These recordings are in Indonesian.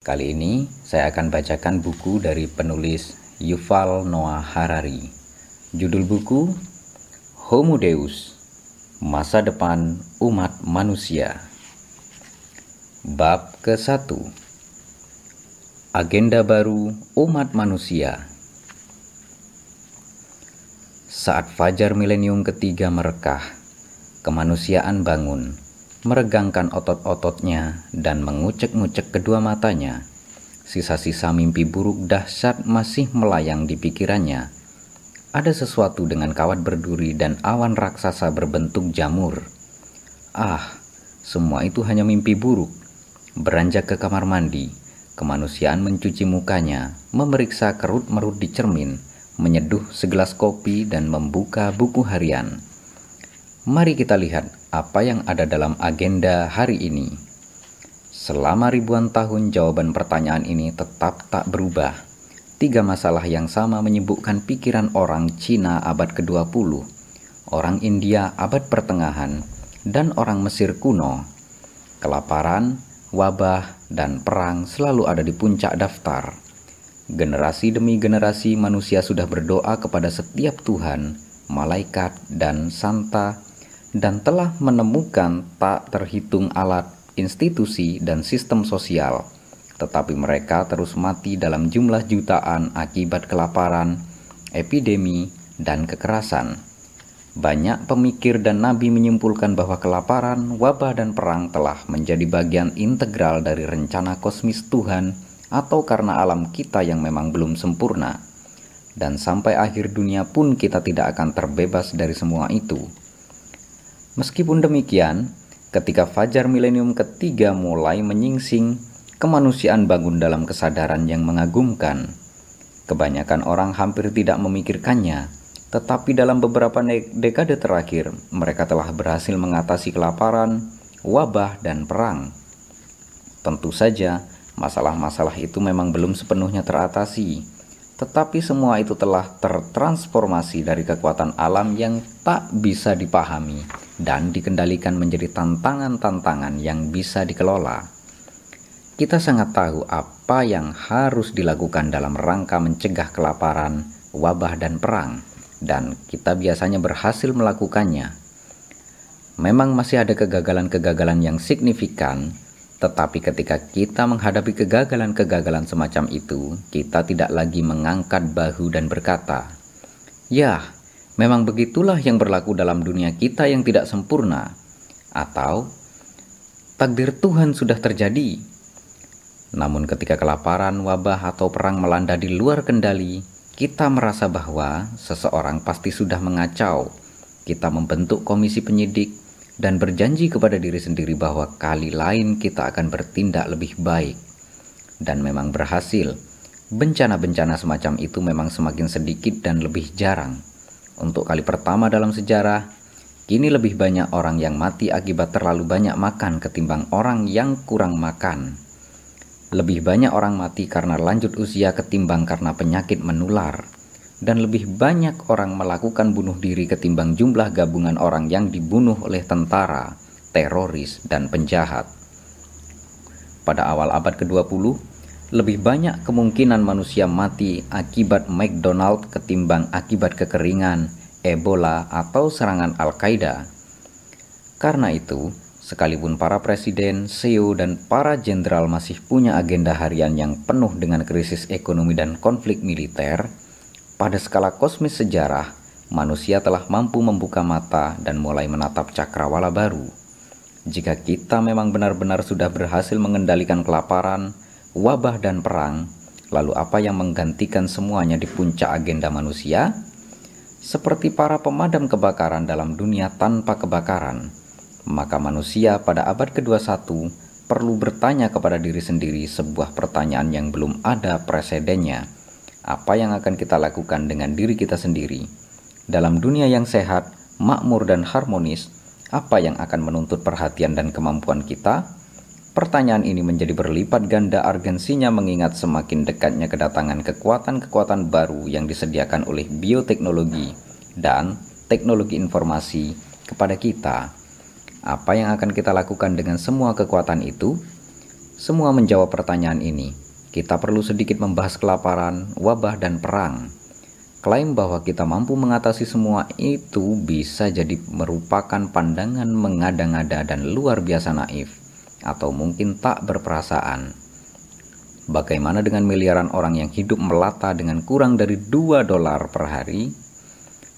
Kali ini saya akan bacakan buku dari penulis Yuval Noah Harari. Judul buku Homo Deus, Masa Depan Umat Manusia. Bab ke-1 Agenda Baru Umat Manusia Saat fajar milenium ketiga merekah, kemanusiaan bangun meregangkan otot-ototnya dan mengucek-ngucek kedua matanya. Sisa-sisa mimpi buruk dahsyat masih melayang di pikirannya. Ada sesuatu dengan kawat berduri dan awan raksasa berbentuk jamur. Ah, semua itu hanya mimpi buruk. Beranjak ke kamar mandi, kemanusiaan mencuci mukanya, memeriksa kerut-merut di cermin, menyeduh segelas kopi dan membuka buku harian. Mari kita lihat apa yang ada dalam agenda hari ini. Selama ribuan tahun jawaban pertanyaan ini tetap tak berubah. Tiga masalah yang sama menyibukkan pikiran orang Cina abad ke-20, orang India abad pertengahan, dan orang Mesir kuno. Kelaparan, wabah, dan perang selalu ada di puncak daftar. Generasi demi generasi manusia sudah berdoa kepada setiap Tuhan, malaikat, dan santa dan telah menemukan tak terhitung alat, institusi, dan sistem sosial, tetapi mereka terus mati dalam jumlah jutaan akibat kelaparan, epidemi, dan kekerasan. Banyak pemikir dan nabi menyimpulkan bahwa kelaparan, wabah, dan perang telah menjadi bagian integral dari rencana kosmis Tuhan atau karena alam kita yang memang belum sempurna. Dan sampai akhir dunia pun kita tidak akan terbebas dari semua itu. Meskipun demikian, ketika fajar milenium ketiga mulai menyingsing, kemanusiaan bangun dalam kesadaran yang mengagumkan. Kebanyakan orang hampir tidak memikirkannya, tetapi dalam beberapa dekade terakhir, mereka telah berhasil mengatasi kelaparan, wabah, dan perang. Tentu saja, masalah-masalah itu memang belum sepenuhnya teratasi, tetapi semua itu telah tertransformasi dari kekuatan alam yang tak bisa dipahami dan dikendalikan menjadi tantangan-tantangan yang bisa dikelola. Kita sangat tahu apa yang harus dilakukan dalam rangka mencegah kelaparan, wabah, dan perang, dan kita biasanya berhasil melakukannya. Memang masih ada kegagalan-kegagalan yang signifikan, tetapi ketika kita menghadapi kegagalan-kegagalan semacam itu, kita tidak lagi mengangkat bahu dan berkata, "Ya, Memang begitulah yang berlaku dalam dunia kita yang tidak sempurna, atau takdir Tuhan sudah terjadi. Namun, ketika kelaparan, wabah, atau perang melanda di luar kendali, kita merasa bahwa seseorang pasti sudah mengacau. Kita membentuk komisi penyidik dan berjanji kepada diri sendiri bahwa kali lain kita akan bertindak lebih baik, dan memang berhasil. Bencana-bencana semacam itu memang semakin sedikit dan lebih jarang. Untuk kali pertama dalam sejarah, kini lebih banyak orang yang mati akibat terlalu banyak makan ketimbang orang yang kurang makan. Lebih banyak orang mati karena lanjut usia ketimbang karena penyakit menular. Dan lebih banyak orang melakukan bunuh diri ketimbang jumlah gabungan orang yang dibunuh oleh tentara, teroris, dan penjahat. Pada awal abad ke-20, lebih banyak kemungkinan manusia mati akibat McDonald ketimbang akibat kekeringan, Ebola, atau serangan Al-Qaeda. Karena itu, sekalipun para presiden, CEO, dan para jenderal masih punya agenda harian yang penuh dengan krisis ekonomi dan konflik militer, pada skala kosmis sejarah, manusia telah mampu membuka mata dan mulai menatap cakrawala baru. Jika kita memang benar-benar sudah berhasil mengendalikan kelaparan, wabah dan perang, lalu apa yang menggantikan semuanya di puncak agenda manusia? Seperti para pemadam kebakaran dalam dunia tanpa kebakaran, maka manusia pada abad ke-21 perlu bertanya kepada diri sendiri sebuah pertanyaan yang belum ada presidennya. Apa yang akan kita lakukan dengan diri kita sendiri? Dalam dunia yang sehat, makmur dan harmonis, apa yang akan menuntut perhatian dan kemampuan kita? Pertanyaan ini menjadi berlipat ganda urgensinya mengingat semakin dekatnya kedatangan kekuatan-kekuatan baru yang disediakan oleh bioteknologi dan teknologi informasi kepada kita. Apa yang akan kita lakukan dengan semua kekuatan itu? Semua menjawab pertanyaan ini. Kita perlu sedikit membahas kelaparan, wabah, dan perang. Klaim bahwa kita mampu mengatasi semua itu bisa jadi merupakan pandangan mengada-ngada dan luar biasa naif, atau mungkin tak berperasaan. Bagaimana dengan miliaran orang yang hidup melata dengan kurang dari 2 dolar per hari?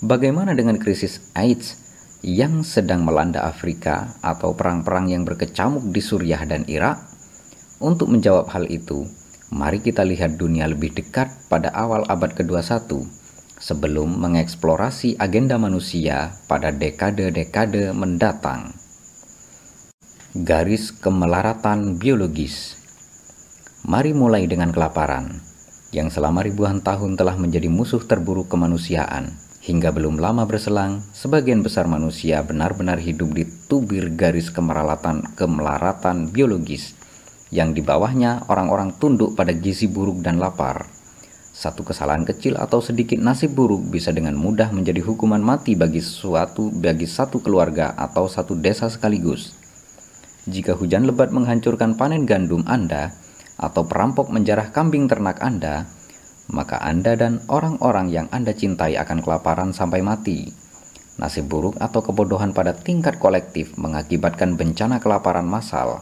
Bagaimana dengan krisis AIDS yang sedang melanda Afrika atau perang-perang yang berkecamuk di Suriah dan Irak? Untuk menjawab hal itu, mari kita lihat dunia lebih dekat pada awal abad ke-21 sebelum mengeksplorasi agenda manusia pada dekade-dekade mendatang. Garis kemelaratan biologis Mari mulai dengan kelaparan, yang selama ribuan tahun telah menjadi musuh terburuk kemanusiaan. Hingga belum lama berselang, sebagian besar manusia benar-benar hidup di tubir garis kemelaratan, kemelaratan biologis yang di bawahnya orang-orang tunduk pada gizi buruk dan lapar. Satu kesalahan kecil atau sedikit nasib buruk bisa dengan mudah menjadi hukuman mati bagi suatu bagi satu keluarga atau satu desa sekaligus. Jika hujan lebat menghancurkan panen gandum Anda atau perampok menjarah kambing ternak Anda, maka Anda dan orang-orang yang Anda cintai akan kelaparan sampai mati. Nasib buruk atau kebodohan pada tingkat kolektif mengakibatkan bencana kelaparan massal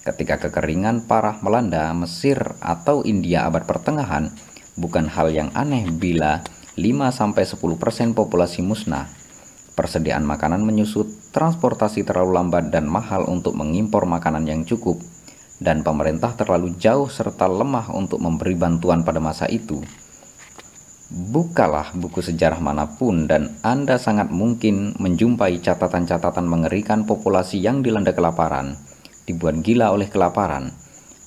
Ketika kekeringan parah melanda Mesir atau India abad pertengahan, bukan hal yang aneh bila 5-10% populasi musnah. Persediaan makanan menyusut, transportasi terlalu lambat dan mahal untuk mengimpor makanan yang cukup, dan pemerintah terlalu jauh serta lemah untuk memberi bantuan pada masa itu. Bukalah buku sejarah mana pun dan Anda sangat mungkin menjumpai catatan-catatan mengerikan populasi yang dilanda kelaparan dibuat gila oleh kelaparan.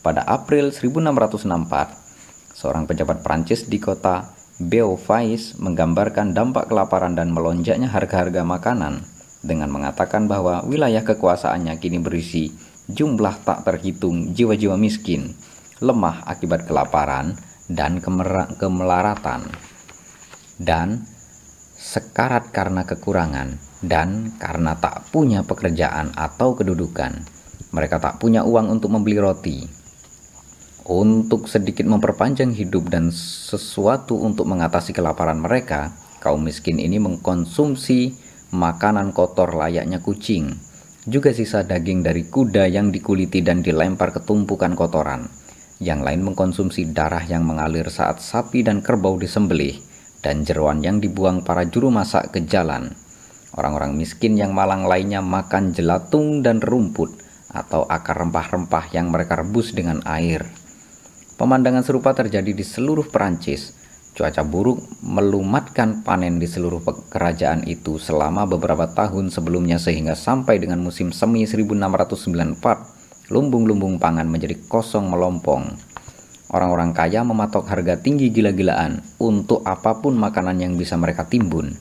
Pada April 1664, seorang pejabat Prancis di kota Beauvais menggambarkan dampak kelaparan dan melonjaknya harga-harga makanan dengan mengatakan bahwa wilayah kekuasaannya kini berisi jumlah tak terhitung jiwa-jiwa miskin, lemah akibat kelaparan dan kemelaratan, dan sekarat karena kekurangan dan karena tak punya pekerjaan atau kedudukan. Mereka tak punya uang untuk membeli roti. Untuk sedikit memperpanjang hidup dan sesuatu untuk mengatasi kelaparan mereka, kaum miskin ini mengkonsumsi makanan kotor layaknya kucing, juga sisa daging dari kuda yang dikuliti dan dilempar ke tumpukan kotoran. Yang lain mengkonsumsi darah yang mengalir saat sapi dan kerbau disembelih, dan jeruan yang dibuang para juru masak ke jalan. Orang-orang miskin yang malang lainnya makan jelatung dan rumput, atau akar rempah-rempah yang mereka rebus dengan air. Pemandangan serupa terjadi di seluruh Perancis. Cuaca buruk melumatkan panen di seluruh kerajaan itu selama beberapa tahun sebelumnya sehingga sampai dengan musim semi 1694, lumbung-lumbung pangan menjadi kosong melompong. Orang-orang kaya mematok harga tinggi gila-gilaan untuk apa pun makanan yang bisa mereka timbun,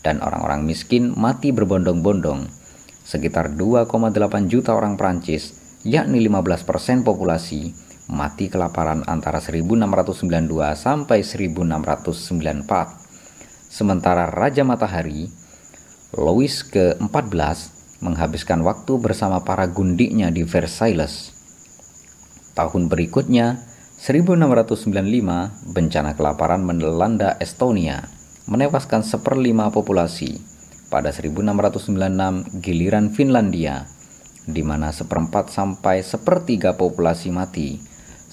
dan orang-orang miskin mati berbondong-bondong sekitar 2,8 juta orang Prancis, yakni 15% populasi, mati kelaparan antara 1692 sampai 1694. Sementara Raja Matahari, Louis ke-14, menghabiskan waktu bersama para gundiknya di Versailles. Tahun berikutnya, 1695, bencana kelaparan melanda Estonia, menewaskan seperlima populasi pada 1696 giliran Finlandia, di mana seperempat sampai sepertiga populasi mati.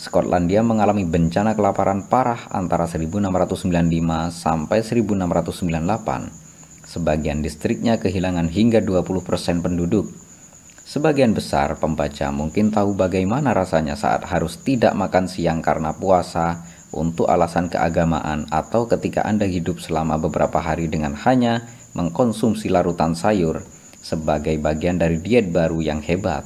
Skotlandia mengalami bencana kelaparan parah antara 1695 sampai 1698. Sebagian distriknya kehilangan hingga 20% penduduk. Sebagian besar pembaca mungkin tahu bagaimana rasanya saat harus tidak makan siang karena puasa untuk alasan keagamaan atau ketika Anda hidup selama beberapa hari dengan hanya mengkonsumsi larutan sayur sebagai bagian dari diet baru yang hebat.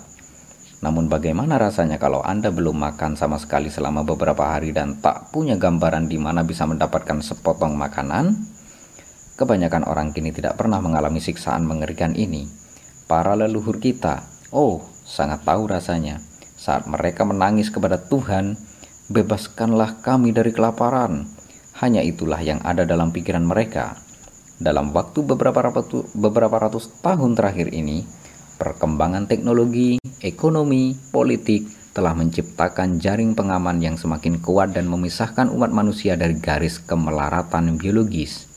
Namun bagaimana rasanya kalau Anda belum makan sama sekali selama beberapa hari dan tak punya gambaran di mana bisa mendapatkan sepotong makanan? Kebanyakan orang kini tidak pernah mengalami siksaan mengerikan ini. Para leluhur kita, oh, sangat tahu rasanya saat mereka menangis kepada Tuhan, "Bebaskanlah kami dari kelaparan." Hanya itulah yang ada dalam pikiran mereka. Dalam waktu beberapa ratus, beberapa ratus tahun terakhir ini, perkembangan teknologi, ekonomi, politik, telah menciptakan jaring pengaman yang semakin kuat dan memisahkan umat manusia dari garis kemelaratan biologis.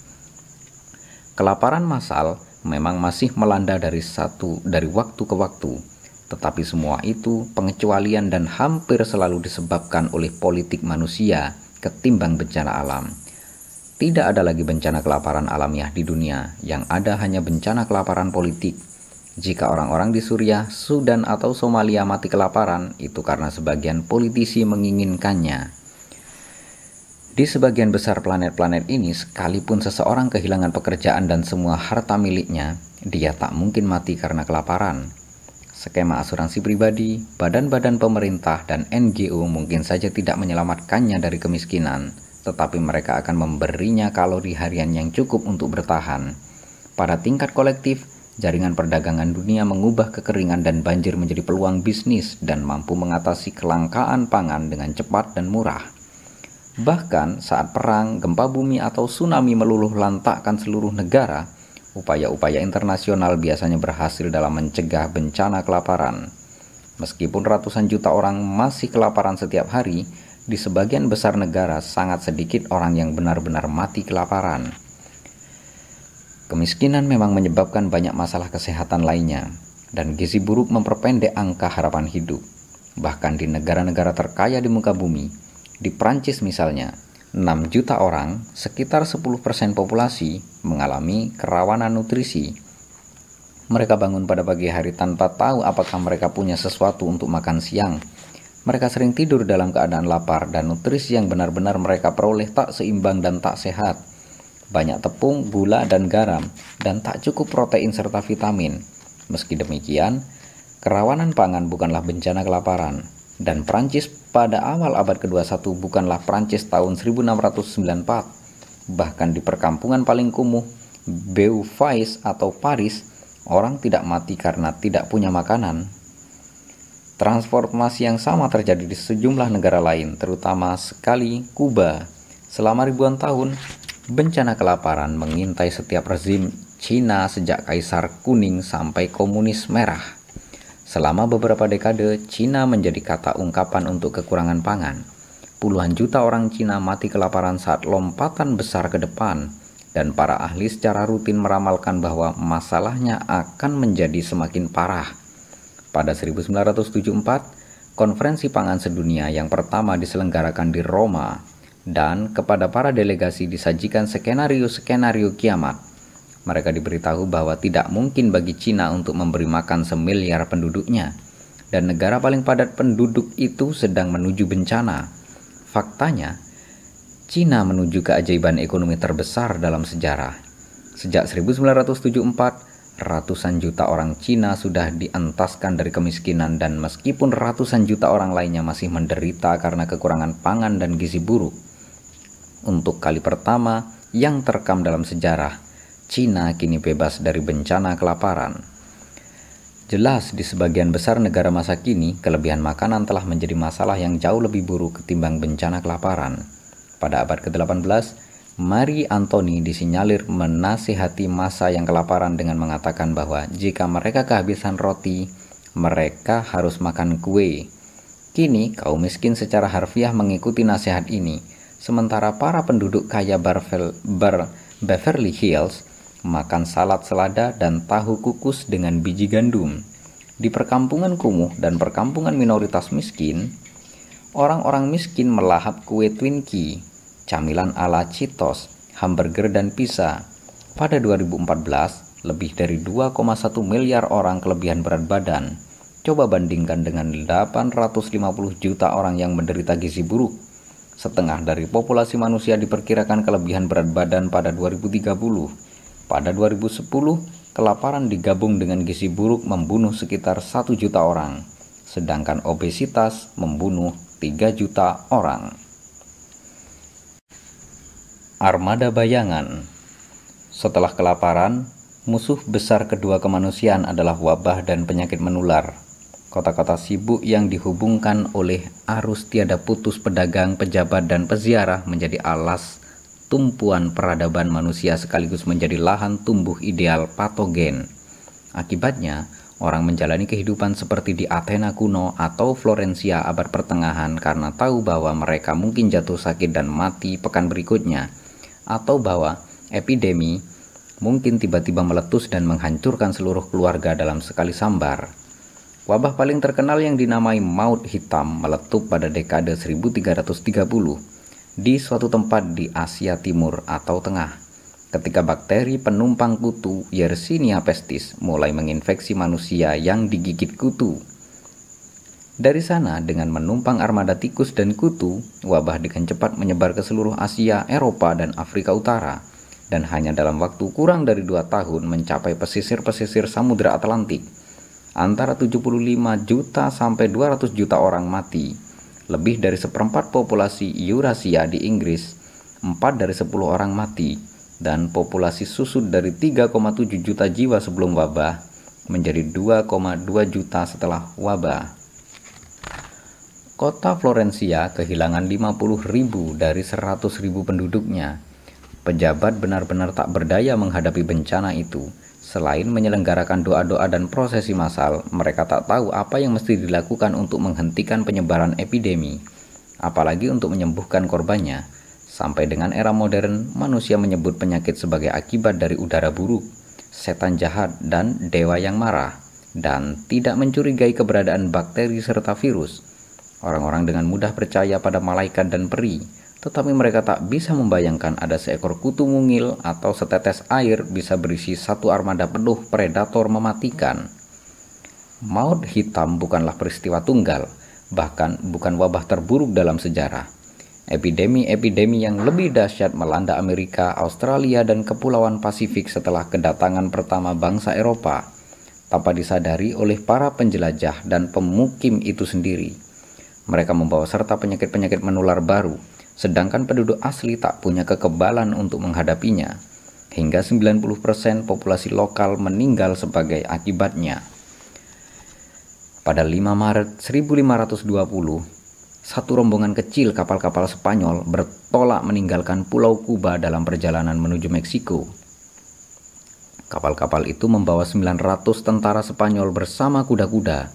Kelaparan massal memang masih melanda dari satu dari waktu ke waktu, tetapi semua itu pengecualian dan hampir selalu disebabkan oleh politik manusia ketimbang bencana alam. Tidak ada lagi bencana kelaparan alamiah di dunia, yang ada hanya bencana kelaparan politik jika orang-orang di Suriah, Sudan, atau Somalia mati kelaparan, itu karena sebagian politisi menginginkannya. Di sebagian besar planet-planet ini, sekalipun seseorang kehilangan pekerjaan dan semua harta miliknya, dia tak mungkin mati karena kelaparan. Skema asuransi pribadi, badan-badan pemerintah, dan NGO mungkin saja tidak menyelamatkannya dari kemiskinan, tetapi mereka akan memberinya kalori harian yang cukup untuk bertahan. Pada tingkat kolektif, Jaringan perdagangan dunia mengubah kekeringan dan banjir menjadi peluang bisnis dan mampu mengatasi kelangkaan pangan dengan cepat dan murah. Bahkan saat perang, gempa bumi atau tsunami meluluh lantakkan seluruh negara, upaya-upaya internasional biasanya berhasil dalam mencegah bencana kelaparan. Meskipun ratusan juta orang masih kelaparan setiap hari, di sebagian besar negara sangat sedikit orang yang benar-benar mati kelaparan. Kemiskinan memang menyebabkan banyak masalah kesehatan lainnya, dan gizi buruk memperpendek angka harapan hidup. Bahkan di negara-negara terkaya di muka bumi, di Prancis misalnya, 6 juta orang, sekitar 10% populasi, mengalami kerawanan nutrisi. Mereka bangun pada pagi hari tanpa tahu apakah mereka punya sesuatu untuk makan siang. Mereka sering tidur dalam keadaan lapar dan nutrisi yang benar-benar mereka peroleh tak seimbang dan tak sehat banyak tepung, gula, dan garam, dan tak cukup protein serta vitamin. Meski demikian, kerawanan pangan bukanlah bencana kelaparan, dan Prancis pada awal abad ke-21 bukanlah Prancis tahun 1694. Bahkan di perkampungan paling kumuh, Beauvais atau Paris, orang tidak mati karena tidak punya makanan. Transformasi yang sama terjadi di sejumlah negara lain, terutama sekali Kuba. Selama ribuan tahun, Bencana kelaparan mengintai setiap rezim Cina sejak Kaisar Kuning sampai Komunis Merah. Selama beberapa dekade, Cina menjadi kata ungkapan untuk kekurangan pangan. Puluhan juta orang Cina mati kelaparan saat lompatan besar ke depan, dan para ahli secara rutin meramalkan bahwa masalahnya akan menjadi semakin parah. Pada 1974, Konferensi Pangan Sedunia yang pertama diselenggarakan di Roma dan kepada para delegasi disajikan skenario-skenario kiamat. Mereka diberitahu bahwa tidak mungkin bagi Cina untuk memberi makan semiliar penduduknya, dan negara paling padat penduduk itu sedang menuju bencana. Faktanya, Cina menuju keajaiban ekonomi terbesar dalam sejarah. Sejak 1974, ratusan juta orang Cina sudah dientaskan dari kemiskinan dan meskipun ratusan juta orang lainnya masih menderita karena kekurangan pangan dan gizi buruk, untuk kali pertama yang terekam dalam sejarah, Cina kini bebas dari bencana kelaparan. Jelas di sebagian besar negara masa kini, kelebihan makanan telah menjadi masalah yang jauh lebih buruk ketimbang bencana kelaparan. Pada abad ke-18, Marie Anthony disinyalir menasihati masa yang kelaparan dengan mengatakan bahwa jika mereka kehabisan roti, mereka harus makan kue. Kini, kaum miskin secara harfiah mengikuti nasihat ini, sementara para penduduk kaya Barvel, Bar, Beverly Hills makan salad selada dan tahu kukus dengan biji gandum. Di perkampungan kumuh dan perkampungan minoritas miskin, orang-orang miskin melahap kue Twinkie, camilan ala Cheetos, hamburger dan pizza. Pada 2014, lebih dari 2,1 miliar orang kelebihan berat badan. Coba bandingkan dengan 850 juta orang yang menderita gizi buruk Setengah dari populasi manusia diperkirakan kelebihan berat badan pada 2030. Pada 2010, kelaparan digabung dengan gizi buruk membunuh sekitar 1 juta orang, sedangkan obesitas membunuh 3 juta orang. Armada bayangan. Setelah kelaparan, musuh besar kedua kemanusiaan adalah wabah dan penyakit menular. Kota-kota sibuk yang dihubungkan oleh arus tiada putus pedagang, pejabat, dan peziarah menjadi alas tumpuan peradaban manusia sekaligus menjadi lahan tumbuh ideal patogen. Akibatnya, Orang menjalani kehidupan seperti di Athena kuno atau Florencia abad pertengahan karena tahu bahwa mereka mungkin jatuh sakit dan mati pekan berikutnya, atau bahwa epidemi mungkin tiba-tiba meletus dan menghancurkan seluruh keluarga dalam sekali sambar. Wabah paling terkenal yang dinamai maut hitam meletup pada dekade 1330 di suatu tempat di Asia Timur atau Tengah ketika bakteri penumpang kutu Yersinia pestis mulai menginfeksi manusia yang digigit kutu. Dari sana, dengan menumpang armada tikus dan kutu, wabah dengan cepat menyebar ke seluruh Asia, Eropa, dan Afrika Utara, dan hanya dalam waktu kurang dari dua tahun mencapai pesisir-pesisir Samudra Atlantik. Antara 75 juta sampai 200 juta orang mati lebih dari seperempat populasi Eurasia di Inggris, 4 dari 10 orang mati, dan populasi susut dari 3,7 juta jiwa sebelum wabah menjadi 2,2 juta setelah wabah. Kota Florencia kehilangan 50 ribu dari 100 ribu penduduknya. Pejabat benar-benar tak berdaya menghadapi bencana itu Selain menyelenggarakan doa-doa dan prosesi massal, mereka tak tahu apa yang mesti dilakukan untuk menghentikan penyebaran epidemi, apalagi untuk menyembuhkan korbannya. Sampai dengan era modern, manusia menyebut penyakit sebagai akibat dari udara buruk, setan jahat, dan dewa yang marah, dan tidak mencurigai keberadaan bakteri serta virus. Orang-orang dengan mudah percaya pada malaikat dan peri, tetapi mereka tak bisa membayangkan ada seekor kutu mungil atau setetes air bisa berisi satu armada penuh predator mematikan. Maut hitam bukanlah peristiwa tunggal, bahkan bukan wabah terburuk dalam sejarah. Epidemi-epidemi yang lebih dahsyat melanda Amerika, Australia, dan Kepulauan Pasifik setelah kedatangan pertama bangsa Eropa, tanpa disadari oleh para penjelajah dan pemukim itu sendiri. Mereka membawa serta penyakit-penyakit menular baru, sedangkan penduduk asli tak punya kekebalan untuk menghadapinya. Hingga 90% populasi lokal meninggal sebagai akibatnya. Pada 5 Maret 1520, satu rombongan kecil kapal-kapal Spanyol bertolak meninggalkan Pulau Kuba dalam perjalanan menuju Meksiko. Kapal-kapal itu membawa 900 tentara Spanyol bersama kuda-kuda,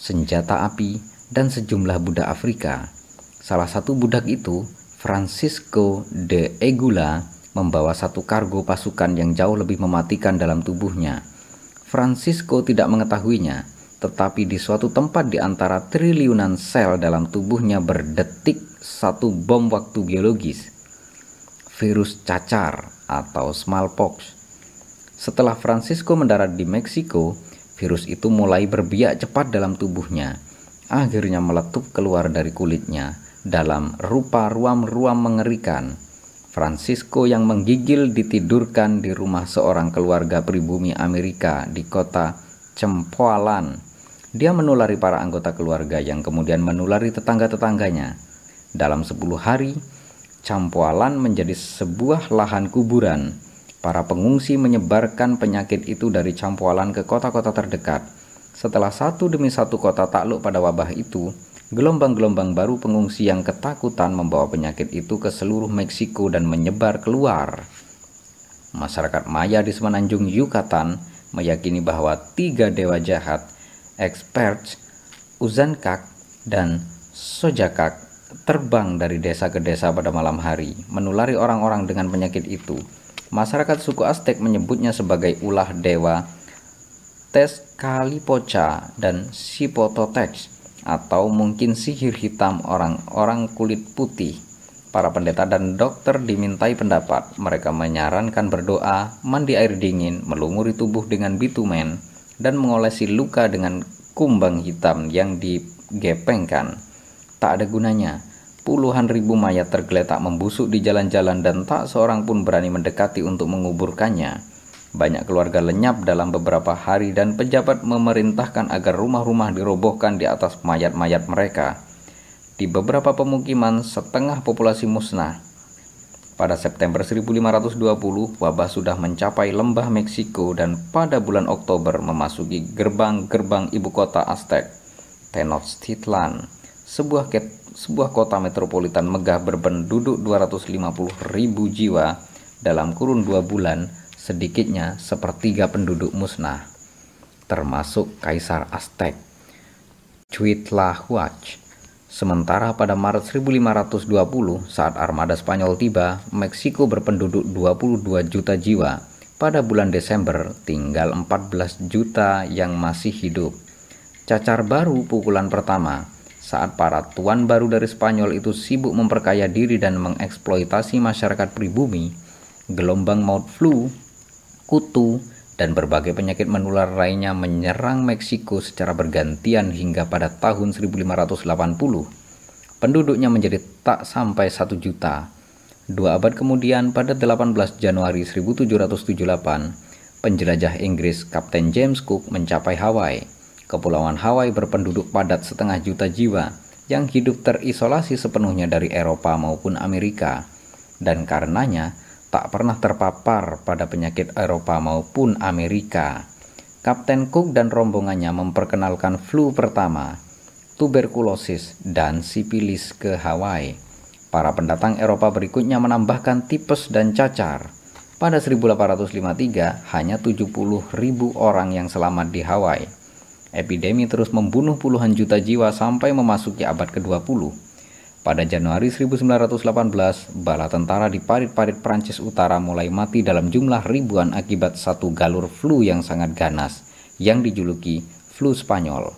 senjata api, dan sejumlah budak Afrika. Salah satu budak itu Francisco de Egula membawa satu kargo pasukan yang jauh lebih mematikan dalam tubuhnya. Francisco tidak mengetahuinya, tetapi di suatu tempat di antara triliunan sel dalam tubuhnya berdetik satu bom waktu biologis, virus cacar atau smallpox. Setelah Francisco mendarat di Meksiko, virus itu mulai berbiak cepat dalam tubuhnya, akhirnya meletup keluar dari kulitnya dalam rupa ruam-ruam mengerikan. Francisco yang menggigil ditidurkan di rumah seorang keluarga pribumi Amerika di kota Cempoalan. Dia menulari para anggota keluarga yang kemudian menulari tetangga-tetangganya. Dalam 10 hari, Campoalan menjadi sebuah lahan kuburan. Para pengungsi menyebarkan penyakit itu dari Campoalan ke kota-kota terdekat. Setelah satu demi satu kota takluk pada wabah itu, Gelombang-gelombang baru pengungsi yang ketakutan membawa penyakit itu ke seluruh Meksiko dan menyebar keluar. Masyarakat Maya di semenanjung Yucatan meyakini bahwa tiga dewa jahat, Experts, Uzankak, dan Sojakak terbang dari desa ke desa pada malam hari, menulari orang-orang dengan penyakit itu. Masyarakat suku Aztec menyebutnya sebagai ulah dewa Tezcatlipoca dan Sipototex atau mungkin sihir hitam orang-orang kulit putih. Para pendeta dan dokter dimintai pendapat. Mereka menyarankan berdoa, mandi air dingin, melumuri tubuh dengan bitumen, dan mengolesi luka dengan kumbang hitam yang digepengkan. Tak ada gunanya. Puluhan ribu mayat tergeletak membusuk di jalan-jalan dan tak seorang pun berani mendekati untuk menguburkannya. Banyak keluarga lenyap dalam beberapa hari dan pejabat memerintahkan agar rumah-rumah dirobohkan di atas mayat-mayat mereka. Di beberapa pemukiman, setengah populasi musnah. Pada September 1520, wabah sudah mencapai lembah Meksiko dan pada bulan Oktober memasuki gerbang-gerbang ibu kota Aztec, Tenochtitlan, sebuah, sebuah kota metropolitan megah berpenduduk 250 ribu jiwa dalam kurun dua bulan sedikitnya sepertiga penduduk musnah. termasuk Kaisar Aztec, Cuitlahuac. Sementara pada Maret 1520 saat armada Spanyol tiba, Meksiko berpenduduk 22 juta jiwa. Pada bulan Desember tinggal 14 juta yang masih hidup. Cacar baru pukulan pertama saat para tuan baru dari Spanyol itu sibuk memperkaya diri dan mengeksploitasi masyarakat pribumi, gelombang maut flu, kutu, dan berbagai penyakit menular lainnya menyerang Meksiko secara bergantian hingga pada tahun 1580. Penduduknya menjadi tak sampai satu juta. Dua abad kemudian pada 18 Januari 1778, penjelajah Inggris Kapten James Cook mencapai Hawaii. Kepulauan Hawaii berpenduduk padat setengah juta jiwa yang hidup terisolasi sepenuhnya dari Eropa maupun Amerika, dan karenanya tak pernah terpapar pada penyakit Eropa maupun Amerika. Kapten Cook dan rombongannya memperkenalkan flu pertama, tuberkulosis, dan sipilis ke Hawaii. Para pendatang Eropa berikutnya menambahkan tipes dan cacar. Pada 1853, hanya 70 ribu orang yang selamat di Hawaii epidemi terus membunuh puluhan juta jiwa sampai memasuki abad ke-20. Pada Januari 1918, bala tentara di parit-parit Prancis Utara mulai mati dalam jumlah ribuan akibat satu galur flu yang sangat ganas, yang dijuluki flu Spanyol.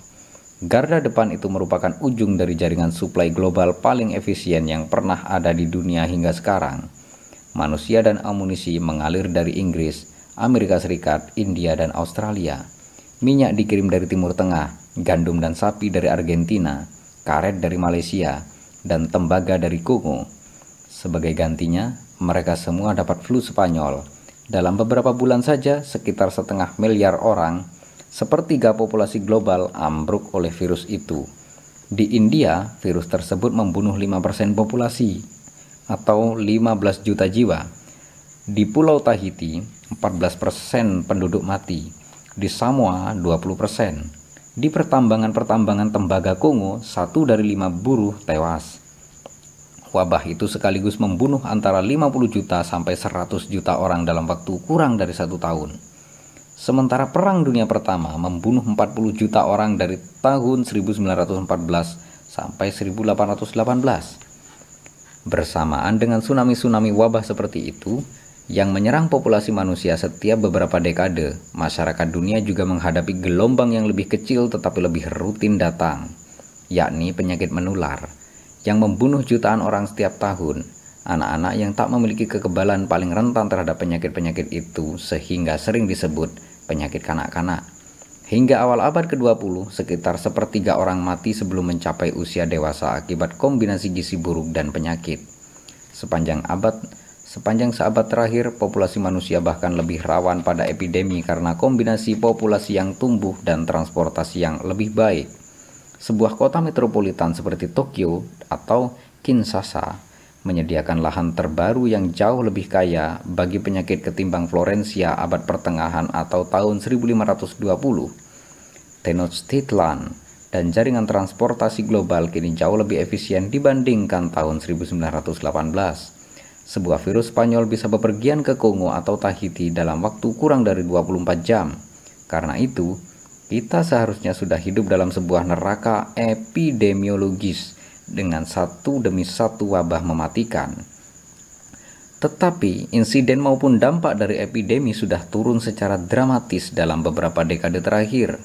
Garda depan itu merupakan ujung dari jaringan suplai global paling efisien yang pernah ada di dunia hingga sekarang. Manusia dan amunisi mengalir dari Inggris, Amerika Serikat, India, dan Australia minyak dikirim dari Timur Tengah, gandum dan sapi dari Argentina, karet dari Malaysia, dan tembaga dari Kongo. Sebagai gantinya, mereka semua dapat flu Spanyol. Dalam beberapa bulan saja, sekitar setengah miliar orang, sepertiga populasi global ambruk oleh virus itu. Di India, virus tersebut membunuh 5% populasi, atau 15 juta jiwa. Di Pulau Tahiti, 14% penduduk mati di Samoa 20%. Di pertambangan-pertambangan tembaga Kongo, satu dari lima buruh tewas. Wabah itu sekaligus membunuh antara 50 juta sampai 100 juta orang dalam waktu kurang dari satu tahun. Sementara Perang Dunia Pertama membunuh 40 juta orang dari tahun 1914 sampai 1818. Bersamaan dengan tsunami-tsunami wabah seperti itu, yang menyerang populasi manusia setiap beberapa dekade, masyarakat dunia juga menghadapi gelombang yang lebih kecil tetapi lebih rutin datang, yakni penyakit menular, yang membunuh jutaan orang setiap tahun. Anak-anak yang tak memiliki kekebalan paling rentan terhadap penyakit-penyakit itu sehingga sering disebut penyakit kanak-kanak. Hingga awal abad ke-20, sekitar sepertiga orang mati sebelum mencapai usia dewasa akibat kombinasi gizi buruk dan penyakit. Sepanjang abad Sepanjang seabad terakhir, populasi manusia bahkan lebih rawan pada epidemi karena kombinasi populasi yang tumbuh dan transportasi yang lebih baik. Sebuah kota metropolitan seperti Tokyo atau Kinshasa menyediakan lahan terbaru yang jauh lebih kaya bagi penyakit ketimbang Florencia abad pertengahan atau tahun 1520. Tenochtitlan dan jaringan transportasi global kini jauh lebih efisien dibandingkan tahun 1918 sebuah virus Spanyol bisa bepergian ke Kongo atau Tahiti dalam waktu kurang dari 24 jam. Karena itu, kita seharusnya sudah hidup dalam sebuah neraka epidemiologis dengan satu demi satu wabah mematikan. Tetapi insiden maupun dampak dari epidemi sudah turun secara dramatis dalam beberapa dekade terakhir.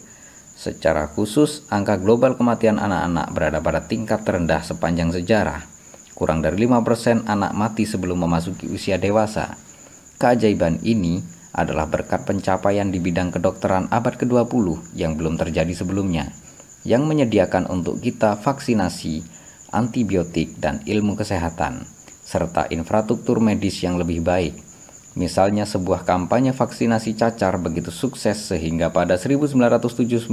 Secara khusus, angka global kematian anak-anak berada pada tingkat terendah sepanjang sejarah. Kurang dari 5% anak mati sebelum memasuki usia dewasa. Keajaiban ini adalah berkat pencapaian di bidang kedokteran abad ke-20 yang belum terjadi sebelumnya, yang menyediakan untuk kita vaksinasi, antibiotik, dan ilmu kesehatan, serta infrastruktur medis yang lebih baik. Misalnya sebuah kampanye vaksinasi cacar begitu sukses sehingga pada 1979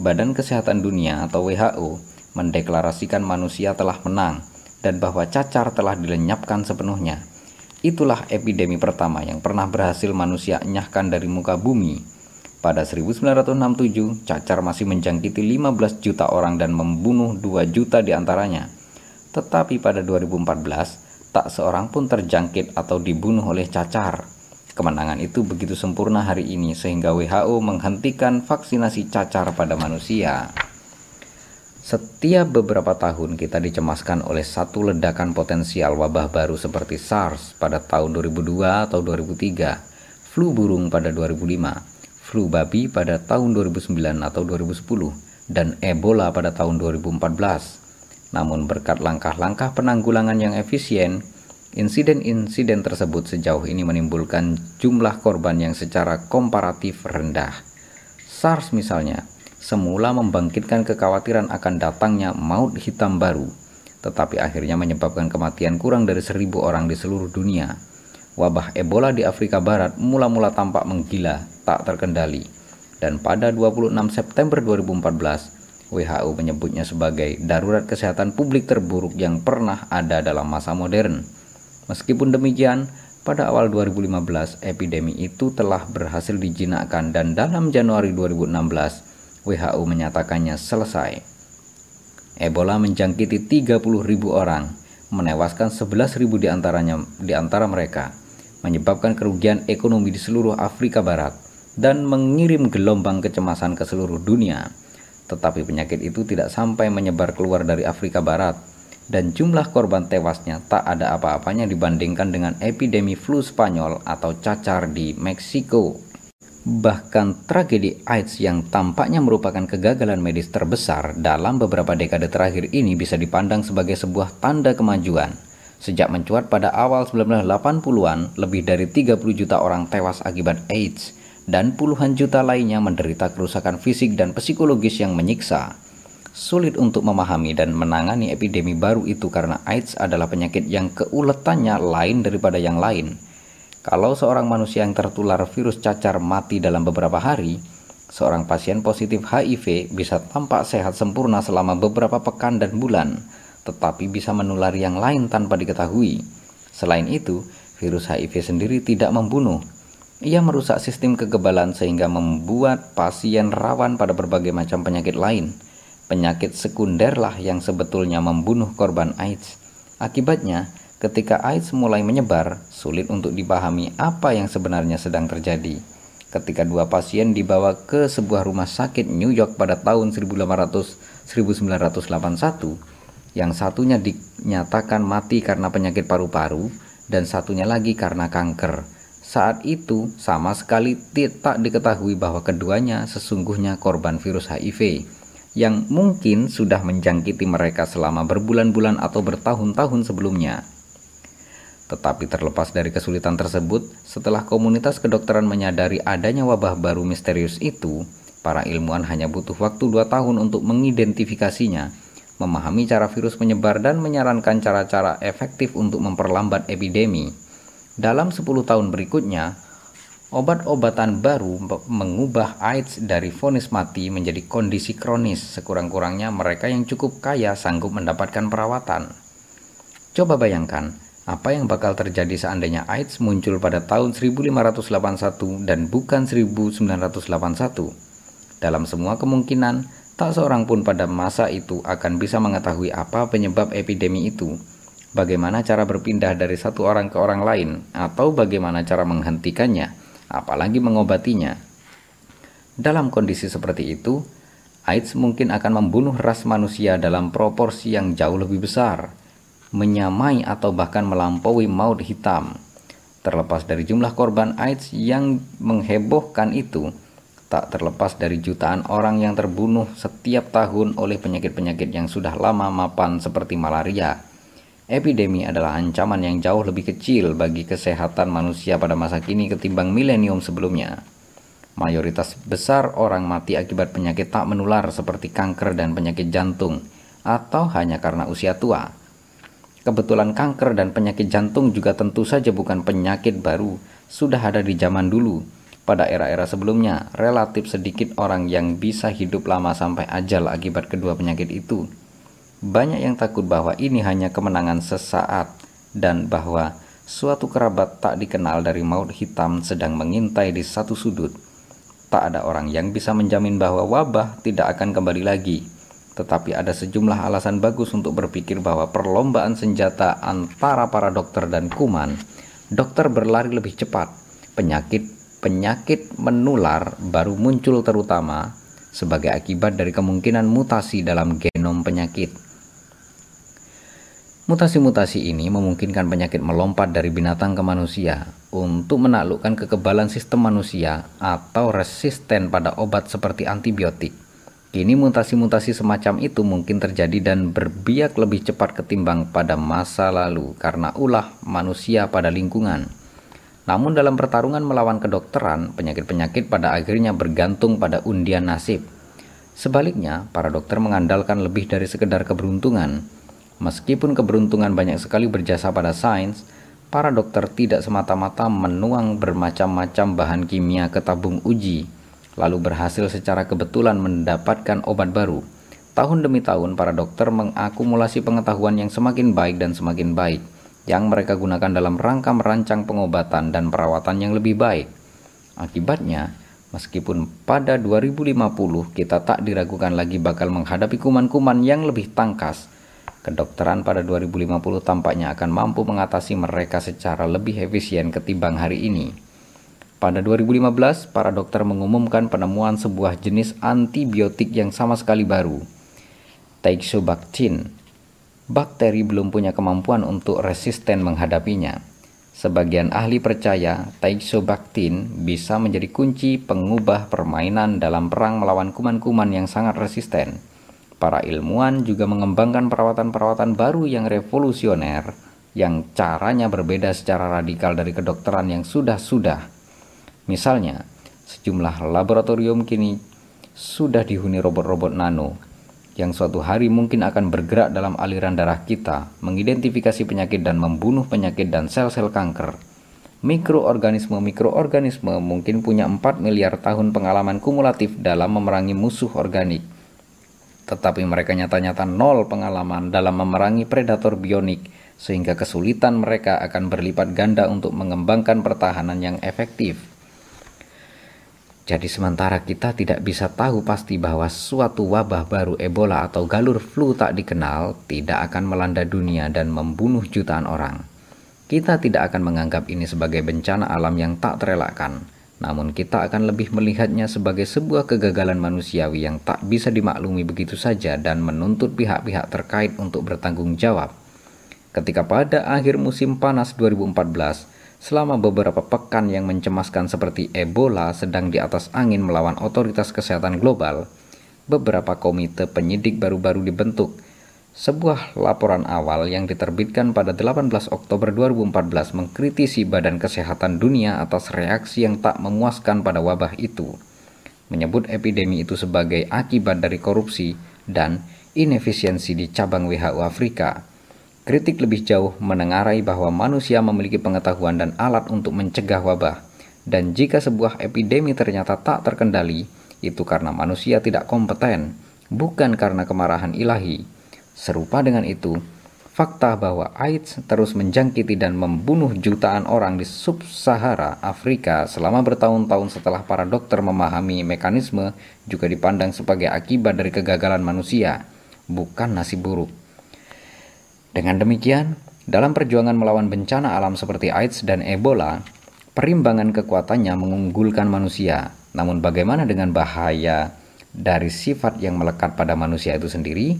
Badan Kesehatan Dunia atau WHO mendeklarasikan manusia telah menang dan bahwa cacar telah dilenyapkan sepenuhnya. Itulah epidemi pertama yang pernah berhasil manusia enyahkan dari muka bumi. Pada 1967, cacar masih menjangkiti 15 juta orang dan membunuh 2 juta di antaranya. Tetapi pada 2014, tak seorang pun terjangkit atau dibunuh oleh cacar. Kemenangan itu begitu sempurna hari ini sehingga WHO menghentikan vaksinasi cacar pada manusia. Setiap beberapa tahun kita dicemaskan oleh satu ledakan potensial wabah baru seperti SARS pada tahun 2002 atau 2003, flu burung pada 2005, flu babi pada tahun 2009 atau 2010, dan Ebola pada tahun 2014. Namun berkat langkah-langkah penanggulangan yang efisien, Insiden-insiden tersebut sejauh ini menimbulkan jumlah korban yang secara komparatif rendah. SARS misalnya, semula membangkitkan kekhawatiran akan datangnya maut hitam baru, tetapi akhirnya menyebabkan kematian kurang dari seribu orang di seluruh dunia. Wabah Ebola di Afrika Barat mula-mula tampak menggila, tak terkendali. Dan pada 26 September 2014, WHO menyebutnya sebagai darurat kesehatan publik terburuk yang pernah ada dalam masa modern. Meskipun demikian, pada awal 2015 epidemi itu telah berhasil dijinakkan dan dalam Januari 2016 WHO menyatakannya selesai. Ebola menjangkiti 30.000 orang, menewaskan 11.000 di antaranya di antara mereka, menyebabkan kerugian ekonomi di seluruh Afrika Barat dan mengirim gelombang kecemasan ke seluruh dunia. Tetapi penyakit itu tidak sampai menyebar keluar dari Afrika Barat dan jumlah korban tewasnya tak ada apa-apanya dibandingkan dengan epidemi flu Spanyol atau cacar di Meksiko. Bahkan tragedi AIDS yang tampaknya merupakan kegagalan medis terbesar dalam beberapa dekade terakhir ini bisa dipandang sebagai sebuah tanda kemajuan. Sejak mencuat pada awal 1980-an, lebih dari 30 juta orang tewas akibat AIDS dan puluhan juta lainnya menderita kerusakan fisik dan psikologis yang menyiksa. Sulit untuk memahami dan menangani epidemi baru itu karena AIDS adalah penyakit yang keuletannya lain daripada yang lain. Kalau seorang manusia yang tertular virus cacar mati dalam beberapa hari, seorang pasien positif HIV bisa tampak sehat sempurna selama beberapa pekan dan bulan, tetapi bisa menulari yang lain tanpa diketahui. Selain itu, virus HIV sendiri tidak membunuh. Ia merusak sistem kekebalan sehingga membuat pasien rawan pada berbagai macam penyakit lain. Penyakit sekunderlah yang sebetulnya membunuh korban AIDS. Akibatnya, ketika AIDS mulai menyebar, sulit untuk dipahami apa yang sebenarnya sedang terjadi. Ketika dua pasien dibawa ke sebuah rumah sakit New York pada tahun 1800 1981, yang satunya dinyatakan mati karena penyakit paru-paru dan satunya lagi karena kanker. Saat itu sama sekali tidak diketahui bahwa keduanya sesungguhnya korban virus HIV yang mungkin sudah menjangkiti mereka selama berbulan-bulan atau bertahun-tahun sebelumnya. Tetapi terlepas dari kesulitan tersebut, setelah komunitas kedokteran menyadari adanya wabah baru misterius itu, para ilmuwan hanya butuh waktu dua tahun untuk mengidentifikasinya, memahami cara virus menyebar dan menyarankan cara-cara efektif untuk memperlambat epidemi. Dalam 10 tahun berikutnya, Obat-obatan baru mengubah AIDS dari vonis mati menjadi kondisi kronis. Sekurang-kurangnya mereka yang cukup kaya sanggup mendapatkan perawatan. Coba bayangkan, apa yang bakal terjadi seandainya AIDS muncul pada tahun 1581 dan bukan 1981? Dalam semua kemungkinan, tak seorang pun pada masa itu akan bisa mengetahui apa penyebab epidemi itu, bagaimana cara berpindah dari satu orang ke orang lain, atau bagaimana cara menghentikannya apalagi mengobatinya. Dalam kondisi seperti itu, AIDS mungkin akan membunuh ras manusia dalam proporsi yang jauh lebih besar, menyamai atau bahkan melampaui maut hitam. Terlepas dari jumlah korban AIDS yang menghebohkan itu, tak terlepas dari jutaan orang yang terbunuh setiap tahun oleh penyakit-penyakit yang sudah lama mapan seperti malaria, Epidemi adalah ancaman yang jauh lebih kecil bagi kesehatan manusia pada masa kini ketimbang milenium sebelumnya. Mayoritas besar orang mati akibat penyakit tak menular seperti kanker dan penyakit jantung, atau hanya karena usia tua. Kebetulan kanker dan penyakit jantung juga tentu saja bukan penyakit baru, sudah ada di zaman dulu. Pada era-era sebelumnya, relatif sedikit orang yang bisa hidup lama sampai ajal akibat kedua penyakit itu. Banyak yang takut bahwa ini hanya kemenangan sesaat dan bahwa suatu kerabat tak dikenal dari maut hitam sedang mengintai di satu sudut. Tak ada orang yang bisa menjamin bahwa wabah tidak akan kembali lagi. Tetapi ada sejumlah alasan bagus untuk berpikir bahwa perlombaan senjata antara para dokter dan kuman, dokter berlari lebih cepat, penyakit-penyakit menular baru muncul terutama sebagai akibat dari kemungkinan mutasi dalam genom penyakit. Mutasi-mutasi ini memungkinkan penyakit melompat dari binatang ke manusia untuk menaklukkan kekebalan sistem manusia atau resisten pada obat seperti antibiotik. Kini mutasi-mutasi semacam itu mungkin terjadi dan berbiak lebih cepat ketimbang pada masa lalu karena ulah manusia pada lingkungan. Namun dalam pertarungan melawan kedokteran, penyakit-penyakit pada akhirnya bergantung pada undian nasib. Sebaliknya, para dokter mengandalkan lebih dari sekedar keberuntungan. Meskipun keberuntungan banyak sekali berjasa pada sains, para dokter tidak semata-mata menuang bermacam-macam bahan kimia ke tabung uji lalu berhasil secara kebetulan mendapatkan obat baru. Tahun demi tahun, para dokter mengakumulasi pengetahuan yang semakin baik dan semakin baik, yang mereka gunakan dalam rangka merancang pengobatan dan perawatan yang lebih baik. Akibatnya, meskipun pada 2050 kita tak diragukan lagi bakal menghadapi kuman-kuman yang lebih tangkas, kedokteran pada 2050 tampaknya akan mampu mengatasi mereka secara lebih efisien ketimbang hari ini. Pada 2015, para dokter mengumumkan penemuan sebuah jenis antibiotik yang sama sekali baru, Teixobactin. Bakteri belum punya kemampuan untuk resisten menghadapinya. Sebagian ahli percaya Teixobactin bisa menjadi kunci pengubah permainan dalam perang melawan kuman-kuman yang sangat resisten. Para ilmuwan juga mengembangkan perawatan-perawatan baru yang revolusioner yang caranya berbeda secara radikal dari kedokteran yang sudah-sudah Misalnya, sejumlah laboratorium kini sudah dihuni robot-robot nano yang suatu hari mungkin akan bergerak dalam aliran darah kita, mengidentifikasi penyakit dan membunuh penyakit dan sel-sel kanker. Mikroorganisme-mikroorganisme mungkin punya 4 miliar tahun pengalaman kumulatif dalam memerangi musuh organik. Tetapi mereka nyata-nyata nol pengalaman dalam memerangi predator bionik, sehingga kesulitan mereka akan berlipat ganda untuk mengembangkan pertahanan yang efektif. Jadi sementara kita tidak bisa tahu pasti bahwa suatu wabah baru Ebola atau galur flu tak dikenal tidak akan melanda dunia dan membunuh jutaan orang. Kita tidak akan menganggap ini sebagai bencana alam yang tak terelakkan, namun kita akan lebih melihatnya sebagai sebuah kegagalan manusiawi yang tak bisa dimaklumi begitu saja dan menuntut pihak-pihak terkait untuk bertanggung jawab. Ketika pada akhir musim panas 2014, Selama beberapa pekan yang mencemaskan seperti Ebola sedang di atas angin melawan otoritas kesehatan global, beberapa komite penyidik baru-baru dibentuk. Sebuah laporan awal yang diterbitkan pada 18 Oktober 2014 mengkritisi Badan Kesehatan Dunia atas reaksi yang tak memuaskan pada wabah itu, menyebut epidemi itu sebagai akibat dari korupsi dan inefisiensi di cabang WHO Afrika Kritik lebih jauh menengarai bahwa manusia memiliki pengetahuan dan alat untuk mencegah wabah, dan jika sebuah epidemi ternyata tak terkendali, itu karena manusia tidak kompeten, bukan karena kemarahan ilahi. Serupa dengan itu, fakta bahwa AIDS terus menjangkiti dan membunuh jutaan orang di sub-Sahara Afrika selama bertahun-tahun setelah para dokter memahami mekanisme juga dipandang sebagai akibat dari kegagalan manusia, bukan nasib buruk. Dengan demikian, dalam perjuangan melawan bencana alam seperti AIDS dan Ebola, perimbangan kekuatannya mengunggulkan manusia. Namun bagaimana dengan bahaya dari sifat yang melekat pada manusia itu sendiri?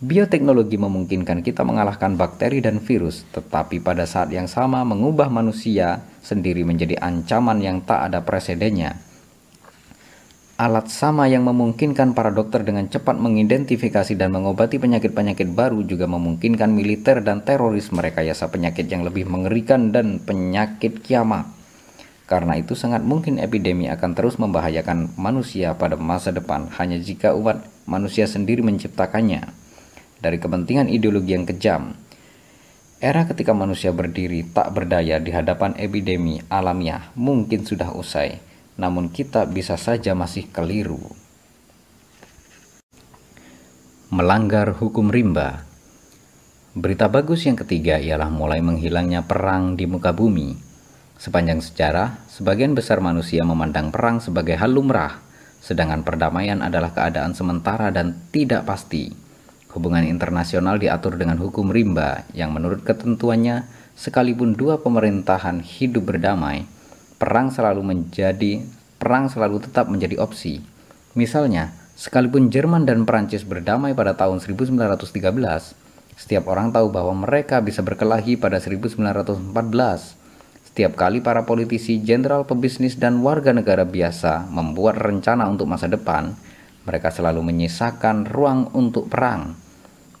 Bioteknologi memungkinkan kita mengalahkan bakteri dan virus, tetapi pada saat yang sama mengubah manusia sendiri menjadi ancaman yang tak ada presidennya Alat sama yang memungkinkan para dokter dengan cepat mengidentifikasi dan mengobati penyakit-penyakit baru juga memungkinkan militer dan teroris merekayasa penyakit yang lebih mengerikan dan penyakit kiamat. Karena itu sangat mungkin epidemi akan terus membahayakan manusia pada masa depan hanya jika umat manusia sendiri menciptakannya. Dari kepentingan ideologi yang kejam, Era ketika manusia berdiri tak berdaya di hadapan epidemi alamiah mungkin sudah usai namun kita bisa saja masih keliru. Melanggar hukum rimba. Berita bagus yang ketiga ialah mulai menghilangnya perang di muka bumi. Sepanjang sejarah, sebagian besar manusia memandang perang sebagai hal lumrah, sedangkan perdamaian adalah keadaan sementara dan tidak pasti. Hubungan internasional diatur dengan hukum rimba yang menurut ketentuannya, sekalipun dua pemerintahan hidup berdamai, perang selalu menjadi perang selalu tetap menjadi opsi. Misalnya, sekalipun Jerman dan Prancis berdamai pada tahun 1913, setiap orang tahu bahwa mereka bisa berkelahi pada 1914. Setiap kali para politisi, jenderal pebisnis, dan warga negara biasa membuat rencana untuk masa depan, mereka selalu menyisakan ruang untuk perang.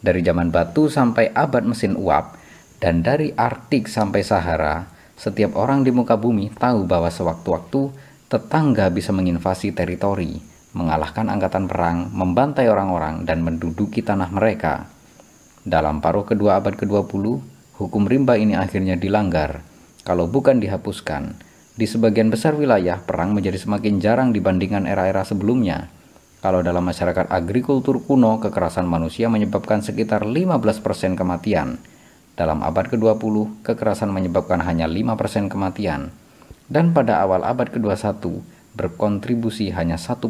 Dari zaman batu sampai abad mesin uap, dan dari Arktik sampai Sahara, setiap orang di muka bumi tahu bahwa sewaktu-waktu tetangga bisa menginvasi teritori, mengalahkan angkatan perang, membantai orang-orang, dan menduduki tanah mereka. Dalam paruh kedua abad ke-20, hukum rimba ini akhirnya dilanggar kalau bukan dihapuskan, di sebagian besar wilayah perang menjadi semakin jarang dibandingkan era-era sebelumnya. Kalau dalam masyarakat agrikultur kuno, kekerasan manusia menyebabkan sekitar 15% kematian. Dalam abad ke-20, kekerasan menyebabkan hanya 5% kematian. Dan pada awal abad ke-21, berkontribusi hanya 1%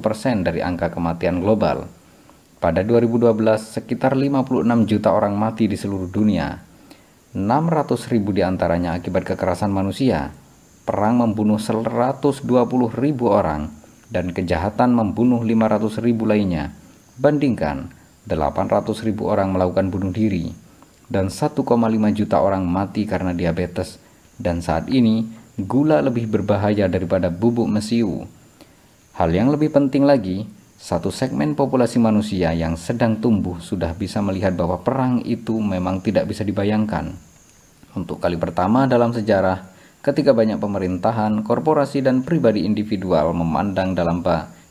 dari angka kematian global. Pada 2012, sekitar 56 juta orang mati di seluruh dunia, 600 ribu di antaranya akibat kekerasan manusia. Perang membunuh 120 ribu orang dan kejahatan membunuh 500 ribu lainnya. Bandingkan 800 ribu orang melakukan bunuh diri dan 1,5 juta orang mati karena diabetes dan saat ini gula lebih berbahaya daripada bubuk mesiu. Hal yang lebih penting lagi, satu segmen populasi manusia yang sedang tumbuh sudah bisa melihat bahwa perang itu memang tidak bisa dibayangkan. Untuk kali pertama dalam sejarah, ketika banyak pemerintahan, korporasi, dan pribadi individual memandang dalam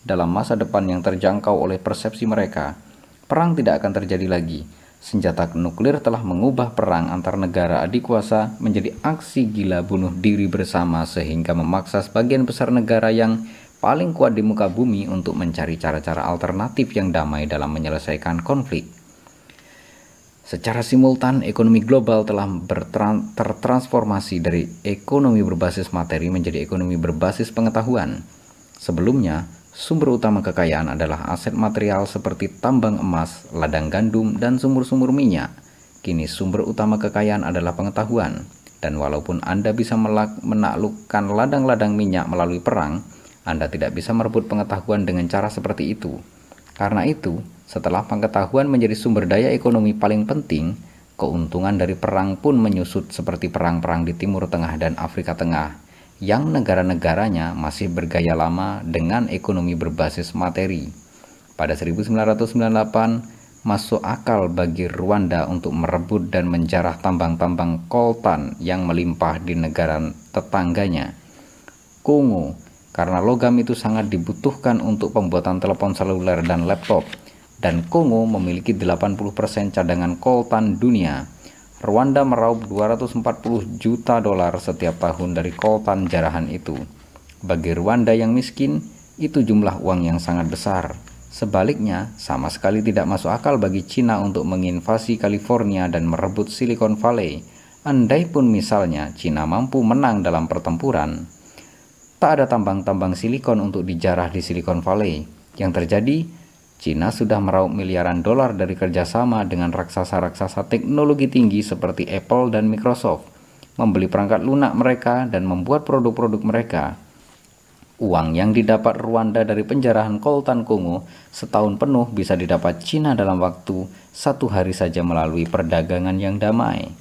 dalam masa depan yang terjangkau oleh persepsi mereka, perang tidak akan terjadi lagi. Senjata nuklir telah mengubah perang antar negara adik kuasa menjadi aksi gila bunuh diri bersama sehingga memaksa sebagian besar negara yang paling kuat di muka bumi untuk mencari cara-cara alternatif yang damai dalam menyelesaikan konflik. Secara simultan, ekonomi global telah tertransformasi dari ekonomi berbasis materi menjadi ekonomi berbasis pengetahuan. Sebelumnya, sumber utama kekayaan adalah aset material seperti tambang emas, ladang gandum, dan sumur-sumur minyak. Kini sumber utama kekayaan adalah pengetahuan. Dan walaupun Anda bisa menaklukkan ladang-ladang minyak melalui perang, Anda tidak bisa merebut pengetahuan dengan cara seperti itu. Karena itu, setelah pengetahuan menjadi sumber daya ekonomi paling penting, keuntungan dari perang pun menyusut seperti perang-perang di Timur Tengah dan Afrika Tengah, yang negara-negaranya masih bergaya lama dengan ekonomi berbasis materi. Pada 1998, masuk akal bagi Rwanda untuk merebut dan menjarah tambang-tambang koltan yang melimpah di negara tetangganya. Kongo, karena logam itu sangat dibutuhkan untuk pembuatan telepon seluler dan laptop, dan Kongo memiliki 80% cadangan koltan dunia. Rwanda meraup 240 juta dolar setiap tahun dari koltan jarahan itu. Bagi Rwanda yang miskin, itu jumlah uang yang sangat besar. Sebaliknya, sama sekali tidak masuk akal bagi Cina untuk menginvasi California dan merebut Silicon Valley. Andai pun misalnya Cina mampu menang dalam pertempuran, tak ada tambang-tambang silikon untuk dijarah di Silicon Valley. Yang terjadi, Cina sudah meraup miliaran dolar dari kerjasama dengan raksasa-raksasa teknologi tinggi seperti Apple dan Microsoft, membeli perangkat lunak mereka dan membuat produk-produk mereka. Uang yang didapat Rwanda dari penjarahan koltan Kongo setahun penuh bisa didapat Cina dalam waktu satu hari saja melalui perdagangan yang damai.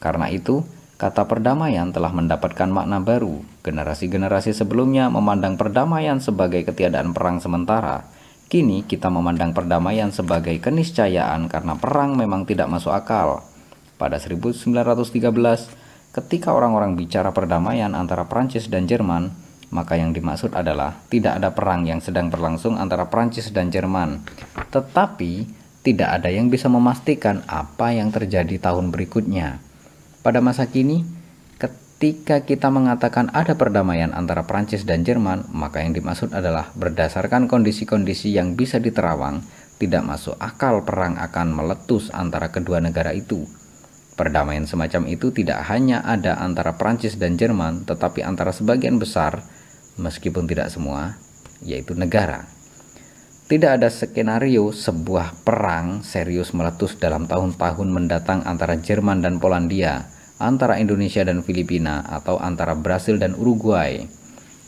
Karena itu, kata perdamaian telah mendapatkan makna baru. Generasi-generasi sebelumnya memandang perdamaian sebagai ketiadaan perang sementara, Kini kita memandang perdamaian sebagai keniscayaan karena perang memang tidak masuk akal. Pada 1913, ketika orang-orang bicara perdamaian antara Prancis dan Jerman, maka yang dimaksud adalah tidak ada perang yang sedang berlangsung antara Prancis dan Jerman. Tetapi tidak ada yang bisa memastikan apa yang terjadi tahun berikutnya. Pada masa kini, Ketika kita mengatakan ada perdamaian antara Prancis dan Jerman, maka yang dimaksud adalah berdasarkan kondisi-kondisi yang bisa diterawang, tidak masuk akal perang akan meletus antara kedua negara itu. Perdamaian semacam itu tidak hanya ada antara Prancis dan Jerman, tetapi antara sebagian besar, meskipun tidak semua, yaitu negara. Tidak ada skenario sebuah perang serius meletus dalam tahun-tahun mendatang antara Jerman dan Polandia antara Indonesia dan Filipina atau antara Brasil dan Uruguay.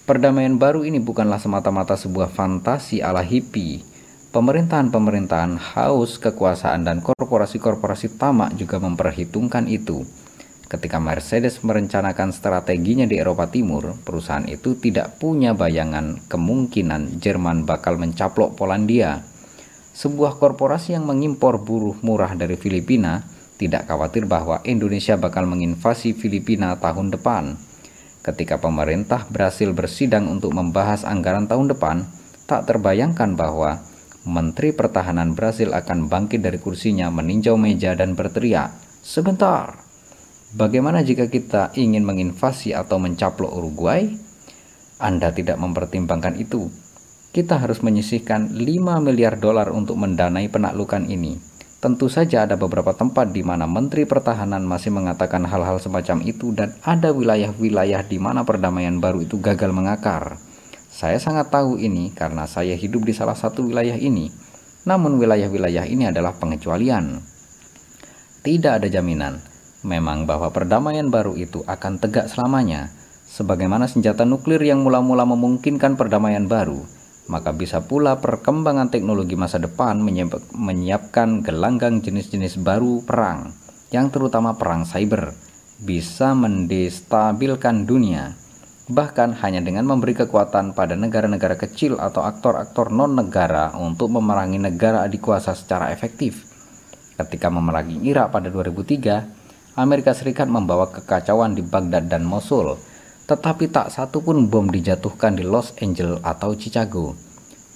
Perdamaian baru ini bukanlah semata-mata sebuah fantasi ala hippie. Pemerintahan-pemerintahan haus kekuasaan dan korporasi-korporasi tamak juga memperhitungkan itu. Ketika Mercedes merencanakan strateginya di Eropa Timur, perusahaan itu tidak punya bayangan kemungkinan Jerman bakal mencaplok Polandia. Sebuah korporasi yang mengimpor buruh murah dari Filipina tidak khawatir bahwa Indonesia bakal menginvasi Filipina tahun depan Ketika pemerintah berhasil bersidang untuk membahas anggaran tahun depan, tak terbayangkan bahwa Menteri Pertahanan Brasil akan bangkit dari kursinya meninjau meja dan berteriak, "Sebentar, bagaimana jika kita ingin menginvasi atau mencaplok Uruguay?" Anda tidak mempertimbangkan itu. Kita harus menyisihkan 5 miliar dolar untuk mendanai penaklukan ini. Tentu saja ada beberapa tempat di mana Menteri Pertahanan masih mengatakan hal-hal semacam itu dan ada wilayah-wilayah di mana perdamaian baru itu gagal mengakar. Saya sangat tahu ini karena saya hidup di salah satu wilayah ini. Namun wilayah-wilayah ini adalah pengecualian. Tidak ada jaminan memang bahwa perdamaian baru itu akan tegak selamanya. Sebagaimana senjata nuklir yang mula-mula memungkinkan perdamaian baru, maka bisa pula perkembangan teknologi masa depan menyiapkan gelanggang jenis-jenis baru perang, yang terutama perang cyber, bisa mendestabilkan dunia. Bahkan hanya dengan memberi kekuatan pada negara-negara kecil atau aktor-aktor non-negara untuk memerangi negara adikuasa secara efektif. Ketika memerangi Irak pada 2003, Amerika Serikat membawa kekacauan di Baghdad dan Mosul, tetapi tak satu pun bom dijatuhkan di Los Angeles atau Chicago.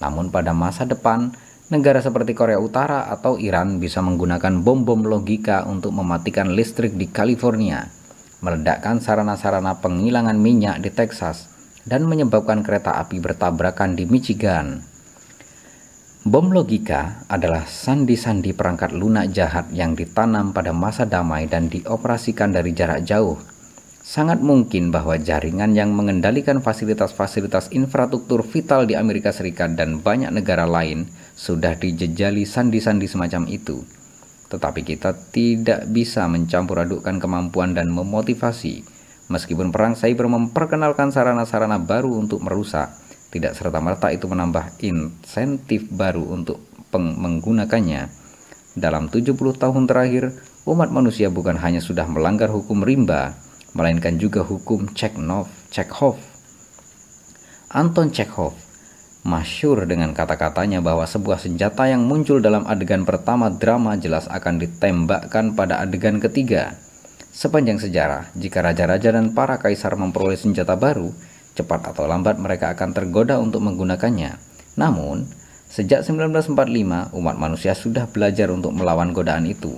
Namun pada masa depan, negara seperti Korea Utara atau Iran bisa menggunakan bom-bom logika untuk mematikan listrik di California, meledakkan sarana-sarana penghilangan minyak di Texas, dan menyebabkan kereta api bertabrakan di Michigan. Bom logika adalah sandi-sandi perangkat lunak jahat yang ditanam pada masa damai dan dioperasikan dari jarak jauh sangat mungkin bahwa jaringan yang mengendalikan fasilitas-fasilitas infrastruktur vital di Amerika Serikat dan banyak negara lain sudah dijejali sandi-sandi semacam itu. Tetapi kita tidak bisa mencampur adukkan kemampuan dan memotivasi. Meskipun perang cyber memperkenalkan sarana-sarana baru untuk merusak, tidak serta-merta itu menambah insentif baru untuk menggunakannya. Dalam 70 tahun terakhir, umat manusia bukan hanya sudah melanggar hukum rimba, melainkan juga hukum Chekhov. Chekhov. Anton Chekhov masyur dengan kata-katanya bahwa sebuah senjata yang muncul dalam adegan pertama drama jelas akan ditembakkan pada adegan ketiga. Sepanjang sejarah, jika raja-raja dan para kaisar memperoleh senjata baru, cepat atau lambat mereka akan tergoda untuk menggunakannya. Namun, sejak 1945, umat manusia sudah belajar untuk melawan godaan itu.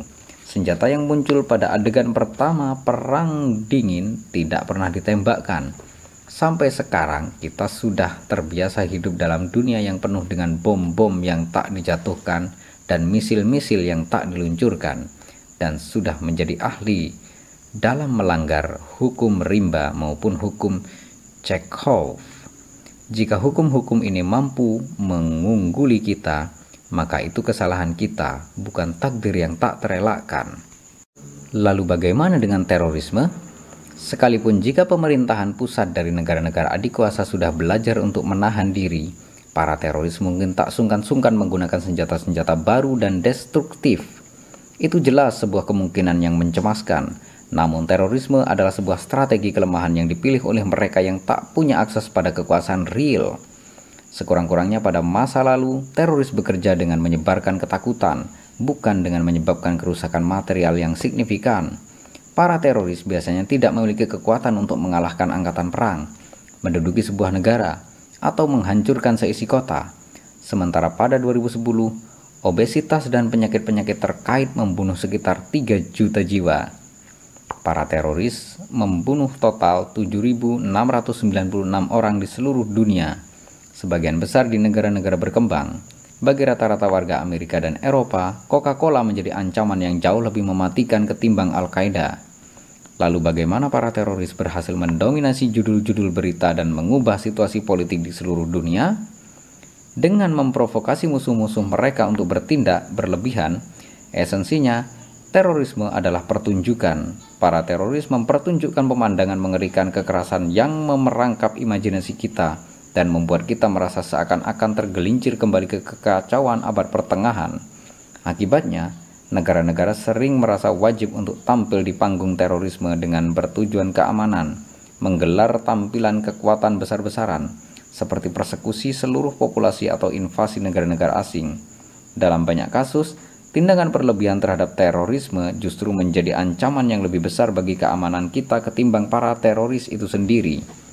Senjata yang muncul pada adegan pertama perang dingin tidak pernah ditembakkan. Sampai sekarang kita sudah terbiasa hidup dalam dunia yang penuh dengan bom-bom yang tak dijatuhkan dan misil-misil yang tak diluncurkan dan sudah menjadi ahli dalam melanggar hukum rimba maupun hukum Chekhov. Jika hukum-hukum ini mampu mengungguli kita, maka itu kesalahan kita, bukan takdir yang tak terelakkan. Lalu bagaimana dengan terorisme? Sekalipun jika pemerintahan pusat dari negara-negara adik kuasa sudah belajar untuk menahan diri, para teroris mungkin tak sungkan-sungkan menggunakan senjata-senjata baru dan destruktif. Itu jelas sebuah kemungkinan yang mencemaskan. Namun terorisme adalah sebuah strategi kelemahan yang dipilih oleh mereka yang tak punya akses pada kekuasaan real Sekurang-kurangnya pada masa lalu, teroris bekerja dengan menyebarkan ketakutan, bukan dengan menyebabkan kerusakan material yang signifikan. Para teroris biasanya tidak memiliki kekuatan untuk mengalahkan angkatan perang, menduduki sebuah negara, atau menghancurkan seisi kota. Sementara pada 2010, obesitas dan penyakit-penyakit terkait membunuh sekitar 3 juta jiwa. Para teroris membunuh total 7.696 orang di seluruh dunia sebagian besar di negara-negara berkembang. Bagi rata-rata warga Amerika dan Eropa, Coca-Cola menjadi ancaman yang jauh lebih mematikan ketimbang Al-Qaeda. Lalu bagaimana para teroris berhasil mendominasi judul-judul berita dan mengubah situasi politik di seluruh dunia? Dengan memprovokasi musuh-musuh mereka untuk bertindak berlebihan, esensinya terorisme adalah pertunjukan para teroris mempertunjukkan pemandangan mengerikan kekerasan yang memerangkap imajinasi kita dan membuat kita merasa seakan-akan tergelincir kembali ke kekacauan abad pertengahan. Akibatnya, negara-negara sering merasa wajib untuk tampil di panggung terorisme dengan bertujuan keamanan, menggelar tampilan kekuatan besar-besaran, seperti persekusi seluruh populasi atau invasi negara-negara asing. Dalam banyak kasus, tindakan berlebihan terhadap terorisme justru menjadi ancaman yang lebih besar bagi keamanan kita ketimbang para teroris itu sendiri.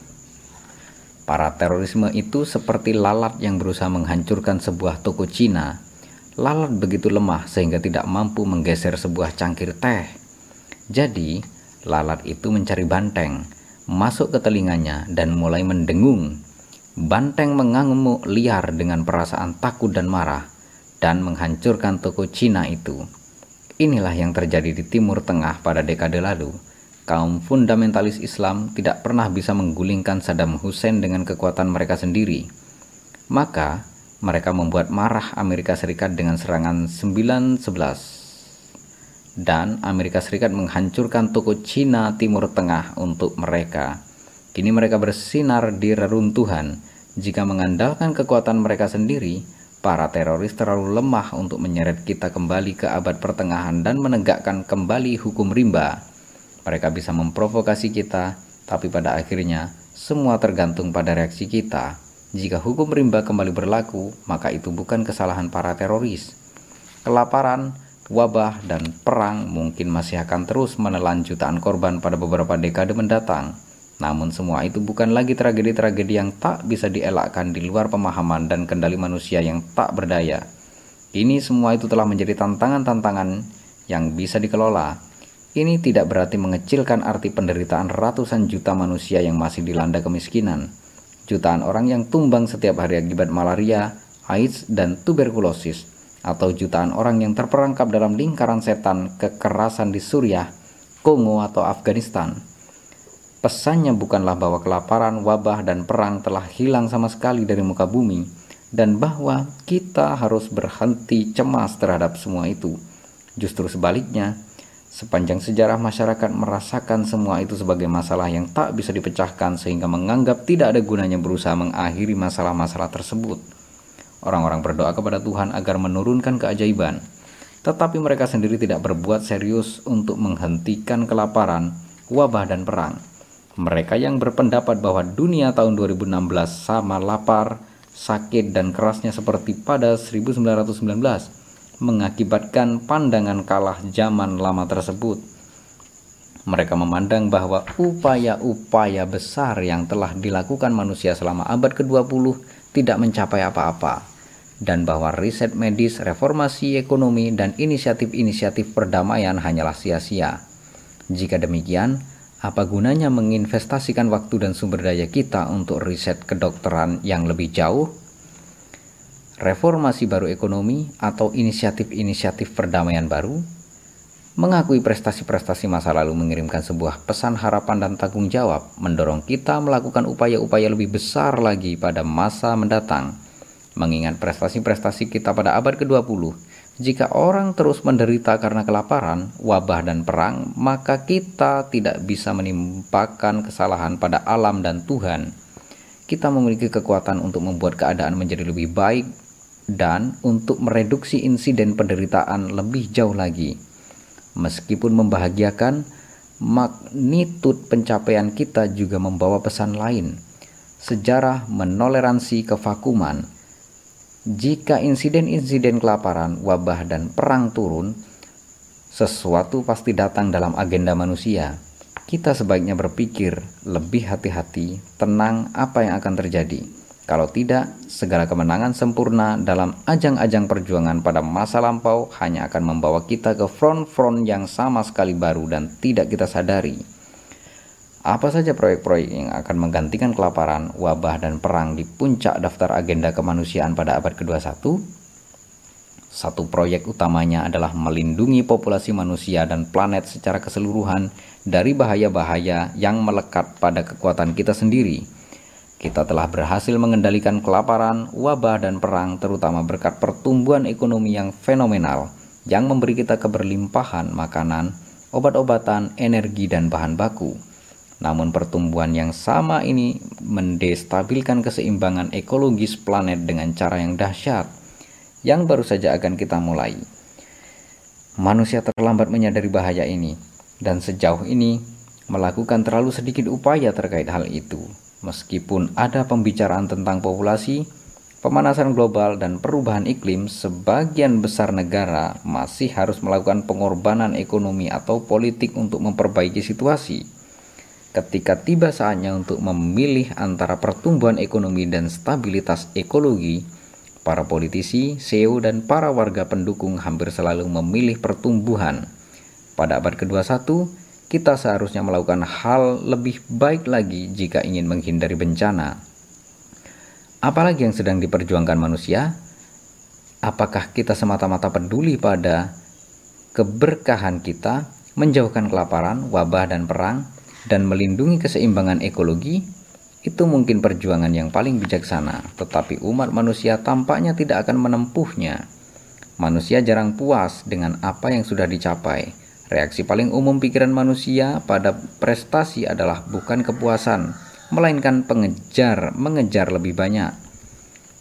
Para terorisme itu seperti lalat yang berusaha menghancurkan sebuah toko Cina. Lalat begitu lemah sehingga tidak mampu menggeser sebuah cangkir teh. Jadi, lalat itu mencari banteng, masuk ke telinganya dan mulai mendengung. Banteng mengamuk liar dengan perasaan takut dan marah dan menghancurkan toko Cina itu. Inilah yang terjadi di Timur Tengah pada dekade lalu kaum fundamentalis Islam tidak pernah bisa menggulingkan Saddam Hussein dengan kekuatan mereka sendiri. Maka, mereka membuat marah Amerika Serikat dengan serangan 911 dan Amerika Serikat menghancurkan toko Cina Timur Tengah untuk mereka. Kini mereka bersinar di reruntuhan. Jika mengandalkan kekuatan mereka sendiri, para teroris terlalu lemah untuk menyeret kita kembali ke abad pertengahan dan menegakkan kembali hukum rimba. Mereka bisa memprovokasi kita, tapi pada akhirnya semua tergantung pada reaksi kita. Jika hukum rimba kembali berlaku, maka itu bukan kesalahan para teroris. Kelaparan, wabah, dan perang mungkin masih akan terus menelan jutaan korban pada beberapa dekade mendatang. Namun semua itu bukan lagi tragedi-tragedi yang tak bisa dielakkan di luar pemahaman dan kendali manusia yang tak berdaya. Ini semua itu telah menjadi tantangan-tantangan yang bisa dikelola ini tidak berarti mengecilkan arti penderitaan ratusan juta manusia yang masih dilanda kemiskinan. Jutaan orang yang tumbang setiap hari akibat malaria, AIDS, dan tuberkulosis, atau jutaan orang yang terperangkap dalam lingkaran setan kekerasan di Suriah, Kongo, atau Afghanistan. Pesannya bukanlah bahwa kelaparan, wabah, dan perang telah hilang sama sekali dari muka bumi, dan bahwa kita harus berhenti cemas terhadap semua itu. Justru sebaliknya, Sepanjang sejarah masyarakat merasakan semua itu sebagai masalah yang tak bisa dipecahkan sehingga menganggap tidak ada gunanya berusaha mengakhiri masalah-masalah tersebut. Orang-orang berdoa kepada Tuhan agar menurunkan keajaiban, tetapi mereka sendiri tidak berbuat serius untuk menghentikan kelaparan, wabah, dan perang. Mereka yang berpendapat bahwa dunia tahun 2016 sama lapar, sakit, dan kerasnya seperti pada 1919 mengakibatkan pandangan kalah zaman lama tersebut. Mereka memandang bahwa upaya-upaya besar yang telah dilakukan manusia selama abad ke-20 tidak mencapai apa-apa dan bahwa riset medis, reformasi ekonomi, dan inisiatif-inisiatif perdamaian hanyalah sia-sia. Jika demikian, apa gunanya menginvestasikan waktu dan sumber daya kita untuk riset kedokteran yang lebih jauh reformasi baru ekonomi atau inisiatif-inisiatif perdamaian baru, mengakui prestasi-prestasi masa lalu mengirimkan sebuah pesan harapan dan tanggung jawab, mendorong kita melakukan upaya-upaya lebih besar lagi pada masa mendatang. Mengingat prestasi-prestasi kita pada abad ke-20, jika orang terus menderita karena kelaparan, wabah, dan perang, maka kita tidak bisa menimpakan kesalahan pada alam dan Tuhan. Kita memiliki kekuatan untuk membuat keadaan menjadi lebih baik dan untuk mereduksi insiden penderitaan lebih jauh lagi. Meskipun membahagiakan, magnitud pencapaian kita juga membawa pesan lain. Sejarah menoleransi kevakuman. Jika insiden-insiden kelaparan, wabah, dan perang turun, sesuatu pasti datang dalam agenda manusia. Kita sebaiknya berpikir lebih hati-hati, tenang apa yang akan terjadi kalau tidak, segala kemenangan sempurna dalam ajang-ajang perjuangan pada masa lampau hanya akan membawa kita ke front-front yang sama sekali baru dan tidak kita sadari. Apa saja proyek-proyek yang akan menggantikan kelaparan, wabah, dan perang di puncak daftar agenda kemanusiaan pada abad ke-21? Satu proyek utamanya adalah melindungi populasi manusia dan planet secara keseluruhan dari bahaya-bahaya yang melekat pada kekuatan kita sendiri kita telah berhasil mengendalikan kelaparan, wabah, dan perang, terutama berkat pertumbuhan ekonomi yang fenomenal yang memberi kita keberlimpahan makanan, obat-obatan, energi, dan bahan baku. Namun pertumbuhan yang sama ini mendestabilkan keseimbangan ekologis planet dengan cara yang dahsyat, yang baru saja akan kita mulai. Manusia terlambat menyadari bahaya ini, dan sejauh ini melakukan terlalu sedikit upaya terkait hal itu. Meskipun ada pembicaraan tentang populasi, pemanasan global dan perubahan iklim, sebagian besar negara masih harus melakukan pengorbanan ekonomi atau politik untuk memperbaiki situasi. Ketika tiba saatnya untuk memilih antara pertumbuhan ekonomi dan stabilitas ekologi, para politisi, CEO, dan para warga pendukung hampir selalu memilih pertumbuhan. Pada abad ke-21, kita seharusnya melakukan hal lebih baik lagi jika ingin menghindari bencana Apalagi yang sedang diperjuangkan manusia? Apakah kita semata-mata peduli pada keberkahan kita, menjauhkan kelaparan, wabah, dan perang, dan melindungi keseimbangan ekologi? Itu mungkin perjuangan yang paling bijaksana, tetapi umat manusia tampaknya tidak akan menempuhnya. Manusia jarang puas dengan apa yang sudah dicapai. Reaksi paling umum pikiran manusia pada prestasi adalah bukan kepuasan, melainkan pengejar mengejar lebih banyak.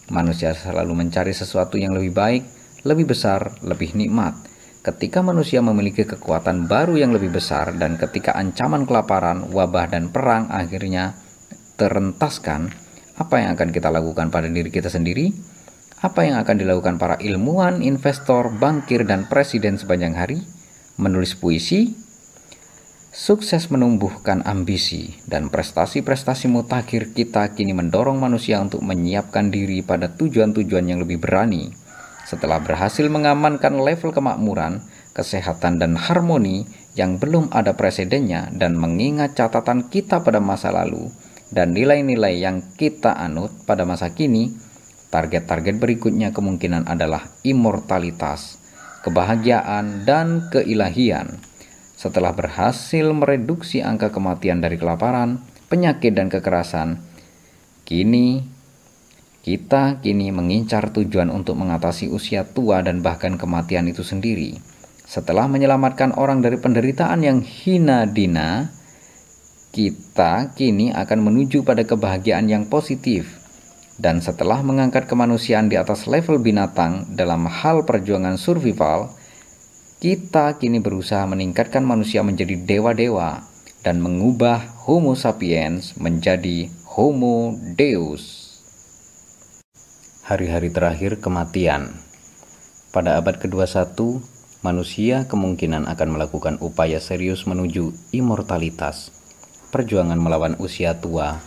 Manusia selalu mencari sesuatu yang lebih baik, lebih besar, lebih nikmat. Ketika manusia memiliki kekuatan baru yang lebih besar dan ketika ancaman kelaparan, wabah dan perang akhirnya terentaskan, apa yang akan kita lakukan pada diri kita sendiri? Apa yang akan dilakukan para ilmuwan, investor, bankir, dan presiden sepanjang hari? Menulis puisi, Sukses menumbuhkan ambisi dan prestasi-prestasi mutakhir kita kini mendorong manusia untuk menyiapkan diri pada tujuan-tujuan yang lebih berani. Setelah berhasil mengamankan level kemakmuran, kesehatan dan harmoni yang belum ada presidennya dan mengingat catatan kita pada masa lalu dan nilai-nilai yang kita anut pada masa kini, target-target berikutnya kemungkinan adalah immortalitas, kebahagiaan, dan keilahian setelah berhasil mereduksi angka kematian dari kelaparan, penyakit, dan kekerasan, kini kita kini mengincar tujuan untuk mengatasi usia tua dan bahkan kematian itu sendiri. Setelah menyelamatkan orang dari penderitaan yang hina dina, kita kini akan menuju pada kebahagiaan yang positif. Dan setelah mengangkat kemanusiaan di atas level binatang dalam hal perjuangan survival, kita kini berusaha meningkatkan manusia menjadi dewa-dewa dan mengubah Homo sapiens menjadi Homo Deus. Hari-hari terakhir kematian. Pada abad ke-21, manusia kemungkinan akan melakukan upaya serius menuju imortalitas. Perjuangan melawan usia tua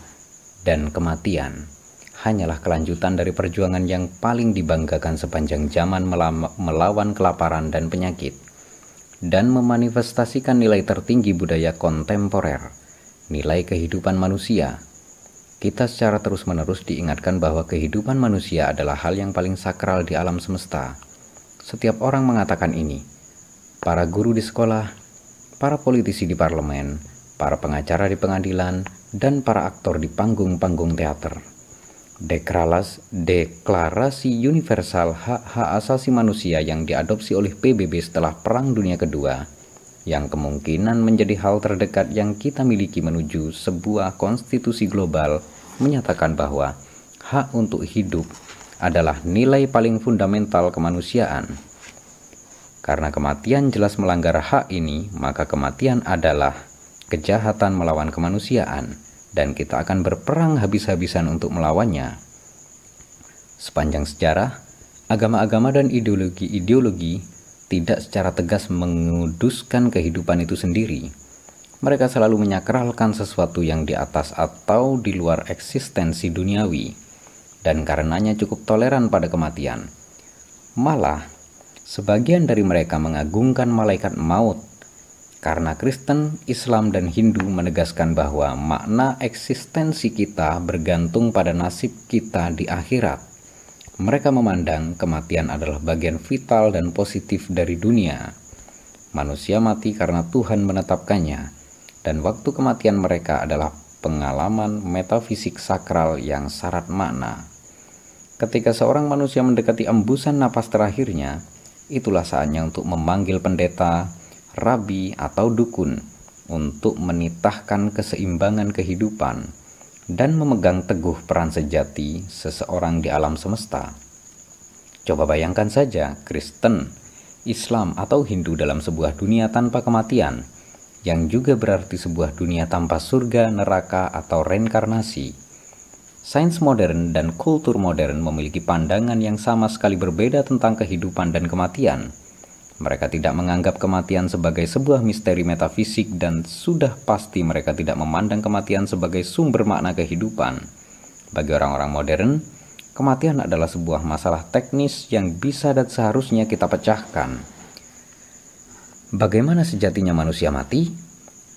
dan kematian hanyalah kelanjutan dari perjuangan yang paling dibanggakan sepanjang zaman melawan kelaparan dan penyakit dan memanifestasikan nilai tertinggi budaya kontemporer, nilai kehidupan manusia. Kita secara terus-menerus diingatkan bahwa kehidupan manusia adalah hal yang paling sakral di alam semesta. Setiap orang mengatakan ini. Para guru di sekolah, para politisi di parlemen, para pengacara di pengadilan, dan para aktor di panggung-panggung teater. Dekralas, Deklarasi Universal Hak-Hak Asasi Manusia yang diadopsi oleh PBB setelah Perang Dunia Kedua, yang kemungkinan menjadi hal terdekat yang kita miliki menuju sebuah konstitusi global, menyatakan bahwa hak untuk hidup adalah nilai paling fundamental kemanusiaan. Karena kematian jelas melanggar hak ini, maka kematian adalah kejahatan melawan kemanusiaan dan kita akan berperang habis-habisan untuk melawannya. Sepanjang sejarah, agama-agama dan ideologi-ideologi tidak secara tegas menguduskan kehidupan itu sendiri. Mereka selalu menyakralkan sesuatu yang di atas atau di luar eksistensi duniawi, dan karenanya cukup toleran pada kematian. Malah, sebagian dari mereka mengagungkan malaikat maut karena Kristen, Islam, dan Hindu menegaskan bahwa makna eksistensi kita bergantung pada nasib kita di akhirat. Mereka memandang kematian adalah bagian vital dan positif dari dunia. Manusia mati karena Tuhan menetapkannya, dan waktu kematian mereka adalah pengalaman metafisik sakral yang syarat makna. Ketika seorang manusia mendekati embusan napas terakhirnya, itulah saatnya untuk memanggil pendeta, rabi, atau dukun untuk menitahkan keseimbangan kehidupan dan memegang teguh peran sejati seseorang di alam semesta. Coba bayangkan saja Kristen, Islam, atau Hindu dalam sebuah dunia tanpa kematian, yang juga berarti sebuah dunia tanpa surga, neraka, atau reinkarnasi Sains modern dan kultur modern memiliki pandangan yang sama sekali berbeda tentang kehidupan dan kematian. Mereka tidak menganggap kematian sebagai sebuah misteri metafisik dan sudah pasti mereka tidak memandang kematian sebagai sumber makna kehidupan. Bagi orang-orang modern, kematian adalah sebuah masalah teknis yang bisa dan seharusnya kita pecahkan. Bagaimana sejatinya manusia mati?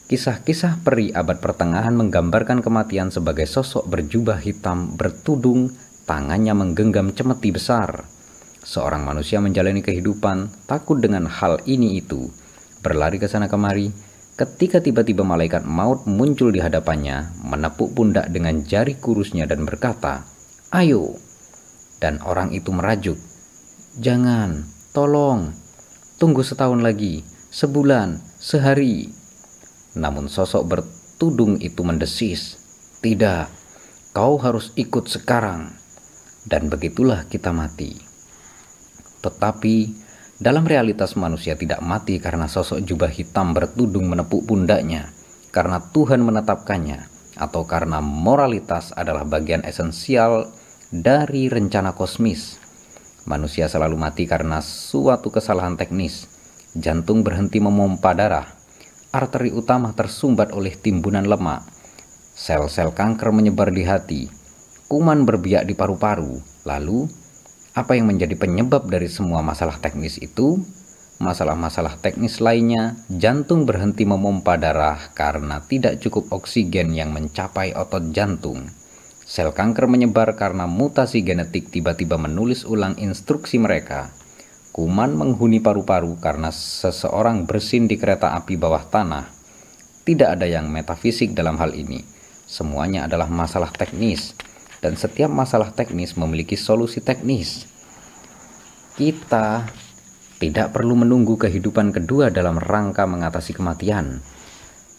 Kisah-kisah peri abad pertengahan menggambarkan kematian sebagai sosok berjubah hitam bertudung, tangannya menggenggam cemeti besar. Seorang manusia menjalani kehidupan takut dengan hal ini itu, berlari ke sana kemari, ketika tiba-tiba malaikat maut muncul di hadapannya, menepuk pundak dengan jari kurusnya dan berkata, "Ayo!" Dan orang itu merajuk, "Jangan, tolong, tunggu setahun lagi, sebulan, sehari, namun sosok bertudung itu mendesis, "Tidak, kau harus ikut sekarang." Dan begitulah kita mati. Tetapi dalam realitas manusia tidak mati karena sosok jubah hitam bertudung menepuk pundaknya, karena Tuhan menetapkannya, atau karena moralitas adalah bagian esensial dari rencana kosmis. Manusia selalu mati karena suatu kesalahan teknis. Jantung berhenti memompa darah, arteri utama tersumbat oleh timbunan lemak. Sel-sel kanker menyebar di hati. Kuman berbiak di paru-paru. Lalu, apa yang menjadi penyebab dari semua masalah teknis itu? Masalah-masalah teknis lainnya, jantung berhenti memompa darah karena tidak cukup oksigen yang mencapai otot jantung. Sel kanker menyebar karena mutasi genetik tiba-tiba menulis ulang instruksi mereka Kuman menghuni paru-paru karena seseorang bersin di kereta api bawah tanah. Tidak ada yang metafisik dalam hal ini. Semuanya adalah masalah teknis, dan setiap masalah teknis memiliki solusi teknis. Kita tidak perlu menunggu kehidupan kedua dalam rangka mengatasi kematian.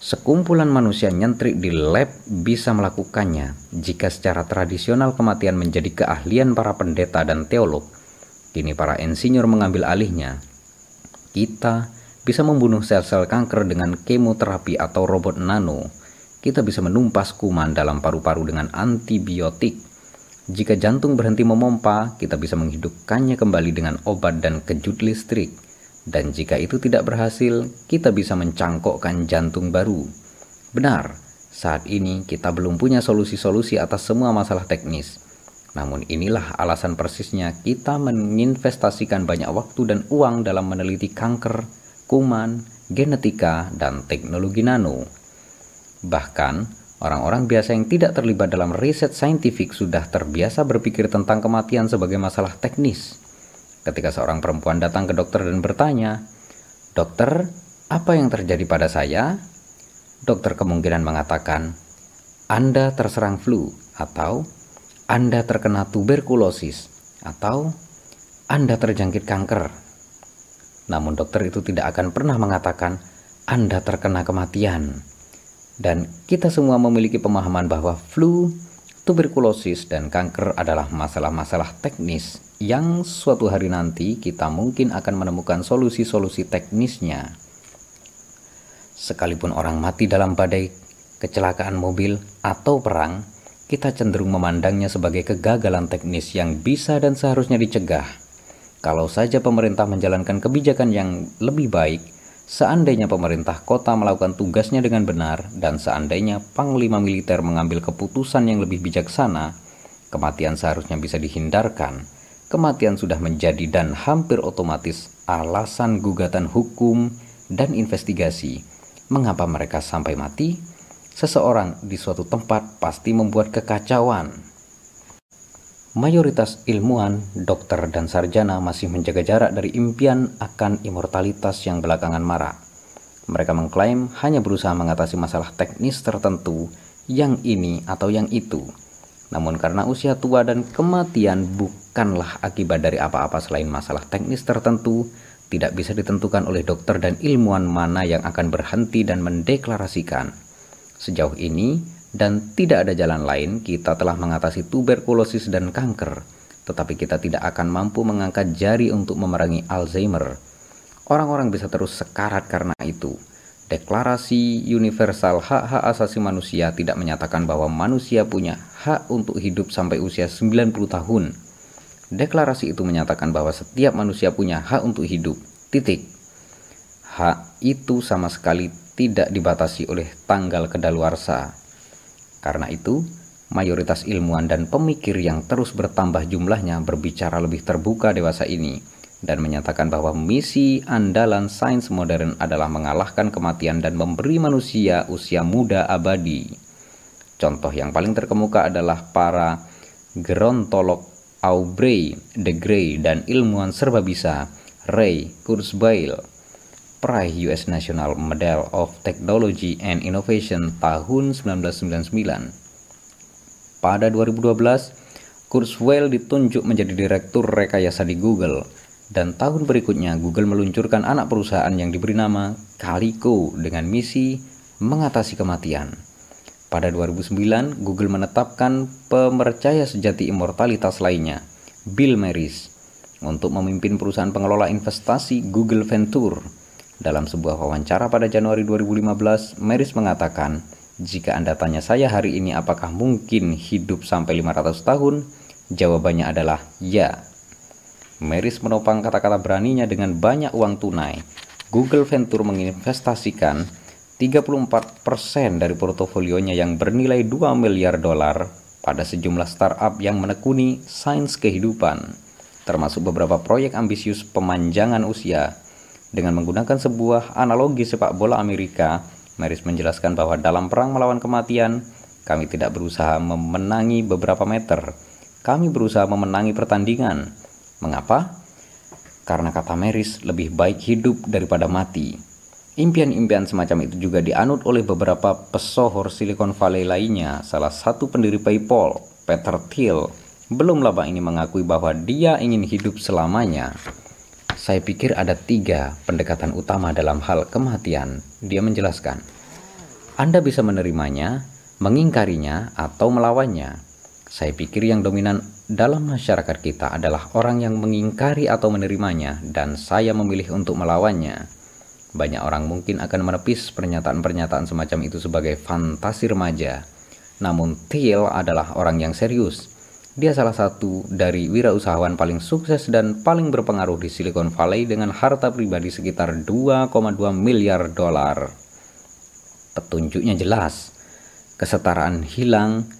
Sekumpulan manusia nyentrik di lab bisa melakukannya jika secara tradisional kematian menjadi keahlian para pendeta dan teolog Kini para insinyur mengambil alihnya. Kita bisa membunuh sel-sel kanker dengan kemoterapi atau robot nano. Kita bisa menumpas kuman dalam paru-paru dengan antibiotik. Jika jantung berhenti memompa, kita bisa menghidupkannya kembali dengan obat dan kejut listrik. Dan jika itu tidak berhasil, kita bisa mencangkokkan jantung baru. Benar, saat ini kita belum punya solusi-solusi atas semua masalah teknis namun inilah alasan persisnya kita menginvestasikan banyak waktu dan uang dalam meneliti kanker, kuman, genetika, dan teknologi nano. Bahkan, orang-orang biasa yang tidak terlibat dalam riset saintifik sudah terbiasa berpikir tentang kematian sebagai masalah teknis. Ketika seorang perempuan datang ke dokter dan bertanya, "Dokter, apa yang terjadi pada saya?" Dokter kemungkinan mengatakan, "Anda terserang flu," atau anda terkena tuberkulosis atau Anda terjangkit kanker. Namun dokter itu tidak akan pernah mengatakan Anda terkena kematian. Dan kita semua memiliki pemahaman bahwa flu, tuberkulosis, dan kanker adalah masalah-masalah teknis yang suatu hari nanti kita mungkin akan menemukan solusi-solusi teknisnya. Sekalipun orang mati dalam badai, kecelakaan mobil, atau perang, kita cenderung memandangnya sebagai kegagalan teknis yang bisa dan seharusnya dicegah. Kalau saja pemerintah menjalankan kebijakan yang lebih baik, seandainya pemerintah kota melakukan tugasnya dengan benar, dan seandainya panglima militer mengambil keputusan yang lebih bijaksana, kematian seharusnya bisa dihindarkan. Kematian sudah menjadi dan hampir otomatis alasan gugatan hukum dan investigasi. Mengapa mereka sampai mati? seseorang di suatu tempat pasti membuat kekacauan. Mayoritas ilmuwan, dokter, dan sarjana masih menjaga jarak dari impian akan immortalitas yang belakangan marak. Mereka mengklaim hanya berusaha mengatasi masalah teknis tertentu yang ini atau yang itu. Namun karena usia tua dan kematian bukanlah akibat dari apa-apa selain masalah teknis tertentu, tidak bisa ditentukan oleh dokter dan ilmuwan mana yang akan berhenti dan mendeklarasikan. Sejauh ini, dan tidak ada jalan lain, kita telah mengatasi tuberkulosis dan kanker, tetapi kita tidak akan mampu mengangkat jari untuk memerangi Alzheimer. Orang-orang bisa terus sekarat karena itu. Deklarasi Universal Hak-Hak Asasi Manusia tidak menyatakan bahwa manusia punya hak untuk hidup sampai usia 90 tahun Deklarasi itu menyatakan bahwa setiap manusia punya hak untuk hidup. Titik. Hak itu sama sekali tidak dibatasi oleh tanggal kedaluarsa. Karena itu, mayoritas ilmuwan dan pemikir yang terus bertambah jumlahnya berbicara lebih terbuka dewasa ini dan menyatakan bahwa misi andalan sains modern adalah mengalahkan kematian dan memberi manusia usia muda abadi. Contoh yang paling terkemuka adalah para gerontolog Aubrey de Grey dan ilmuwan serba bisa Ray Kurzweil peraih US National Medal of Technology and Innovation tahun 1999. Pada 2012, Kurzweil ditunjuk menjadi direktur rekayasa di Google dan tahun berikutnya Google meluncurkan anak perusahaan yang diberi nama Calico dengan misi mengatasi kematian. Pada 2009, Google menetapkan pemercaya sejati immortalitas lainnya, Bill Maris, untuk memimpin perusahaan pengelola investasi Google Venture. Dalam sebuah wawancara pada Januari 2015, Maris mengatakan, jika Anda tanya saya hari ini apakah mungkin hidup sampai 500 tahun, jawabannya adalah ya. Maris menopang kata-kata beraninya dengan banyak uang tunai. Google Venture menginvestasikan 34% dari portofolionya yang bernilai 2 miliar dolar pada sejumlah startup yang menekuni sains kehidupan, termasuk beberapa proyek ambisius pemanjangan usia. Dengan menggunakan sebuah analogi sepak bola Amerika, Maris menjelaskan bahwa dalam perang melawan kematian, kami tidak berusaha memenangi beberapa meter, kami berusaha memenangi pertandingan. Mengapa? Karena kata Maris, lebih baik hidup daripada mati. Impian-impian semacam itu juga dianut oleh beberapa pesohor Silicon Valley lainnya. Salah satu pendiri PayPal, Peter Thiel, belum lama ini mengakui bahwa dia ingin hidup selamanya. Saya pikir ada tiga pendekatan utama dalam hal kematian. Dia menjelaskan, Anda bisa menerimanya, mengingkarinya, atau melawannya. Saya pikir yang dominan dalam masyarakat kita adalah orang yang mengingkari atau menerimanya, dan saya memilih untuk melawannya. Banyak orang mungkin akan menepis pernyataan-pernyataan semacam itu sebagai fantasi remaja. Namun Thiel adalah orang yang serius. Dia salah satu dari wirausahawan paling sukses dan paling berpengaruh di Silicon Valley dengan harta pribadi sekitar 2,2 miliar dolar. Petunjuknya jelas. Kesetaraan hilang,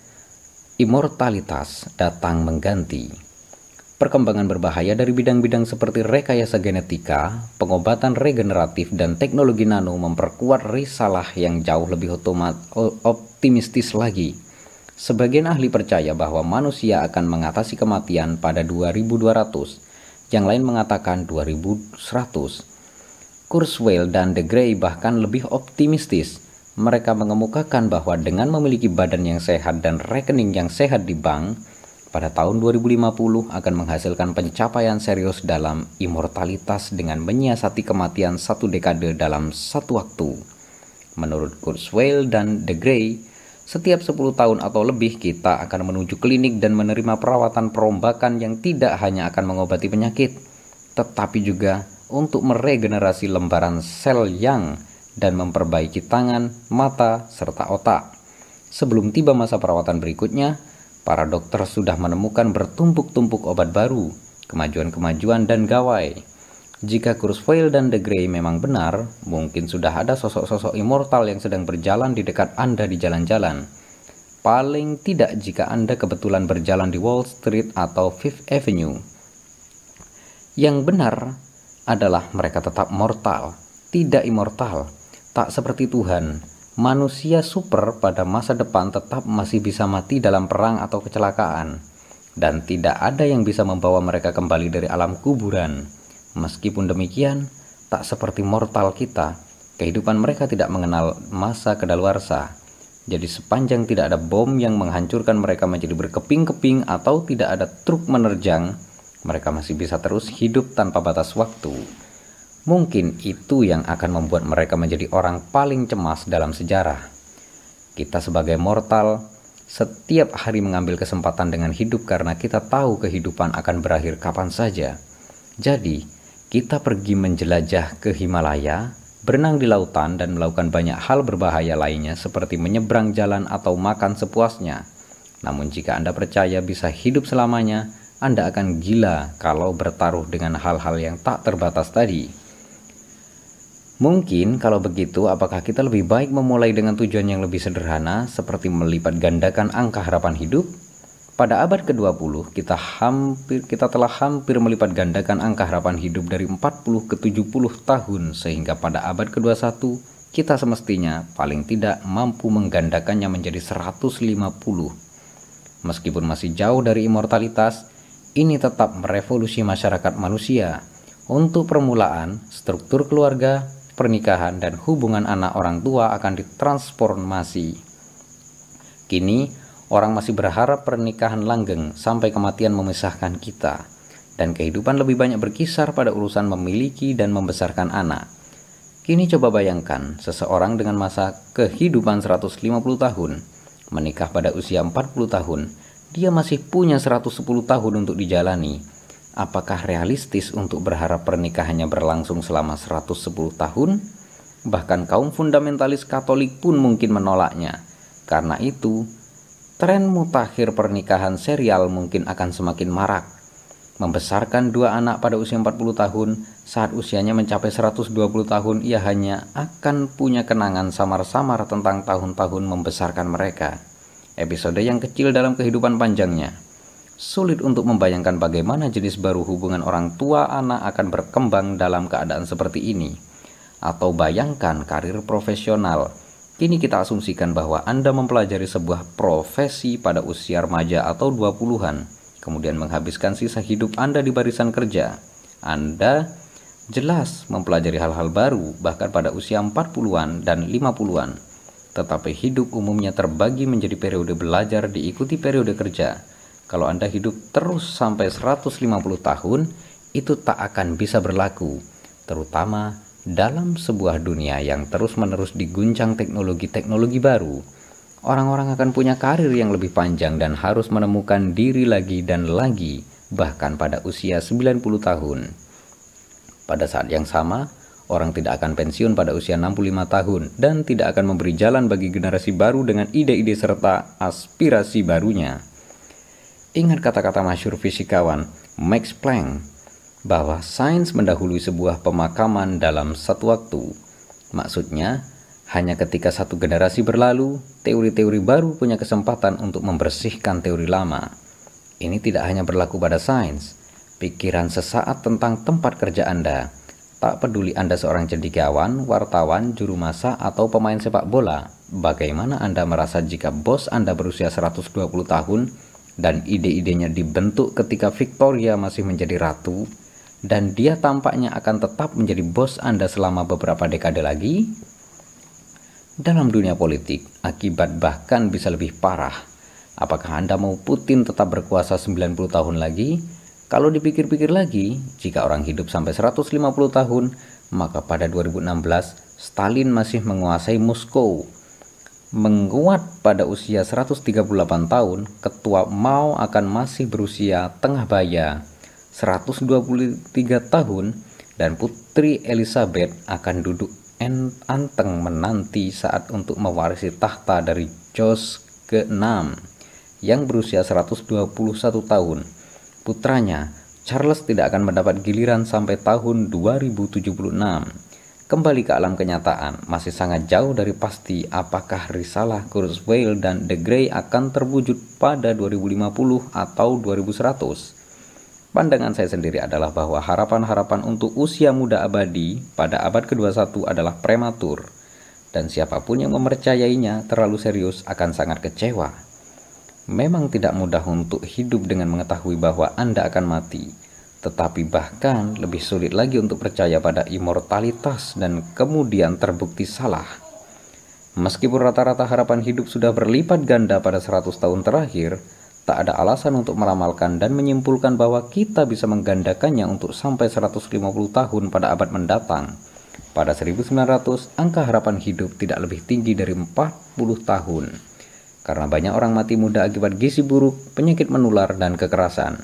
immortalitas datang mengganti. Perkembangan berbahaya dari bidang-bidang seperti rekayasa genetika, pengobatan regeneratif, dan teknologi nano memperkuat risalah yang jauh lebih otomat, optimistis lagi. Sebagian ahli percaya bahwa manusia akan mengatasi kematian pada 2200, yang lain mengatakan 2100. Kurzweil dan De Grey bahkan lebih optimistis. Mereka mengemukakan bahwa dengan memiliki badan yang sehat dan rekening yang sehat di bank, pada tahun 2050 akan menghasilkan pencapaian serius dalam immortalitas dengan menyiasati kematian satu dekade dalam satu waktu. Menurut Kurzweil dan De Grey, setiap 10 tahun atau lebih kita akan menuju klinik dan menerima perawatan perombakan yang tidak hanya akan mengobati penyakit, tetapi juga untuk meregenerasi lembaran sel yang dan memperbaiki tangan, mata, serta otak. Sebelum tiba masa perawatan berikutnya, para dokter sudah menemukan bertumpuk-tumpuk obat baru, kemajuan-kemajuan dan gawai. Jika Kurzweil dan De Grey memang benar, mungkin sudah ada sosok-sosok immortal yang sedang berjalan di dekat Anda di jalan-jalan. Paling tidak jika Anda kebetulan berjalan di Wall Street atau Fifth Avenue. Yang benar adalah mereka tetap mortal, tidak immortal, tak seperti Tuhan, manusia super pada masa depan tetap masih bisa mati dalam perang atau kecelakaan, dan tidak ada yang bisa membawa mereka kembali dari alam kuburan. Meskipun demikian, tak seperti mortal kita, kehidupan mereka tidak mengenal masa kedaluarsa. Jadi sepanjang tidak ada bom yang menghancurkan mereka menjadi berkeping-keping atau tidak ada truk menerjang, mereka masih bisa terus hidup tanpa batas waktu. Mungkin itu yang akan membuat mereka menjadi orang paling cemas dalam sejarah. Kita sebagai mortal setiap hari mengambil kesempatan dengan hidup karena kita tahu kehidupan akan berakhir kapan saja. Jadi, kita pergi menjelajah ke Himalaya, berenang di lautan dan melakukan banyak hal berbahaya lainnya seperti menyeberang jalan atau makan sepuasnya. Namun jika Anda percaya bisa hidup selamanya, Anda akan gila kalau bertaruh dengan hal-hal yang tak terbatas tadi. Mungkin kalau begitu apakah kita lebih baik memulai dengan tujuan yang lebih sederhana seperti melipat gandakan angka harapan hidup? Pada abad ke-20 kita hampir kita telah hampir melipat gandakan angka harapan hidup dari 40 ke 70 tahun sehingga pada abad ke-21 kita semestinya paling tidak mampu menggandakannya menjadi 150. Meskipun masih jauh dari imortalitas, ini tetap merevolusi masyarakat manusia. Untuk permulaan, struktur keluarga, pernikahan dan hubungan anak orang tua akan ditransformasi. Kini, orang masih berharap pernikahan langgeng sampai kematian memisahkan kita, dan kehidupan lebih banyak berkisar pada urusan memiliki dan membesarkan anak. Kini coba bayangkan seseorang dengan masa kehidupan 150 tahun, menikah pada usia 40 tahun, dia masih punya 110 tahun untuk dijalani, Apakah realistis untuk berharap pernikahannya berlangsung selama 110 tahun? Bahkan kaum fundamentalis Katolik pun mungkin menolaknya. Karena itu, tren mutakhir pernikahan serial mungkin akan semakin marak. Membesarkan dua anak pada usia 40 tahun, saat usianya mencapai 120 tahun, ia hanya akan punya kenangan samar-samar tentang tahun-tahun membesarkan mereka. Episode yang kecil dalam kehidupan panjangnya. Sulit untuk membayangkan bagaimana jenis baru hubungan orang tua anak akan berkembang dalam keadaan seperti ini. Atau bayangkan karir profesional. Kini kita asumsikan bahwa Anda mempelajari sebuah profesi pada usia remaja atau 20-an, kemudian menghabiskan sisa hidup Anda di barisan kerja. Anda jelas mempelajari hal-hal baru bahkan pada usia 40-an dan 50-an. Tetapi hidup umumnya terbagi menjadi periode belajar diikuti periode kerja kalau Anda hidup terus sampai 150 tahun, itu tak akan bisa berlaku, terutama dalam sebuah dunia yang terus-menerus diguncang teknologi-teknologi baru. Orang-orang akan punya karir yang lebih panjang dan harus menemukan diri lagi dan lagi, bahkan pada usia 90 tahun. Pada saat yang sama, orang tidak akan pensiun pada usia 65 tahun dan tidak akan memberi jalan bagi generasi baru dengan ide-ide serta aspirasi barunya. Ingat kata-kata masyur fisikawan Max Planck bahwa sains mendahului sebuah pemakaman dalam satu waktu. Maksudnya, hanya ketika satu generasi berlalu, teori-teori baru punya kesempatan untuk membersihkan teori lama. Ini tidak hanya berlaku pada sains. Pikiran sesaat tentang tempat kerja Anda, tak peduli Anda seorang cendekiawan, wartawan, juru masak, atau pemain sepak bola, bagaimana Anda merasa jika bos Anda berusia 120 tahun dan ide-idenya dibentuk ketika Victoria masih menjadi ratu dan dia tampaknya akan tetap menjadi bos Anda selama beberapa dekade lagi? Dalam dunia politik, akibat bahkan bisa lebih parah. Apakah Anda mau Putin tetap berkuasa 90 tahun lagi? Kalau dipikir-pikir lagi, jika orang hidup sampai 150 tahun, maka pada 2016 Stalin masih menguasai Moskow menguat pada usia 138 tahun, ketua Mao akan masih berusia tengah baya 123 tahun dan putri Elizabeth akan duduk anteng menanti saat untuk mewarisi tahta dari George ke-6 yang berusia 121 tahun. Putranya, Charles tidak akan mendapat giliran sampai tahun 2076 Kembali ke alam kenyataan, masih sangat jauh dari pasti apakah risalah Kurzweil dan The Grey akan terwujud pada 2050 atau 2100. Pandangan saya sendiri adalah bahwa harapan-harapan untuk usia muda abadi pada abad ke-21 adalah prematur, dan siapa pun yang mempercayainya terlalu serius akan sangat kecewa. Memang tidak mudah untuk hidup dengan mengetahui bahwa Anda akan mati, tetapi bahkan lebih sulit lagi untuk percaya pada immortalitas dan kemudian terbukti salah. Meskipun rata-rata harapan hidup sudah berlipat ganda pada 100 tahun terakhir, tak ada alasan untuk meramalkan dan menyimpulkan bahwa kita bisa menggandakannya untuk sampai 150 tahun pada abad mendatang. Pada 1900, angka harapan hidup tidak lebih tinggi dari 40 tahun. Karena banyak orang mati muda akibat gizi buruk, penyakit menular, dan kekerasan.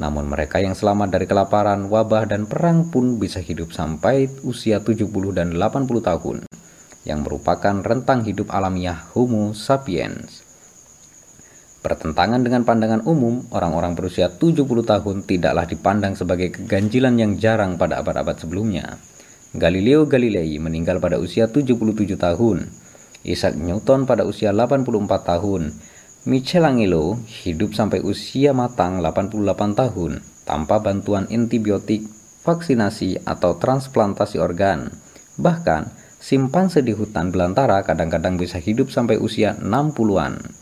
Namun mereka yang selamat dari kelaparan, wabah, dan perang pun bisa hidup sampai usia 70 dan 80 tahun, yang merupakan rentang hidup alamiah Homo sapiens. Bertentangan dengan pandangan umum, orang-orang berusia 70 tahun tidaklah dipandang sebagai keganjilan yang jarang pada abad-abad sebelumnya. Galileo Galilei meninggal pada usia 77 tahun. Isaac Newton pada usia 84 tahun. Michelangelo hidup sampai usia matang 88 tahun tanpa bantuan antibiotik, vaksinasi, atau transplantasi organ. Bahkan, simpanse di hutan belantara kadang-kadang bisa hidup sampai usia 60-an.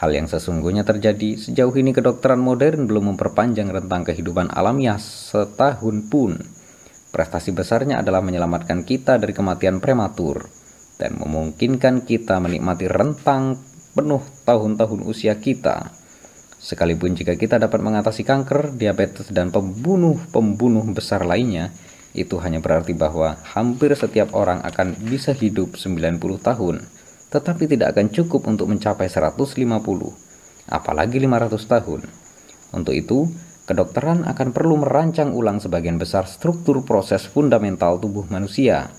Hal yang sesungguhnya terjadi sejauh ini kedokteran modern belum memperpanjang rentang kehidupan alamiah setahun pun. Prestasi besarnya adalah menyelamatkan kita dari kematian prematur dan memungkinkan kita menikmati rentang penuh tahun-tahun usia kita. Sekalipun jika kita dapat mengatasi kanker, diabetes, dan pembunuh-pembunuh besar lainnya, itu hanya berarti bahwa hampir setiap orang akan bisa hidup 90 tahun tetapi tidak akan cukup untuk mencapai 150, apalagi 500 tahun. Untuk itu, kedokteran akan perlu merancang ulang sebagian besar struktur proses fundamental tubuh manusia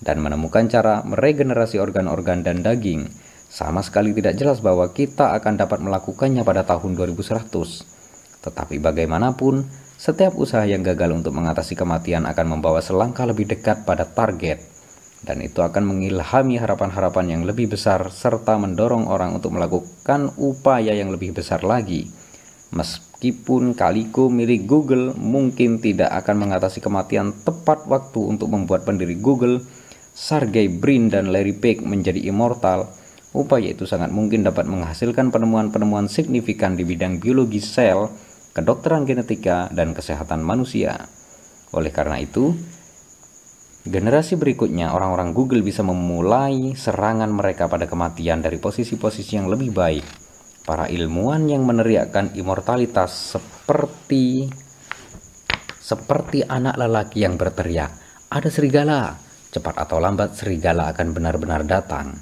dan menemukan cara meregenerasi organ-organ dan daging. Sama sekali tidak jelas bahwa kita akan dapat melakukannya pada tahun 2100. Tetapi bagaimanapun, setiap usaha yang gagal untuk mengatasi kematian akan membawa selangkah lebih dekat pada target dan itu akan mengilhami harapan-harapan yang lebih besar serta mendorong orang untuk melakukan upaya yang lebih besar lagi. Meskipun Kaliko milik Google mungkin tidak akan mengatasi kematian tepat waktu untuk membuat pendiri Google, Sergey Brin dan Larry Page menjadi immortal, upaya itu sangat mungkin dapat menghasilkan penemuan-penemuan signifikan di bidang biologi sel, kedokteran genetika, dan kesehatan manusia. Oleh karena itu, Generasi berikutnya, orang-orang Google bisa memulai serangan mereka pada kematian dari posisi-posisi yang lebih baik. Para ilmuwan yang meneriakkan immortalitas seperti seperti anak lelaki yang berteriak, "Ada serigala!" Cepat atau lambat serigala akan benar-benar datang.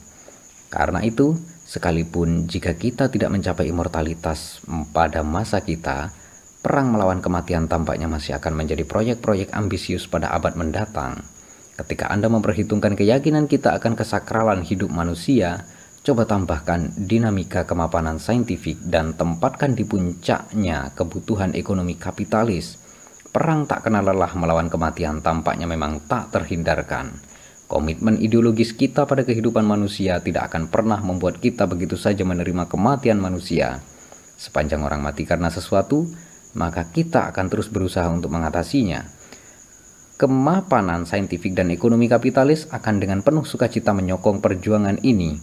Karena itu, sekalipun jika kita tidak mencapai immortalitas pada masa kita, perang melawan kematian tampaknya masih akan menjadi proyek-proyek ambisius pada abad mendatang. Ketika Anda memperhitungkan keyakinan kita akan kesakralan hidup manusia, coba tambahkan dinamika kemapanan saintifik dan tempatkan di puncaknya kebutuhan ekonomi kapitalis. Perang tak kenal lelah melawan kematian tampaknya memang tak terhindarkan. Komitmen ideologis kita pada kehidupan manusia tidak akan pernah membuat kita begitu saja menerima kematian manusia. Sepanjang orang mati karena sesuatu, maka kita akan terus berusaha untuk mengatasinya kemapanan saintifik dan ekonomi kapitalis akan dengan penuh sukacita menyokong perjuangan ini.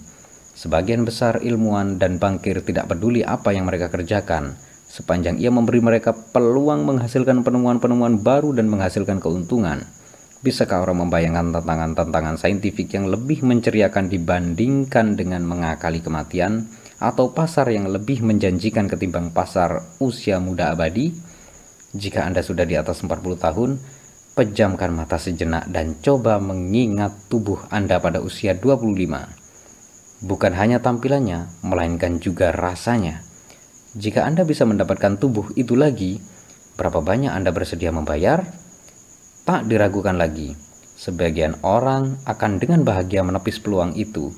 Sebagian besar ilmuwan dan bankir tidak peduli apa yang mereka kerjakan, sepanjang ia memberi mereka peluang menghasilkan penemuan-penemuan baru dan menghasilkan keuntungan. Bisakah orang membayangkan tantangan-tantangan saintifik yang lebih menceriakan dibandingkan dengan mengakali kematian atau pasar yang lebih menjanjikan ketimbang pasar usia muda abadi? Jika Anda sudah di atas 40 tahun, Pejamkan mata sejenak dan coba mengingat tubuh Anda pada usia 25. Bukan hanya tampilannya, melainkan juga rasanya. Jika Anda bisa mendapatkan tubuh itu lagi, berapa banyak Anda bersedia membayar? Tak diragukan lagi, sebagian orang akan dengan bahagia menepis peluang itu,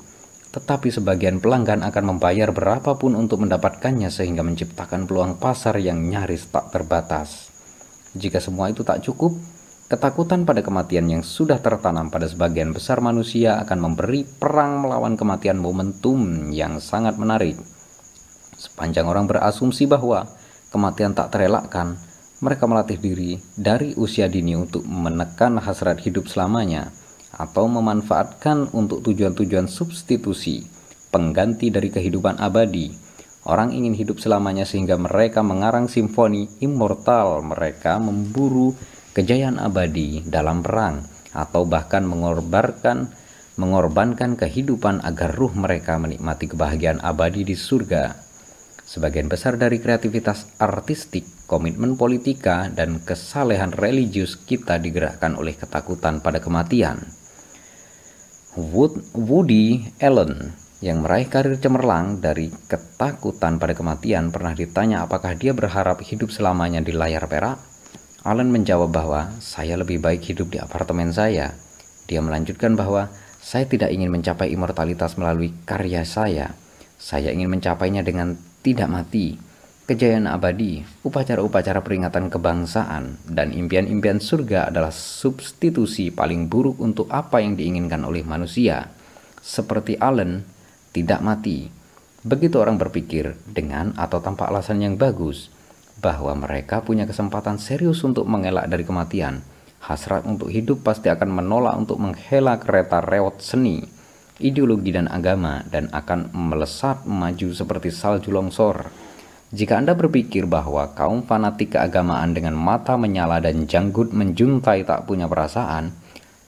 tetapi sebagian pelanggan akan membayar berapapun untuk mendapatkannya sehingga menciptakan peluang pasar yang nyaris tak terbatas. Jika semua itu tak cukup, Ketakutan pada kematian yang sudah tertanam pada sebagian besar manusia akan memberi perang melawan kematian momentum yang sangat menarik. Sepanjang orang berasumsi bahwa kematian tak terelakkan, mereka melatih diri dari usia dini untuk menekan hasrat hidup selamanya atau memanfaatkan untuk tujuan-tujuan substitusi, pengganti dari kehidupan abadi. Orang ingin hidup selamanya sehingga mereka mengarang simfoni immortal, mereka memburu kejayaan abadi dalam perang atau bahkan mengorbankan mengorbankan kehidupan agar ruh mereka menikmati kebahagiaan abadi di surga. Sebagian besar dari kreativitas artistik, komitmen politika, dan kesalehan religius kita digerakkan oleh ketakutan pada kematian. Woody Allen yang meraih karir cemerlang dari ketakutan pada kematian pernah ditanya apakah dia berharap hidup selamanya di layar perak. Allen menjawab bahwa saya lebih baik hidup di apartemen saya. Dia melanjutkan bahwa saya tidak ingin mencapai immortalitas melalui karya saya. Saya ingin mencapainya dengan tidak mati, kejayaan abadi, upacara-upacara peringatan kebangsaan, dan impian-impian surga adalah substitusi paling buruk untuk apa yang diinginkan oleh manusia. Seperti Allen, tidak mati. Begitu orang berpikir dengan atau tanpa alasan yang bagus bahwa mereka punya kesempatan serius untuk mengelak dari kematian, hasrat untuk hidup pasti akan menolak untuk menghela kereta rewot seni ideologi dan agama dan akan melesat maju seperti salju longsor. Jika Anda berpikir bahwa kaum fanatik keagamaan dengan mata menyala dan janggut menjuntai tak punya perasaan,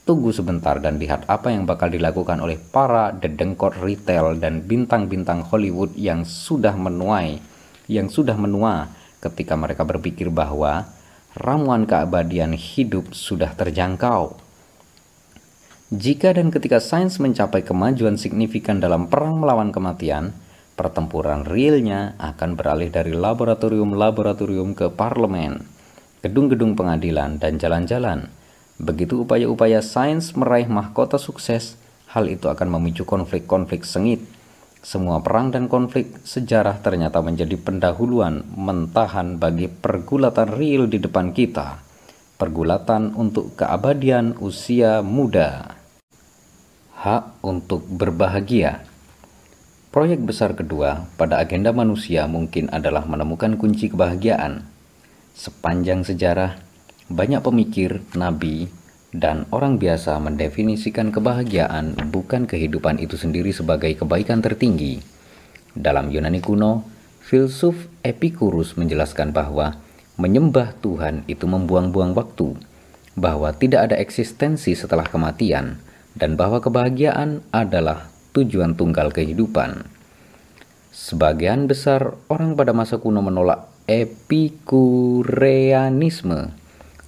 tunggu sebentar dan lihat apa yang bakal dilakukan oleh para dedengkot retail dan bintang-bintang Hollywood yang sudah menuai, yang sudah menua ketika mereka berpikir bahwa ramuan keabadian hidup sudah terjangkau. Jika dan ketika sains mencapai kemajuan signifikan dalam perang melawan kematian, pertempuran realnya akan beralih dari laboratorium-laboratorium ke parlemen, gedung-gedung pengadilan, dan jalan-jalan. Begitu upaya-upaya sains meraih mahkota sukses, hal itu akan memicu konflik-konflik sengit. Semua perang dan konflik sejarah ternyata menjadi pendahuluan mentahan bagi pergulatan real di depan kita. Pergulatan untuk keabadian usia muda hak untuk berbahagia. Proyek besar kedua pada agenda manusia mungkin adalah menemukan kunci kebahagiaan. Sepanjang sejarah, banyak pemikir, nabi, dan orang biasa mendefinisikan kebahagiaan bukan kehidupan itu sendiri sebagai kebaikan tertinggi. Dalam Yunani kuno, filsuf Epicurus menjelaskan bahwa menyembah Tuhan itu membuang-buang waktu, bahwa tidak ada eksistensi setelah kematian, dan bahwa kebahagiaan adalah tujuan tunggal kehidupan. Sebagian besar orang pada masa kuno menolak epikureanisme,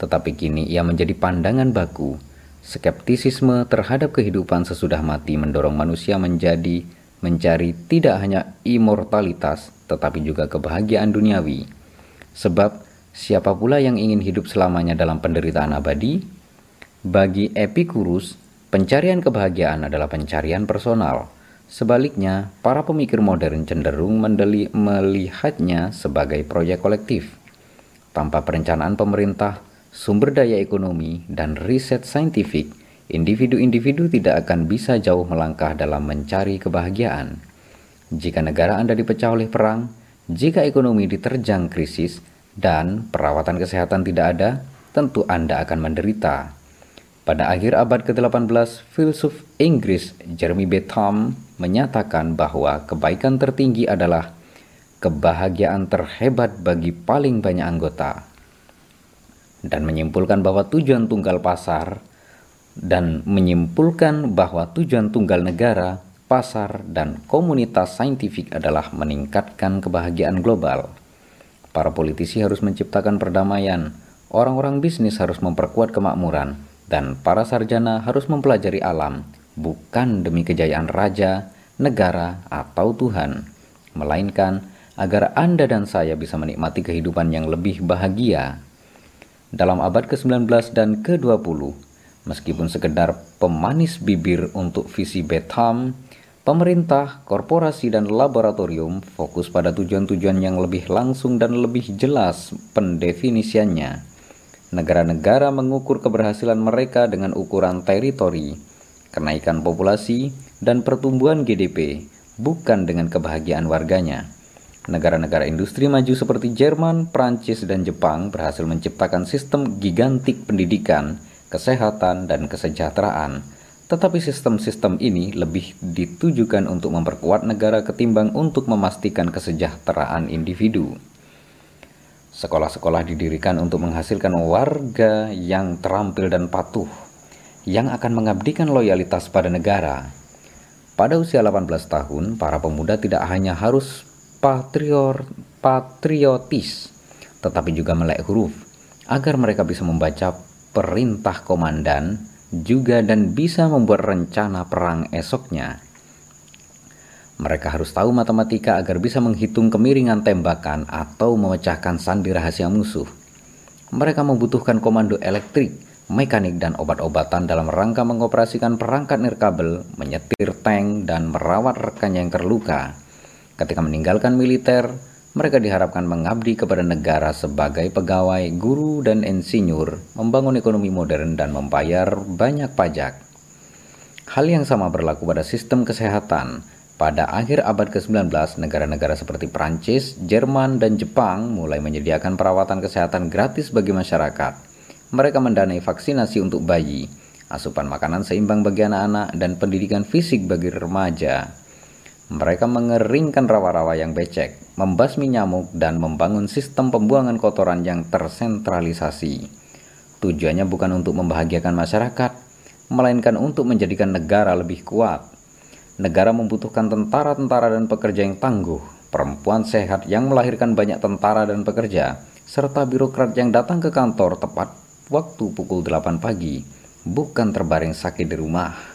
tetapi kini ia menjadi pandangan baku. Skeptisisme terhadap kehidupan sesudah mati mendorong manusia menjadi mencari tidak hanya imortalitas, tetapi juga kebahagiaan duniawi. Sebab, siapa pula yang ingin hidup selamanya dalam penderitaan abadi? Bagi Epicurus, Pencarian kebahagiaan adalah pencarian personal. Sebaliknya, para pemikir modern cenderung mendeli, melihatnya sebagai proyek kolektif. Tanpa perencanaan pemerintah, sumber daya ekonomi, dan riset saintifik, individu-individu tidak akan bisa jauh melangkah dalam mencari kebahagiaan. Jika negara Anda dipecah oleh perang, jika ekonomi diterjang krisis, dan perawatan kesehatan tidak ada, tentu Anda akan menderita. Pada akhir abad ke-18, filsuf Inggris Jeremy Bentham menyatakan bahwa kebaikan tertinggi adalah kebahagiaan terhebat bagi paling banyak anggota dan menyimpulkan bahwa tujuan tunggal pasar dan menyimpulkan bahwa tujuan tunggal negara, pasar, dan komunitas saintifik adalah meningkatkan kebahagiaan global. Para politisi harus menciptakan perdamaian, orang-orang bisnis harus memperkuat kemakmuran, dan para sarjana harus mempelajari alam bukan demi kejayaan raja, negara, atau Tuhan, melainkan agar Anda dan saya bisa menikmati kehidupan yang lebih bahagia. Dalam abad ke-19 dan ke-20, meskipun sekedar pemanis bibir untuk visi Betham, pemerintah, korporasi, dan laboratorium fokus pada tujuan-tujuan yang lebih langsung dan lebih jelas pendefinisiannya negara-negara mengukur keberhasilan mereka dengan ukuran teritori, kenaikan populasi, dan pertumbuhan GDP, bukan dengan kebahagiaan warganya. Negara-negara industri maju seperti Jerman, Prancis, dan Jepang berhasil menciptakan sistem gigantik pendidikan, kesehatan, dan kesejahteraan. Tetapi sistem-sistem ini lebih ditujukan untuk memperkuat negara ketimbang untuk memastikan kesejahteraan individu. Sekolah-sekolah didirikan untuk menghasilkan warga yang terampil dan patuh, yang akan mengabdikan loyalitas pada negara. Pada usia 18 tahun, para pemuda tidak hanya harus patrior, patriotis, tetapi juga melek huruf, agar mereka bisa membaca perintah komandan juga dan bisa membuat rencana perang esoknya. Mereka harus tahu matematika agar bisa menghitung kemiringan tembakan atau memecahkan sandi rahasia musuh. Mereka membutuhkan komando elektrik, mekanik, dan obat-obatan dalam rangka mengoperasikan perangkat nirkabel, menyetir tank, dan merawat rekannya yang terluka. Ketika meninggalkan militer, mereka diharapkan mengabdi kepada negara sebagai pegawai, guru, dan insinyur, membangun ekonomi modern dan membayar banyak pajak. Hal yang sama berlaku pada sistem kesehatan. Pada akhir abad ke-19, negara-negara seperti Prancis, Jerman, dan Jepang mulai menyediakan perawatan kesehatan gratis bagi masyarakat. Mereka mendanai vaksinasi untuk bayi, asupan makanan seimbang bagi anak-anak, dan pendidikan fisik bagi remaja. Mereka mengeringkan rawa-rawa yang becek, membasmi nyamuk, dan membangun sistem pembuangan kotoran yang tersentralisasi. Tujuannya bukan untuk membahagiakan masyarakat, melainkan untuk menjadikan negara lebih kuat. Negara membutuhkan tentara-tentara dan pekerja yang tangguh, perempuan sehat yang melahirkan banyak tentara dan pekerja, serta birokrat yang datang ke kantor tepat waktu pukul 8 pagi, bukan terbaring sakit di rumah.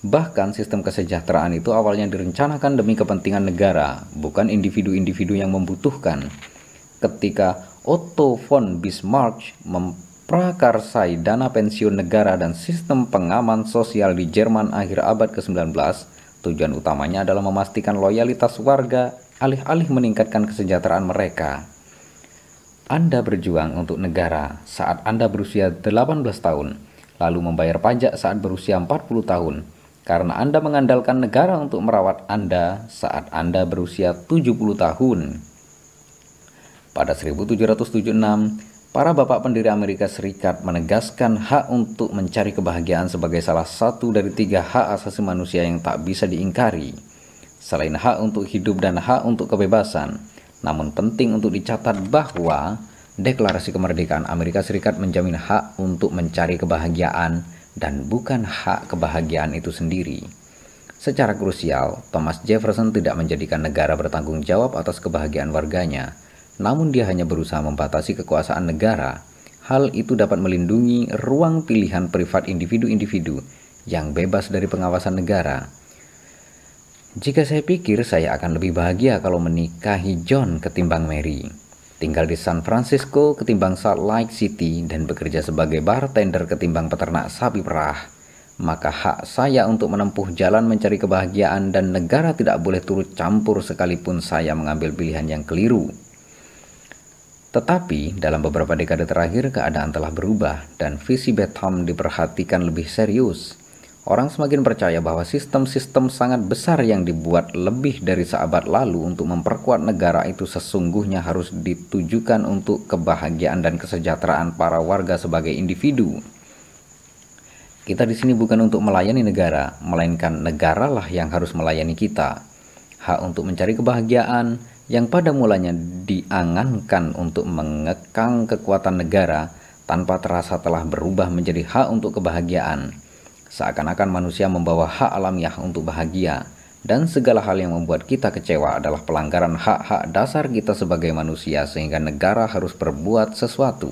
Bahkan sistem kesejahteraan itu awalnya direncanakan demi kepentingan negara, bukan individu-individu yang membutuhkan. Ketika Otto von Bismarck memprakarsai dana pensiun negara dan sistem pengaman sosial di Jerman akhir abad ke-19, tujuan utamanya adalah memastikan loyalitas warga alih-alih meningkatkan kesejahteraan mereka. Anda berjuang untuk negara saat Anda berusia 18 tahun, lalu membayar pajak saat berusia 40 tahun, karena Anda mengandalkan negara untuk merawat Anda saat Anda berusia 70 tahun. Pada 1776, para bapak pendiri Amerika Serikat menegaskan hak untuk mencari kebahagiaan sebagai salah satu dari tiga hak asasi manusia yang tak bisa diingkari. Selain hak untuk hidup dan hak untuk kebebasan, namun penting untuk dicatat bahwa Deklarasi Kemerdekaan Amerika Serikat menjamin hak untuk mencari kebahagiaan dan bukan hak kebahagiaan itu sendiri. Secara krusial, Thomas Jefferson tidak menjadikan negara bertanggung jawab atas kebahagiaan warganya, namun dia hanya berusaha membatasi kekuasaan negara. Hal itu dapat melindungi ruang pilihan privat individu-individu yang bebas dari pengawasan negara. Jika saya pikir saya akan lebih bahagia kalau menikahi John ketimbang Mary tinggal di San Francisco ketimbang Salt Lake City dan bekerja sebagai bartender ketimbang peternak sapi perah, maka hak saya untuk menempuh jalan mencari kebahagiaan dan negara tidak boleh turut campur sekalipun saya mengambil pilihan yang keliru. Tetapi dalam beberapa dekade terakhir keadaan telah berubah dan visi Betham diperhatikan lebih serius. Orang semakin percaya bahwa sistem-sistem sangat besar yang dibuat lebih dari seabad lalu untuk memperkuat negara itu sesungguhnya harus ditujukan untuk kebahagiaan dan kesejahteraan para warga sebagai individu. Kita di sini bukan untuk melayani negara, melainkan negaralah yang harus melayani kita. Hak untuk mencari kebahagiaan yang pada mulanya diangankan untuk mengekang kekuatan negara tanpa terasa telah berubah menjadi hak untuk kebahagiaan Seakan-akan manusia membawa hak alamiah untuk bahagia, dan segala hal yang membuat kita kecewa adalah pelanggaran hak-hak dasar kita sebagai manusia sehingga negara harus berbuat sesuatu.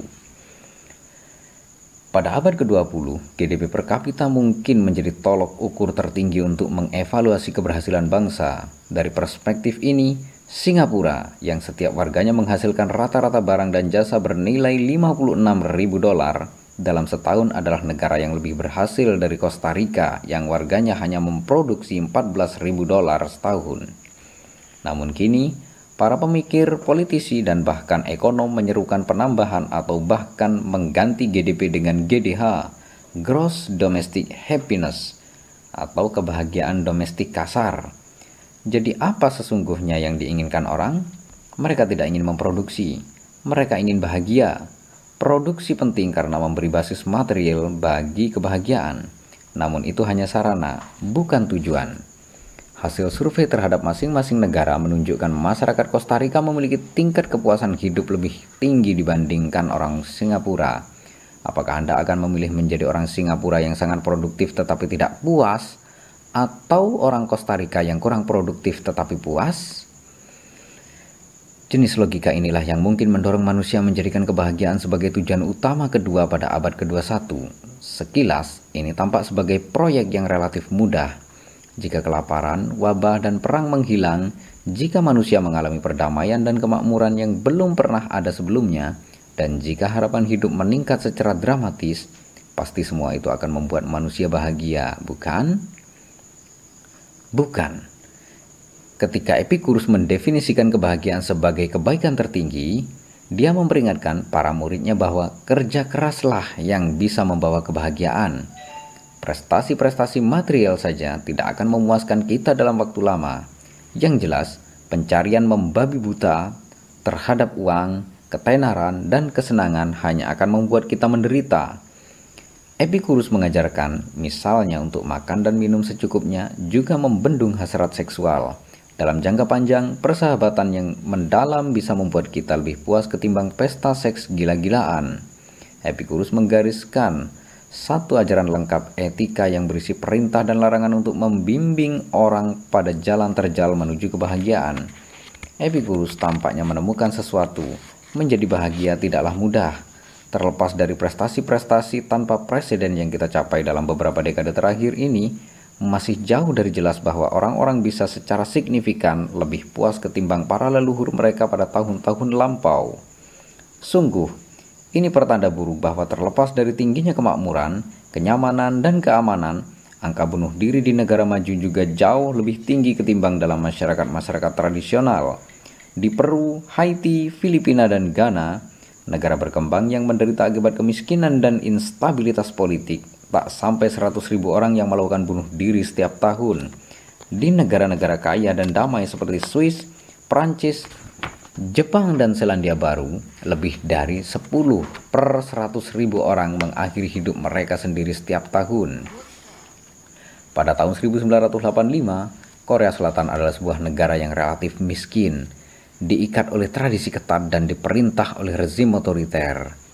Pada abad ke-20, GDP per kapita mungkin menjadi tolok ukur tertinggi untuk mengevaluasi keberhasilan bangsa. Dari perspektif ini, Singapura yang setiap warganya menghasilkan rata-rata barang dan jasa bernilai 56 ribu dolar dalam setahun adalah negara yang lebih berhasil dari Costa Rica yang warganya hanya memproduksi 14.000 dolar setahun. Namun kini, para pemikir, politisi, dan bahkan ekonom menyerukan penambahan atau bahkan mengganti GDP dengan GDH, Gross Domestic Happiness, atau kebahagiaan domestik kasar. Jadi apa sesungguhnya yang diinginkan orang? Mereka tidak ingin memproduksi, mereka ingin bahagia, Produksi penting karena memberi basis material bagi kebahagiaan, namun itu hanya sarana, bukan tujuan. Hasil survei terhadap masing-masing negara menunjukkan masyarakat Costa Rica memiliki tingkat kepuasan hidup lebih tinggi dibandingkan orang Singapura. Apakah Anda akan memilih menjadi orang Singapura yang sangat produktif tetapi tidak puas, atau orang Costa Rica yang kurang produktif tetapi puas? Jenis logika inilah yang mungkin mendorong manusia menjadikan kebahagiaan sebagai tujuan utama kedua pada abad ke-21. Sekilas, ini tampak sebagai proyek yang relatif mudah. Jika kelaparan, wabah, dan perang menghilang, jika manusia mengalami perdamaian dan kemakmuran yang belum pernah ada sebelumnya, dan jika harapan hidup meningkat secara dramatis, pasti semua itu akan membuat manusia bahagia, bukan? Bukan. Ketika Epikurus mendefinisikan kebahagiaan sebagai kebaikan tertinggi, dia memperingatkan para muridnya bahwa kerja keraslah yang bisa membawa kebahagiaan. Prestasi-prestasi material saja tidak akan memuaskan kita dalam waktu lama. Yang jelas, pencarian membabi buta terhadap uang, ketenaran, dan kesenangan hanya akan membuat kita menderita. Epikurus mengajarkan, misalnya untuk makan dan minum secukupnya, juga membendung hasrat seksual. Dalam jangka panjang, persahabatan yang mendalam bisa membuat kita lebih puas ketimbang pesta seks gila-gilaan. Epikurus menggariskan satu ajaran lengkap etika yang berisi perintah dan larangan untuk membimbing orang pada jalan terjal menuju kebahagiaan. Epikurus tampaknya menemukan sesuatu, menjadi bahagia tidaklah mudah. Terlepas dari prestasi-prestasi tanpa presiden yang kita capai dalam beberapa dekade terakhir ini, masih jauh dari jelas bahwa orang-orang bisa secara signifikan lebih puas ketimbang para leluhur mereka pada tahun-tahun lampau. Sungguh, ini pertanda buruk bahwa terlepas dari tingginya kemakmuran, kenyamanan, dan keamanan, angka bunuh diri di negara maju juga jauh lebih tinggi ketimbang dalam masyarakat-masyarakat tradisional. Di Peru, Haiti, Filipina, dan Ghana, negara berkembang yang menderita akibat kemiskinan dan instabilitas politik, tak sampai 100 ribu orang yang melakukan bunuh diri setiap tahun. Di negara-negara kaya dan damai seperti Swiss, Prancis, Jepang dan Selandia Baru, lebih dari 10 per 100 ribu orang mengakhiri hidup mereka sendiri setiap tahun. Pada tahun 1985, Korea Selatan adalah sebuah negara yang relatif miskin, diikat oleh tradisi ketat dan diperintah oleh rezim otoriter.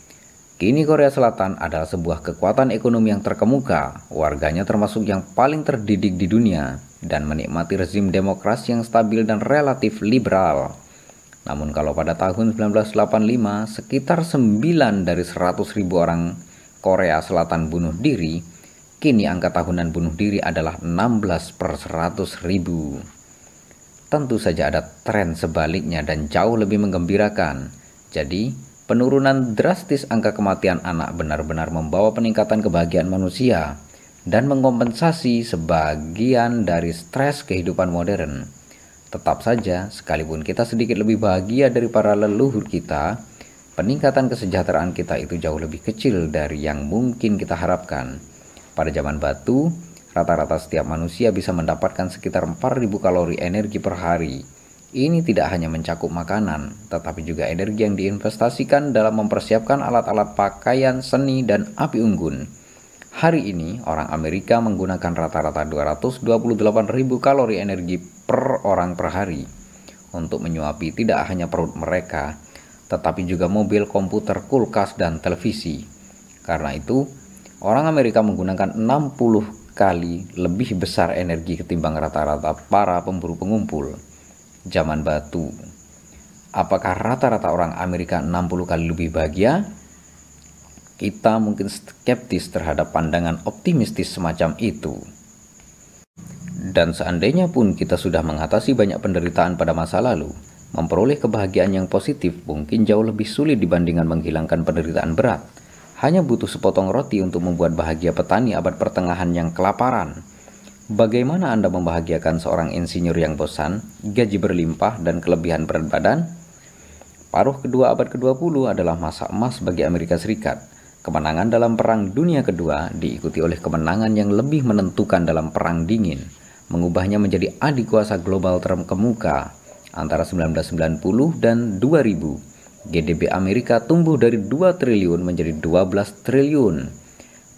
Kini Korea Selatan adalah sebuah kekuatan ekonomi yang terkemuka, warganya termasuk yang paling terdidik di dunia, dan menikmati rezim demokrasi yang stabil dan relatif liberal. Namun kalau pada tahun 1985, sekitar 9 dari 100 ribu orang Korea Selatan bunuh diri, kini angka tahunan bunuh diri adalah 16 per 100 ribu. Tentu saja ada tren sebaliknya dan jauh lebih menggembirakan. Jadi, Penurunan drastis angka kematian anak benar-benar membawa peningkatan kebahagiaan manusia dan mengompensasi sebagian dari stres kehidupan modern. Tetap saja, sekalipun kita sedikit lebih bahagia dari para leluhur kita, peningkatan kesejahteraan kita itu jauh lebih kecil dari yang mungkin kita harapkan. Pada zaman batu, rata-rata setiap manusia bisa mendapatkan sekitar 4000 kalori energi per hari ini tidak hanya mencakup makanan, tetapi juga energi yang diinvestasikan dalam mempersiapkan alat-alat pakaian, seni, dan api unggun. Hari ini, orang Amerika menggunakan rata-rata 228.000 kalori energi per orang per hari untuk menyuapi tidak hanya perut mereka, tetapi juga mobil, komputer, kulkas, dan televisi. Karena itu, orang Amerika menggunakan 60 kali lebih besar energi ketimbang rata-rata para pemburu pengumpul zaman batu. Apakah rata-rata orang Amerika 60 kali lebih bahagia? Kita mungkin skeptis terhadap pandangan optimistis semacam itu. Dan seandainya pun kita sudah mengatasi banyak penderitaan pada masa lalu, memperoleh kebahagiaan yang positif mungkin jauh lebih sulit dibandingkan menghilangkan penderitaan berat. Hanya butuh sepotong roti untuk membuat bahagia petani abad pertengahan yang kelaparan Bagaimana Anda membahagiakan seorang insinyur yang bosan, gaji berlimpah, dan kelebihan berat badan? Paruh kedua abad ke-20 adalah masa emas bagi Amerika Serikat. Kemenangan dalam Perang Dunia Kedua diikuti oleh kemenangan yang lebih menentukan dalam Perang Dingin, mengubahnya menjadi adik kuasa global terkemuka antara 1990 dan 2000. GDP Amerika tumbuh dari 2 triliun menjadi 12 triliun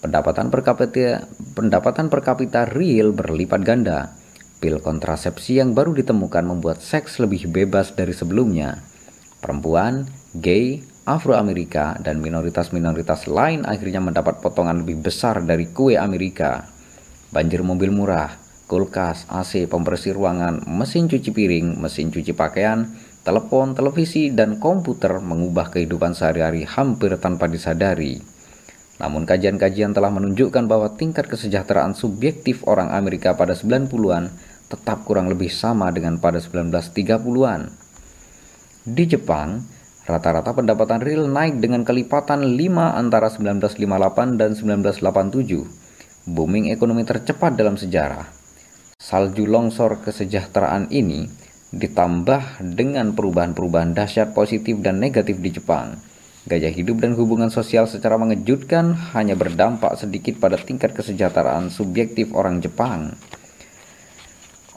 Pendapatan per kapita, pendapatan per kapita real berlipat ganda. Pil kontrasepsi yang baru ditemukan membuat seks lebih bebas dari sebelumnya. Perempuan, gay, Afro-Amerika, dan minoritas-minoritas lain akhirnya mendapat potongan lebih besar dari kue Amerika. Banjir mobil murah, kulkas, AC, pembersih ruangan, mesin cuci piring, mesin cuci pakaian, telepon, televisi, dan komputer mengubah kehidupan sehari-hari hampir tanpa disadari. Namun kajian-kajian telah menunjukkan bahwa tingkat kesejahteraan subjektif orang Amerika pada 90-an tetap kurang lebih sama dengan pada 1930-an. Di Jepang, rata-rata pendapatan real naik dengan kelipatan 5 antara 1958 dan 1987. Booming ekonomi tercepat dalam sejarah. Salju longsor kesejahteraan ini ditambah dengan perubahan-perubahan dahsyat positif dan negatif di Jepang. Gaya hidup dan hubungan sosial secara mengejutkan hanya berdampak sedikit pada tingkat kesejahteraan subjektif orang Jepang.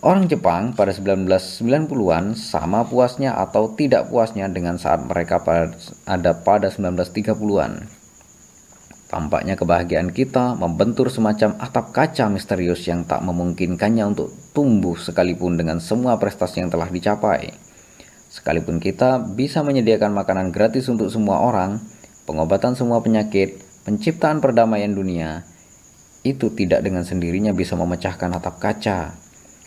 Orang Jepang pada 1990-an sama puasnya atau tidak puasnya dengan saat mereka ada pada 1930-an. Tampaknya kebahagiaan kita membentur semacam atap kaca misterius yang tak memungkinkannya untuk tumbuh sekalipun dengan semua prestasi yang telah dicapai. Sekalipun kita bisa menyediakan makanan gratis untuk semua orang, pengobatan semua penyakit, penciptaan perdamaian dunia, itu tidak dengan sendirinya bisa memecahkan atap kaca.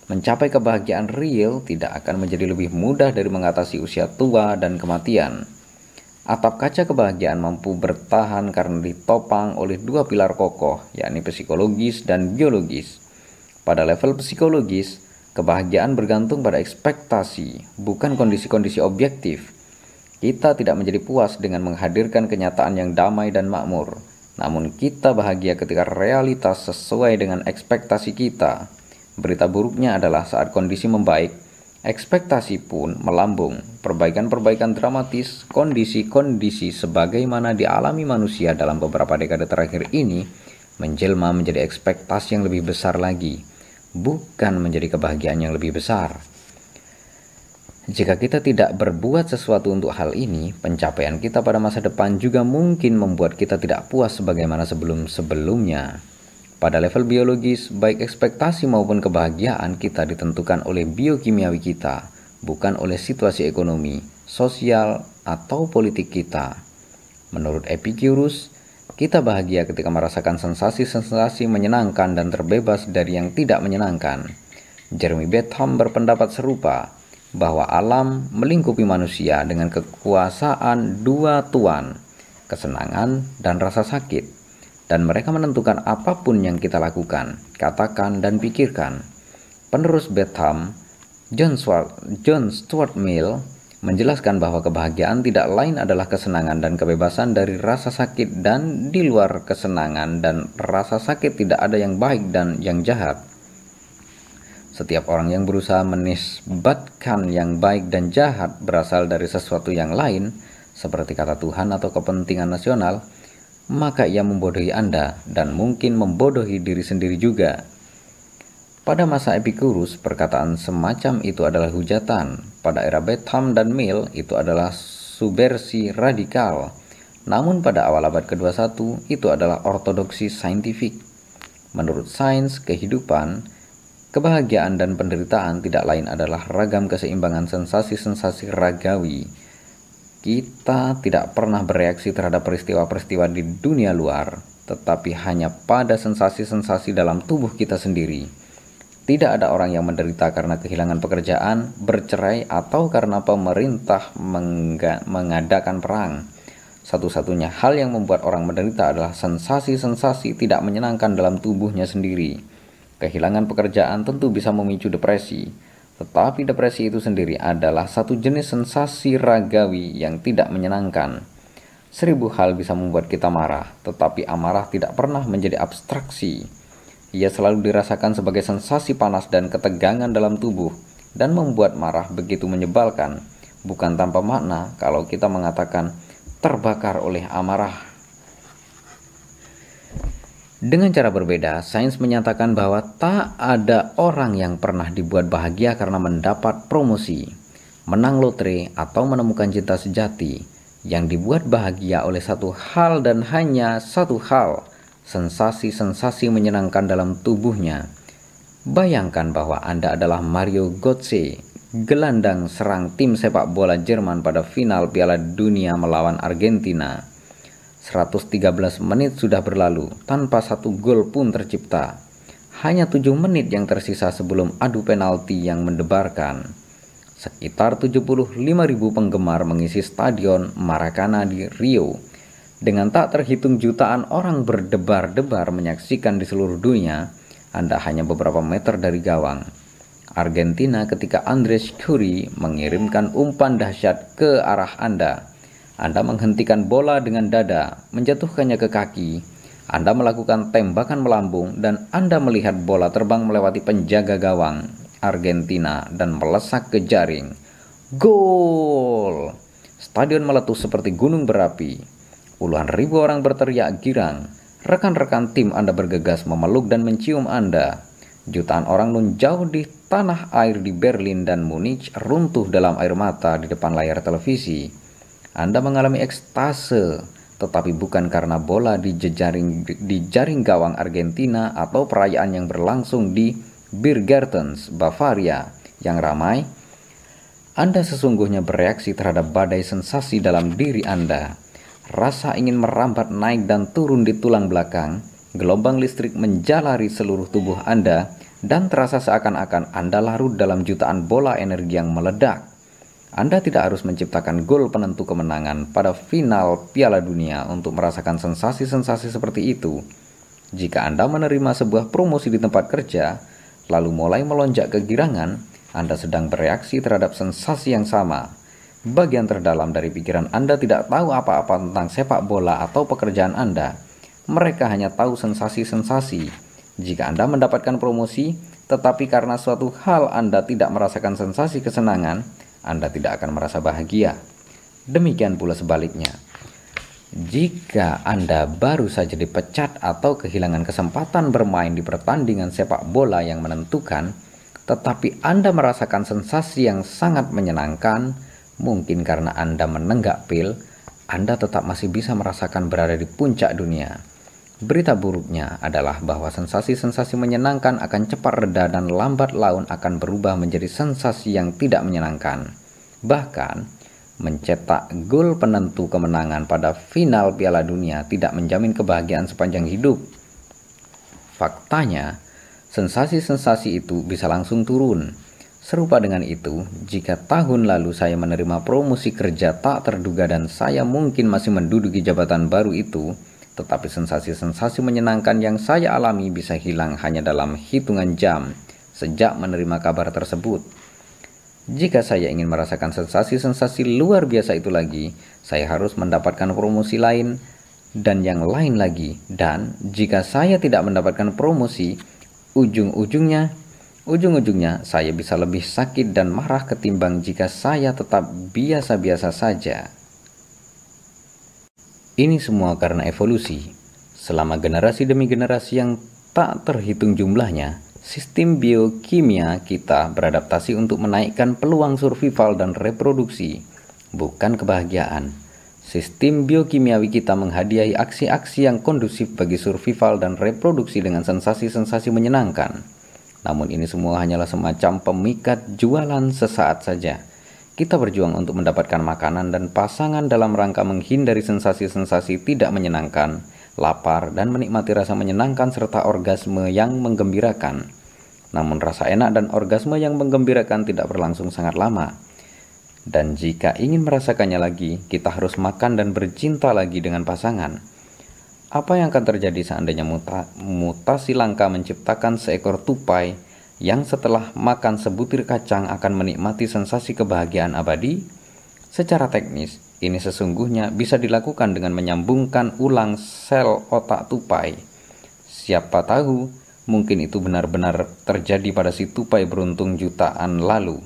Mencapai kebahagiaan real tidak akan menjadi lebih mudah dari mengatasi usia tua dan kematian. Atap kaca kebahagiaan mampu bertahan karena ditopang oleh dua pilar kokoh, yakni psikologis dan biologis. Pada level psikologis, kebahagiaan bergantung pada ekspektasi, bukan kondisi-kondisi objektif. Kita tidak menjadi puas dengan menghadirkan kenyataan yang damai dan makmur, namun kita bahagia ketika realitas sesuai dengan ekspektasi kita. Berita buruknya adalah saat kondisi membaik, Ekspektasi pun melambung. Perbaikan-perbaikan dramatis, kondisi-kondisi sebagaimana dialami manusia dalam beberapa dekade terakhir ini menjelma menjadi ekspektasi yang lebih besar lagi, bukan menjadi kebahagiaan yang lebih besar. Jika kita tidak berbuat sesuatu untuk hal ini, pencapaian kita pada masa depan juga mungkin membuat kita tidak puas sebagaimana sebelum-sebelumnya. Pada level biologis, baik ekspektasi maupun kebahagiaan kita ditentukan oleh biokimiawi kita, bukan oleh situasi ekonomi, sosial, atau politik kita. Menurut Epicurus, kita bahagia ketika merasakan sensasi-sensasi menyenangkan dan terbebas dari yang tidak menyenangkan. Jeremy Bentham berpendapat serupa bahwa alam melingkupi manusia dengan kekuasaan dua tuan, kesenangan dan rasa sakit dan mereka menentukan apa pun yang kita lakukan, katakan, dan pikirkan. Penerus Betham, John Stuart, John Stuart Mill, menjelaskan bahwa kebahagiaan tidak lain adalah kesenangan dan kebebasan dari rasa sakit dan di luar kesenangan dan rasa sakit tidak ada yang baik dan yang jahat. Setiap orang yang berusaha menisbatkan yang baik dan jahat berasal dari sesuatu yang lain, seperti kata Tuhan atau kepentingan nasional, maka ia membodohi Anda dan mungkin membodohi diri sendiri juga. Pada masa Epicurus, perkataan semacam itu adalah hujatan. Pada era Betham dan Mill, itu adalah subversi radikal. Namun pada awal abad ke-21, itu adalah ortodoksi saintifik. Menurut sains kehidupan, kebahagiaan dan penderitaan tidak lain adalah ragam keseimbangan sensasi-sensasi ragawi kita tidak pernah bereaksi terhadap peristiwa-peristiwa di dunia luar, tetapi hanya pada sensasi-sensasi dalam tubuh kita sendiri. Tidak ada orang yang menderita karena kehilangan pekerjaan, bercerai, atau karena pemerintah mengadakan perang. Satu-satunya hal yang membuat orang menderita adalah sensasi-sensasi tidak menyenangkan dalam tubuhnya sendiri. Kehilangan pekerjaan tentu bisa memicu depresi, tetapi depresi itu sendiri adalah satu jenis sensasi ragawi yang tidak menyenangkan. Seribu hal bisa membuat kita marah, tetapi amarah tidak pernah menjadi abstraksi. Ia selalu dirasakan sebagai sensasi panas dan ketegangan dalam tubuh, dan membuat marah begitu menyebalkan, bukan tanpa makna kalau kita mengatakan terbakar oleh amarah dengan cara berbeda, sains menyatakan bahwa tak ada orang yang pernah dibuat bahagia karena mendapat promosi, menang lotre, atau menemukan cinta sejati. Yang dibuat bahagia oleh satu hal dan hanya satu hal, sensasi-sensasi menyenangkan dalam tubuhnya. Bayangkan bahwa Anda adalah Mario Götze, gelandang serang tim sepak bola Jerman pada final Piala Dunia melawan Argentina 113 menit sudah berlalu tanpa satu gol pun tercipta. Hanya 7 menit yang tersisa sebelum adu penalti yang mendebarkan. Sekitar 75.000 penggemar mengisi stadion Maracana di Rio. Dengan tak terhitung jutaan orang berdebar-debar menyaksikan di seluruh dunia, Anda hanya beberapa meter dari gawang. Argentina ketika Andres Curry mengirimkan umpan dahsyat ke arah Anda. Anda menghentikan bola dengan dada, menjatuhkannya ke kaki. Anda melakukan tembakan melambung dan Anda melihat bola terbang melewati penjaga gawang. Argentina dan melesak ke jaring. Gol! Stadion meletus seperti gunung berapi. Puluhan ribu orang berteriak girang. Rekan-rekan tim Anda bergegas memeluk dan mencium Anda. Jutaan orang nun jauh di tanah air di Berlin dan Munich runtuh dalam air mata di depan layar televisi. Anda mengalami ekstase, tetapi bukan karena bola di jejaring di jaring gawang Argentina atau perayaan yang berlangsung di Biergartens, Bavaria yang ramai, Anda sesungguhnya bereaksi terhadap badai sensasi dalam diri Anda. Rasa ingin merambat naik dan turun di tulang belakang, gelombang listrik menjalari seluruh tubuh Anda, dan terasa seakan-akan Anda larut dalam jutaan bola energi yang meledak. Anda tidak harus menciptakan gol penentu kemenangan pada final Piala Dunia untuk merasakan sensasi-sensasi seperti itu. Jika Anda menerima sebuah promosi di tempat kerja, lalu mulai melonjak kegirangan, Anda sedang bereaksi terhadap sensasi yang sama. Bagian terdalam dari pikiran Anda tidak tahu apa-apa tentang sepak bola atau pekerjaan Anda. Mereka hanya tahu sensasi-sensasi. Jika Anda mendapatkan promosi, tetapi karena suatu hal Anda tidak merasakan sensasi kesenangan, Anda tidak akan merasa bahagia. Demikian pula sebaliknya. Jika Anda baru saja dipecat atau kehilangan kesempatan bermain di pertandingan sepak bola yang menentukan, tetapi Anda merasakan sensasi yang sangat menyenangkan, mungkin karena Anda menenggak pil, Anda tetap masih bisa merasakan berada di puncak dunia. Berita buruknya adalah bahwa sensasi-sensasi menyenangkan akan cepat reda dan lambat laun akan berubah menjadi sensasi yang tidak menyenangkan. Bahkan, mencetak gol penentu kemenangan pada final Piala Dunia tidak menjamin kebahagiaan sepanjang hidup. Faktanya, sensasi-sensasi itu bisa langsung turun. Serupa dengan itu, jika tahun lalu saya menerima promosi kerja tak terduga dan saya mungkin masih menduduki jabatan baru itu, tetapi sensasi-sensasi menyenangkan yang saya alami bisa hilang hanya dalam hitungan jam sejak menerima kabar tersebut. Jika saya ingin merasakan sensasi-sensasi luar biasa itu lagi, saya harus mendapatkan promosi lain dan yang lain lagi. Dan jika saya tidak mendapatkan promosi, ujung-ujungnya ujung-ujungnya saya bisa lebih sakit dan marah ketimbang jika saya tetap biasa-biasa saja. Ini semua karena evolusi. Selama generasi demi generasi yang tak terhitung jumlahnya, Sistem biokimia kita beradaptasi untuk menaikkan peluang survival dan reproduksi, bukan kebahagiaan. Sistem biokimiawi kita menghadiahi aksi-aksi yang kondusif bagi survival dan reproduksi dengan sensasi-sensasi menyenangkan. Namun ini semua hanyalah semacam pemikat jualan sesaat saja. Kita berjuang untuk mendapatkan makanan dan pasangan dalam rangka menghindari sensasi-sensasi tidak menyenangkan lapar, dan menikmati rasa menyenangkan serta orgasme yang menggembirakan. Namun rasa enak dan orgasme yang menggembirakan tidak berlangsung sangat lama. Dan jika ingin merasakannya lagi, kita harus makan dan bercinta lagi dengan pasangan. Apa yang akan terjadi seandainya muta mutasi langka menciptakan seekor tupai yang setelah makan sebutir kacang akan menikmati sensasi kebahagiaan abadi? Secara teknis, ini sesungguhnya bisa dilakukan dengan menyambungkan ulang sel otak tupai. Siapa tahu, mungkin itu benar-benar terjadi pada si tupai beruntung jutaan lalu.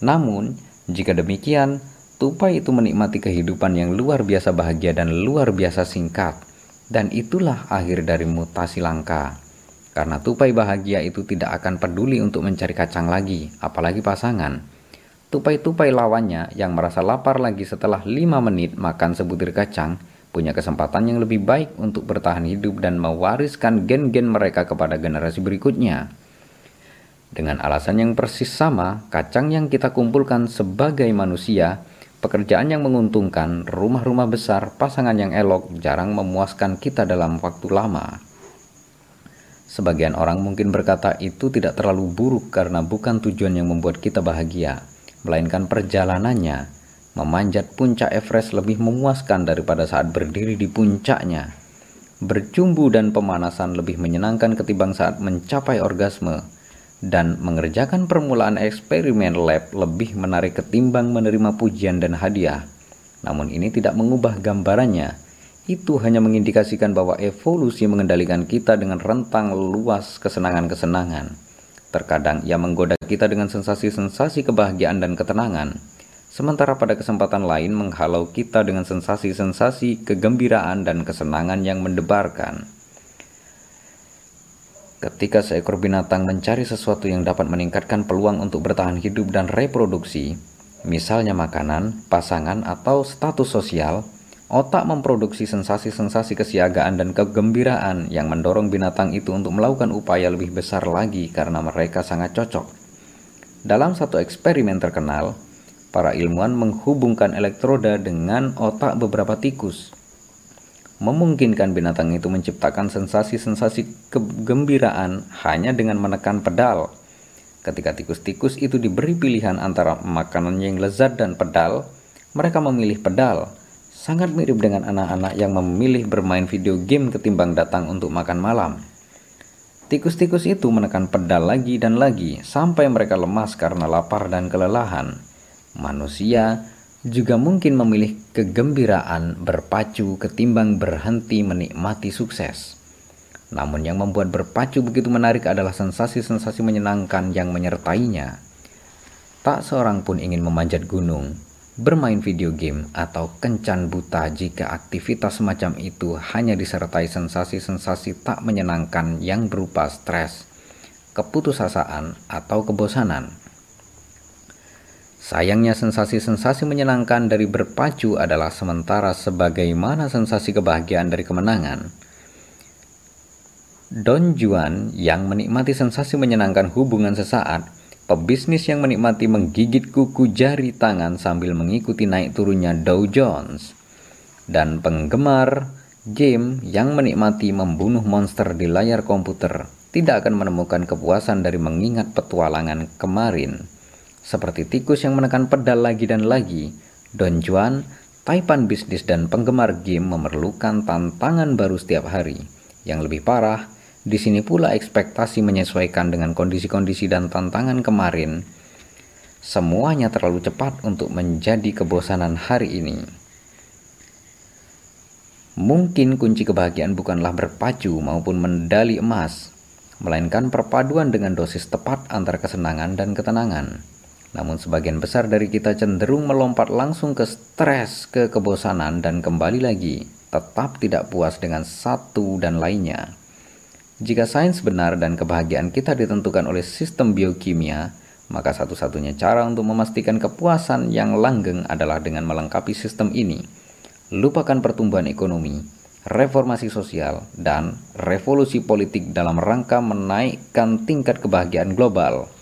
Namun, jika demikian, tupai itu menikmati kehidupan yang luar biasa bahagia dan luar biasa singkat. Dan itulah akhir dari mutasi langka. Karena tupai bahagia itu tidak akan peduli untuk mencari kacang lagi, apalagi pasangan Tupai-tupai lawannya yang merasa lapar lagi setelah 5 menit makan sebutir kacang punya kesempatan yang lebih baik untuk bertahan hidup dan mewariskan gen-gen mereka kepada generasi berikutnya. Dengan alasan yang persis sama, kacang yang kita kumpulkan sebagai manusia, pekerjaan yang menguntungkan, rumah-rumah besar, pasangan yang elok jarang memuaskan kita dalam waktu lama. Sebagian orang mungkin berkata itu tidak terlalu buruk karena bukan tujuan yang membuat kita bahagia melainkan perjalanannya memanjat puncak Everest lebih memuaskan daripada saat berdiri di puncaknya. Bercumbu dan pemanasan lebih menyenangkan ketimbang saat mencapai orgasme, dan mengerjakan permulaan eksperimen lab lebih menarik ketimbang menerima pujian dan hadiah. Namun ini tidak mengubah gambarannya. Itu hanya mengindikasikan bahwa evolusi mengendalikan kita dengan rentang luas kesenangan-kesenangan. Terkadang ia menggoda kita dengan sensasi-sensasi kebahagiaan dan ketenangan sementara pada kesempatan lain menghalau kita dengan sensasi-sensasi kegembiraan dan kesenangan yang mendebarkan. Ketika seekor binatang mencari sesuatu yang dapat meningkatkan peluang untuk bertahan hidup dan reproduksi, misalnya makanan, pasangan, atau status sosial, otak memproduksi sensasi-sensasi kesiagaan dan kegembiraan yang mendorong binatang itu untuk melakukan upaya lebih besar lagi karena mereka sangat cocok. Dalam satu eksperimen terkenal, para ilmuwan menghubungkan elektroda dengan otak beberapa tikus. Memungkinkan binatang itu menciptakan sensasi-sensasi kegembiraan hanya dengan menekan pedal. Ketika tikus-tikus itu diberi pilihan antara makanan yang lezat dan pedal, mereka memilih pedal. Sangat mirip dengan anak-anak yang memilih bermain video game ketimbang datang untuk makan malam. Tikus-tikus itu menekan pedal lagi dan lagi sampai mereka lemas karena lapar dan kelelahan. Manusia juga mungkin memilih kegembiraan berpacu ketimbang berhenti menikmati sukses. Namun yang membuat berpacu begitu menarik adalah sensasi-sensasi menyenangkan yang menyertainya. Tak seorang pun ingin memanjat gunung, bermain video game, atau kencan buta jika aktivitas semacam itu hanya disertai sensasi-sensasi tak menyenangkan yang berupa stres, keputusasaan, atau kebosanan. Sayangnya sensasi-sensasi menyenangkan dari berpacu adalah sementara sebagaimana sensasi kebahagiaan dari kemenangan. Don Juan yang menikmati sensasi menyenangkan hubungan sesaat, pebisnis yang menikmati menggigit kuku jari tangan sambil mengikuti naik turunnya Dow Jones, dan penggemar game yang menikmati membunuh monster di layar komputer tidak akan menemukan kepuasan dari mengingat petualangan kemarin. Seperti tikus yang menekan pedal lagi dan lagi, Don Juan, taipan bisnis dan penggemar game memerlukan tantangan baru setiap hari. Yang lebih parah, di sini pula ekspektasi menyesuaikan dengan kondisi-kondisi dan tantangan kemarin. Semuanya terlalu cepat untuk menjadi kebosanan hari ini. Mungkin kunci kebahagiaan bukanlah berpacu maupun medali emas, melainkan perpaduan dengan dosis tepat antara kesenangan dan ketenangan. Namun sebagian besar dari kita cenderung melompat langsung ke stres, ke kebosanan, dan kembali lagi tetap tidak puas dengan satu dan lainnya. Jika sains benar dan kebahagiaan kita ditentukan oleh sistem biokimia, maka satu-satunya cara untuk memastikan kepuasan yang langgeng adalah dengan melengkapi sistem ini. Lupakan pertumbuhan ekonomi, reformasi sosial, dan revolusi politik dalam rangka menaikkan tingkat kebahagiaan global.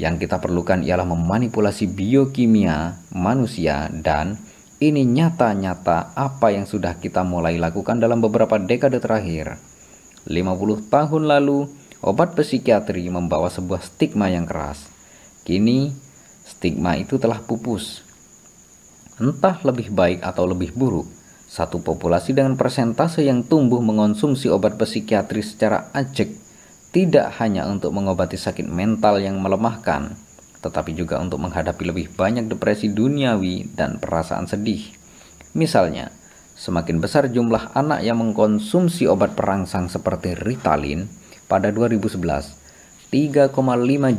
Yang kita perlukan ialah memanipulasi biokimia manusia dan ini nyata-nyata apa yang sudah kita mulai lakukan dalam beberapa dekade terakhir. 50 tahun lalu, obat psikiatri membawa sebuah stigma yang keras. Kini, stigma itu telah pupus. Entah lebih baik atau lebih buruk, satu populasi dengan persentase yang tumbuh mengonsumsi obat psikiatri secara ajek tidak hanya untuk mengobati sakit mental yang melemahkan, tetapi juga untuk menghadapi lebih banyak depresi duniawi dan perasaan sedih. Misalnya, semakin besar jumlah anak yang mengkonsumsi obat perangsang seperti Ritalin pada 2011, 3,5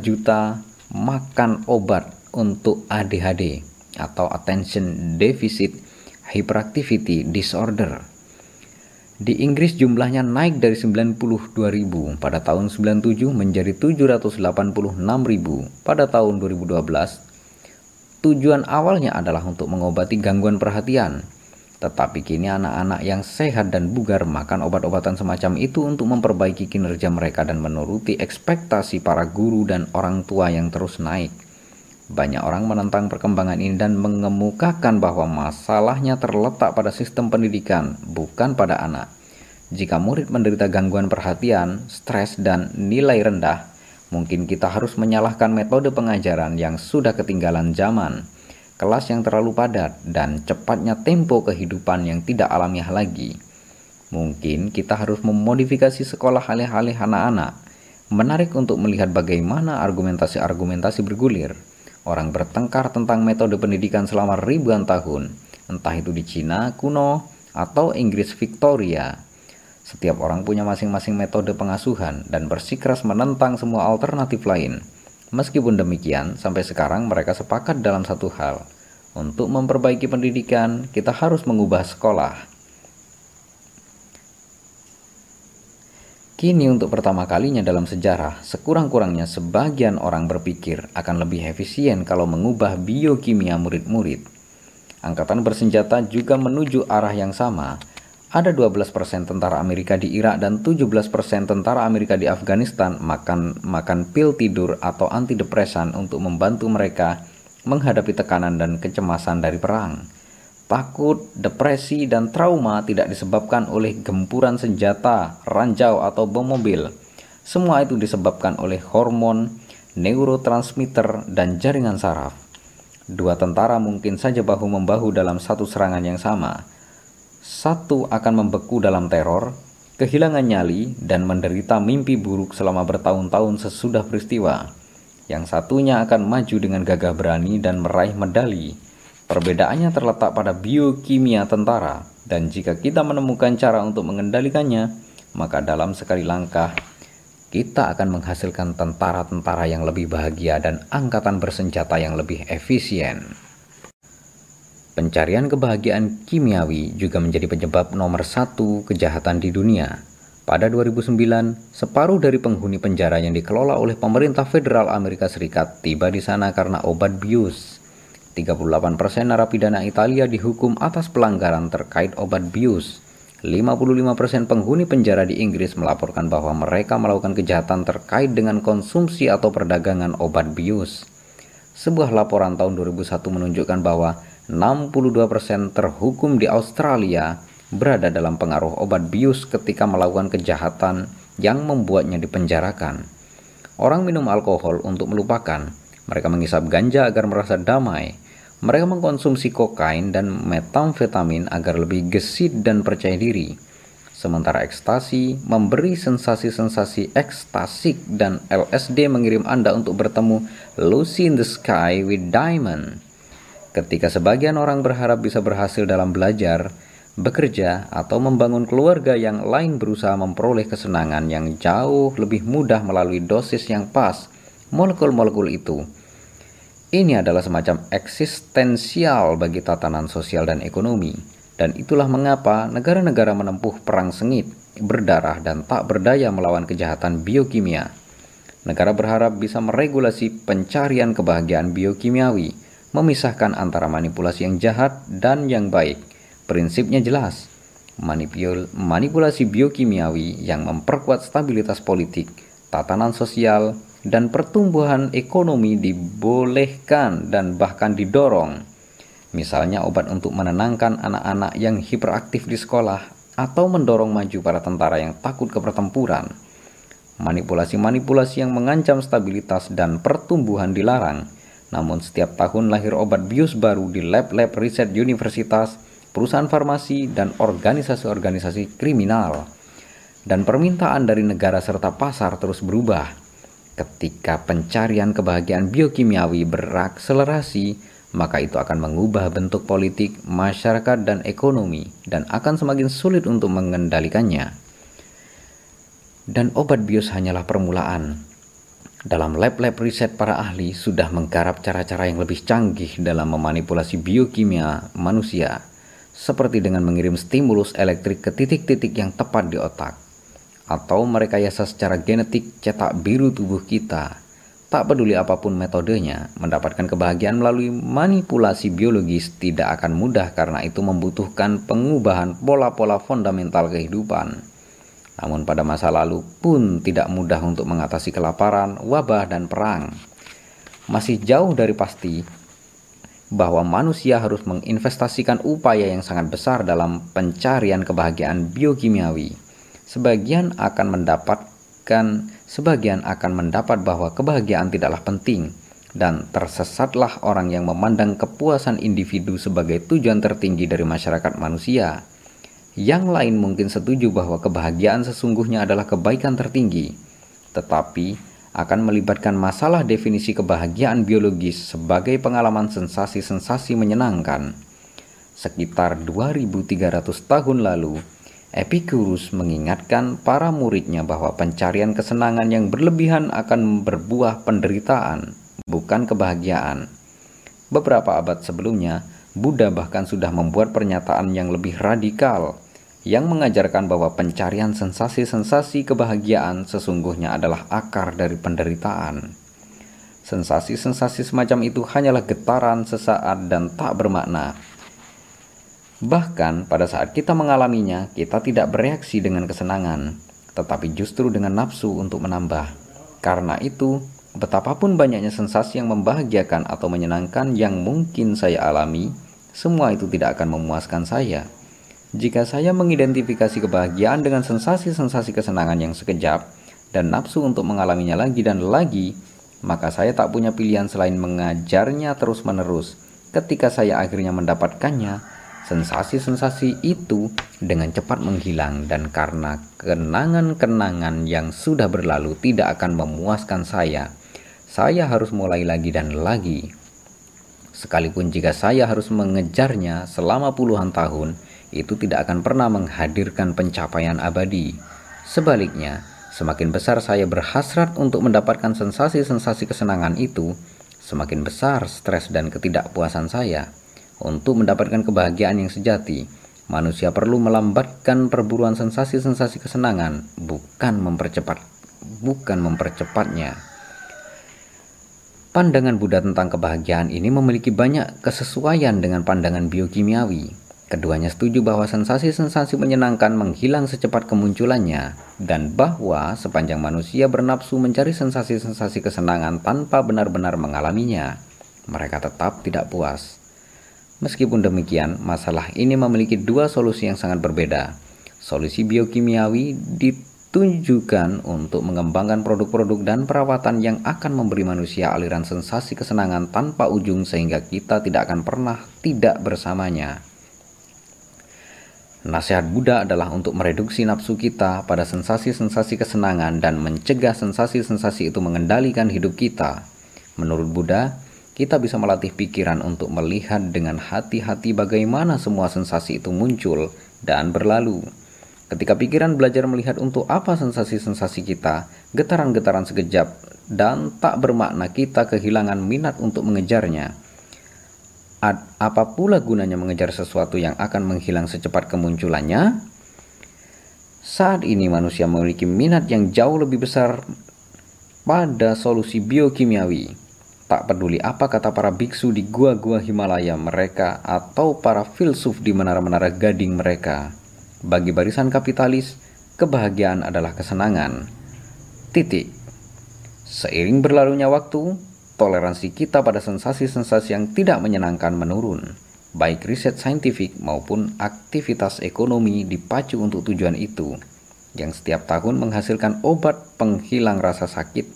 juta makan obat untuk ADHD atau Attention Deficit Hyperactivity Disorder di Inggris jumlahnya naik dari 92.000 pada tahun 97 menjadi 786.000 pada tahun 2012. Tujuan awalnya adalah untuk mengobati gangguan perhatian. Tetapi kini anak-anak yang sehat dan bugar makan obat-obatan semacam itu untuk memperbaiki kinerja mereka dan menuruti ekspektasi para guru dan orang tua yang terus naik. Banyak orang menentang perkembangan ini dan mengemukakan bahwa masalahnya terletak pada sistem pendidikan, bukan pada anak. Jika murid menderita gangguan perhatian, stres, dan nilai rendah, Mungkin kita harus menyalahkan metode pengajaran yang sudah ketinggalan zaman, kelas yang terlalu padat, dan cepatnya tempo kehidupan yang tidak alamiah lagi. Mungkin kita harus memodifikasi sekolah alih-alih anak-anak, menarik untuk melihat bagaimana argumentasi-argumentasi bergulir. Orang bertengkar tentang metode pendidikan selama ribuan tahun, entah itu di Cina kuno atau Inggris Victoria. Setiap orang punya masing-masing metode pengasuhan dan bersikeras menentang semua alternatif lain. Meskipun demikian, sampai sekarang mereka sepakat dalam satu hal. Untuk memperbaiki pendidikan, kita harus mengubah sekolah. Kini untuk pertama kalinya dalam sejarah, sekurang-kurangnya sebagian orang berpikir akan lebih efisien kalau mengubah biokimia murid-murid. Angkatan bersenjata juga menuju arah yang sama, ada 12% tentara Amerika di Irak dan 17% tentara Amerika di Afghanistan makan makan pil tidur atau antidepresan untuk membantu mereka menghadapi tekanan dan kecemasan dari perang. Takut, depresi, dan trauma tidak disebabkan oleh gempuran senjata, ranjau, atau bom mobil. Semua itu disebabkan oleh hormon, neurotransmitter, dan jaringan saraf. Dua tentara mungkin saja bahu-membahu dalam satu serangan yang sama satu akan membeku dalam teror, kehilangan nyali, dan menderita mimpi buruk selama bertahun-tahun sesudah peristiwa. Yang satunya akan maju dengan gagah berani dan meraih medali. Perbedaannya terletak pada biokimia tentara, dan jika kita menemukan cara untuk mengendalikannya, maka dalam sekali langkah kita akan menghasilkan tentara-tentara yang lebih bahagia dan angkatan bersenjata yang lebih efisien. Pencarian kebahagiaan kimiawi juga menjadi penyebab nomor satu kejahatan di dunia. Pada 2009, separuh dari penghuni penjara yang dikelola oleh pemerintah federal Amerika Serikat tiba di sana karena obat bius. 38% narapidana Italia dihukum atas pelanggaran terkait obat bius. 55% penghuni penjara di Inggris melaporkan bahwa mereka melakukan kejahatan terkait dengan konsumsi atau perdagangan obat bius. Sebuah laporan tahun 2001 menunjukkan bahwa 62% terhukum di Australia berada dalam pengaruh obat bius ketika melakukan kejahatan yang membuatnya dipenjarakan. Orang minum alkohol untuk melupakan, mereka mengisap ganja agar merasa damai. Mereka mengkonsumsi kokain dan metamfetamin agar lebih gesit dan percaya diri. Sementara ekstasi memberi sensasi-sensasi ekstasik dan LSD mengirim Anda untuk bertemu Lucy in the Sky with Diamond. Ketika sebagian orang berharap bisa berhasil dalam belajar, bekerja, atau membangun keluarga yang lain berusaha memperoleh kesenangan yang jauh lebih mudah melalui dosis yang pas, molekul-molekul itu. Ini adalah semacam eksistensial bagi tatanan sosial dan ekonomi, dan itulah mengapa negara-negara menempuh perang sengit, berdarah, dan tak berdaya melawan kejahatan biokimia. Negara berharap bisa meregulasi pencarian kebahagiaan biokimiawi memisahkan antara manipulasi yang jahat dan yang baik. Prinsipnya jelas, manipul manipulasi biokimiawi yang memperkuat stabilitas politik, tatanan sosial, dan pertumbuhan ekonomi dibolehkan dan bahkan didorong. Misalnya obat untuk menenangkan anak-anak yang hiperaktif di sekolah atau mendorong maju para tentara yang takut ke pertempuran. Manipulasi-manipulasi yang mengancam stabilitas dan pertumbuhan dilarang namun setiap tahun lahir obat bius baru di lab-lab riset universitas, perusahaan farmasi, dan organisasi-organisasi kriminal. Dan permintaan dari negara serta pasar terus berubah. Ketika pencarian kebahagiaan biokimiawi berakselerasi, maka itu akan mengubah bentuk politik, masyarakat, dan ekonomi, dan akan semakin sulit untuk mengendalikannya. Dan obat bius hanyalah permulaan, dalam lab-lab riset para ahli sudah menggarap cara-cara yang lebih canggih dalam memanipulasi biokimia manusia, seperti dengan mengirim stimulus elektrik ke titik-titik yang tepat di otak, atau merekayasa secara genetik cetak biru tubuh kita. Tak peduli apa pun metodenya, mendapatkan kebahagiaan melalui manipulasi biologis tidak akan mudah karena itu membutuhkan pengubahan pola-pola fundamental kehidupan. Namun pada masa lalu pun tidak mudah untuk mengatasi kelaparan, wabah, dan perang. Masih jauh dari pasti bahwa manusia harus menginvestasikan upaya yang sangat besar dalam pencarian kebahagiaan biokimiawi. Sebagian akan mendapat bahkan sebagian akan mendapat bahwa kebahagiaan tidaklah penting dan tersesatlah orang yang memandang kepuasan individu sebagai tujuan tertinggi dari masyarakat manusia. Yang lain mungkin setuju bahwa kebahagiaan sesungguhnya adalah kebaikan tertinggi, tetapi akan melibatkan masalah definisi kebahagiaan biologis sebagai pengalaman sensasi-sensasi menyenangkan. Sekitar 2300 tahun lalu, Epicurus mengingatkan para muridnya bahwa pencarian kesenangan yang berlebihan akan berbuah penderitaan, bukan kebahagiaan. Beberapa abad sebelumnya, Buddha bahkan sudah membuat pernyataan yang lebih radikal yang mengajarkan bahwa pencarian sensasi-sensasi kebahagiaan sesungguhnya adalah akar dari penderitaan. Sensasi-sensasi semacam itu hanyalah getaran sesaat dan tak bermakna Bahkan pada saat kita mengalaminya, kita tidak bereaksi dengan kesenangan, tetapi justru dengan nafsu untuk menambah. Karena itu, betapapun banyaknya sensasi yang membahagiakan atau menyenangkan yang mungkin saya alami, semua itu tidak akan memuaskan saya. Jika saya mengidentifikasi kebahagiaan dengan sensasi-sensasi kesenangan yang sekejap dan nafsu untuk mengalaminya lagi dan lagi, maka saya tak punya pilihan selain mengajarnya terus-menerus. Ketika saya akhirnya mendapatkannya, Sensasi-sensasi itu dengan cepat menghilang dan karena kenangan-kenangan yang sudah berlalu tidak akan memuaskan saya, saya harus mulai lagi dan lagi. Sekalipun jika saya harus mengejarnya selama puluhan tahun, itu tidak akan pernah menghadirkan pencapaian abadi. Sebaliknya, semakin besar saya berhasrat untuk mendapatkan sensasi-sensasi kesenangan itu, semakin besar stres dan ketidakpuasan saya. Untuk mendapatkan kebahagiaan yang sejati, manusia perlu melambatkan perburuan sensasi-sensasi kesenangan, bukan mempercepat bukan mempercepatnya. Pandangan Buddha tentang kebahagiaan ini memiliki banyak kesesuaian dengan pandangan biokimiawi. Keduanya setuju bahwa sensasi-sensasi menyenangkan menghilang secepat kemunculannya, dan bahwa sepanjang manusia bernafsu mencari sensasi-sensasi kesenangan tanpa benar-benar mengalaminya, mereka tetap tidak puas. Meskipun demikian, masalah ini memiliki dua solusi yang sangat berbeda. Solusi biokimiawi ditujukan untuk mengembangkan produk-produk dan perawatan yang akan memberi manusia aliran sensasi kesenangan tanpa ujung sehingga kita tidak akan pernah tidak bersamanya. Nasihat Buddha adalah untuk mereduksi nafsu kita pada sensasi-sensasi kesenangan dan mencegah sensasi-sensasi itu mengendalikan hidup kita. Menurut Buddha, kita bisa melatih pikiran untuk melihat dengan hati-hati bagaimana semua sensasi itu muncul dan berlalu. Ketika pikiran belajar melihat untuk apa sensasi-sensasi kita, getaran-getaran sekejap dan tak bermakna kita kehilangan minat untuk mengejarnya. Ad, apa pula gunanya mengejar sesuatu yang akan menghilang secepat kemunculannya? Saat ini manusia memiliki minat yang jauh lebih besar pada solusi biokimiawi Tak peduli apa kata para biksu di gua-gua Himalaya mereka atau para filsuf di menara-menara gading mereka. Bagi barisan kapitalis, kebahagiaan adalah kesenangan. Titik. Seiring berlalunya waktu, toleransi kita pada sensasi-sensasi yang tidak menyenangkan menurun. Baik riset saintifik maupun aktivitas ekonomi dipacu untuk tujuan itu, yang setiap tahun menghasilkan obat penghilang rasa sakit,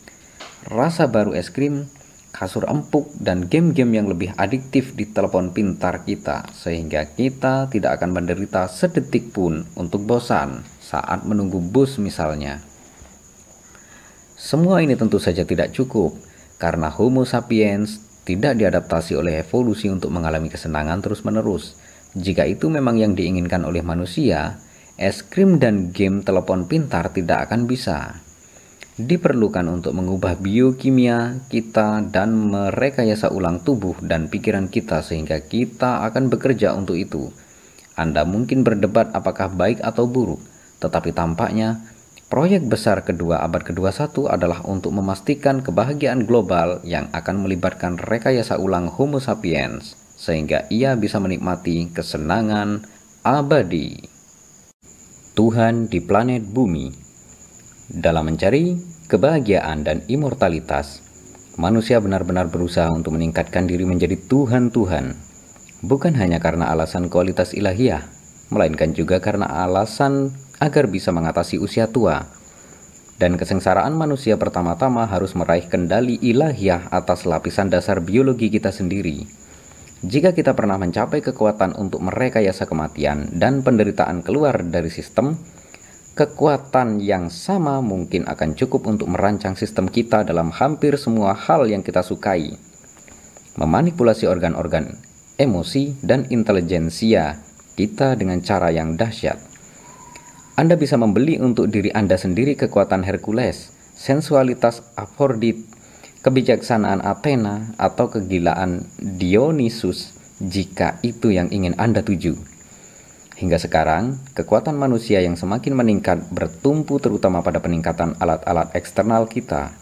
rasa baru es krim, kasur empuk, dan game-game yang lebih adiktif di telepon pintar kita, sehingga kita tidak akan menderita sedetik pun untuk bosan saat menunggu bus misalnya. Semua ini tentu saja tidak cukup, karena Homo sapiens tidak diadaptasi oleh evolusi untuk mengalami kesenangan terus-menerus. Jika itu memang yang diinginkan oleh manusia, es krim dan game telepon pintar tidak akan bisa diperlukan untuk mengubah biokimia kita dan merekayasa ulang tubuh dan pikiran kita sehingga kita akan bekerja untuk itu. Anda mungkin berdebat apakah baik atau buruk, tetapi tampaknya proyek besar kedua abad ke-21 adalah untuk memastikan kebahagiaan global yang akan melibatkan rekayasa ulang Homo sapiens sehingga ia bisa menikmati kesenangan abadi. Tuhan di planet bumi dalam mencari kebahagiaan dan immortalitas, manusia benar-benar berusaha untuk meningkatkan diri menjadi Tuhan-Tuhan, bukan hanya karena alasan kualitas ilahiyah, melainkan juga karena alasan agar bisa mengatasi usia tua. dan kesengsaraan manusia pertama-tama harus meraih kendali ilahiyah atas lapisan dasar biologi kita sendiri. Jika kita pernah mencapai kekuatan untuk merekayasa kematian dan penderitaan keluar dari sistem, kekuatan yang sama mungkin akan cukup untuk merancang sistem kita dalam hampir semua hal yang kita sukai. Memanipulasi organ-organ, emosi, dan intelijensia kita dengan cara yang dahsyat. Anda bisa membeli untuk diri Anda sendiri kekuatan Hercules, sensualitas Aphrodite, kebijaksanaan Athena, atau kegilaan Dionysus jika itu yang ingin Anda tuju. Hingga sekarang, kekuatan manusia yang semakin meningkat bertumpu terutama pada peningkatan alat-alat eksternal kita.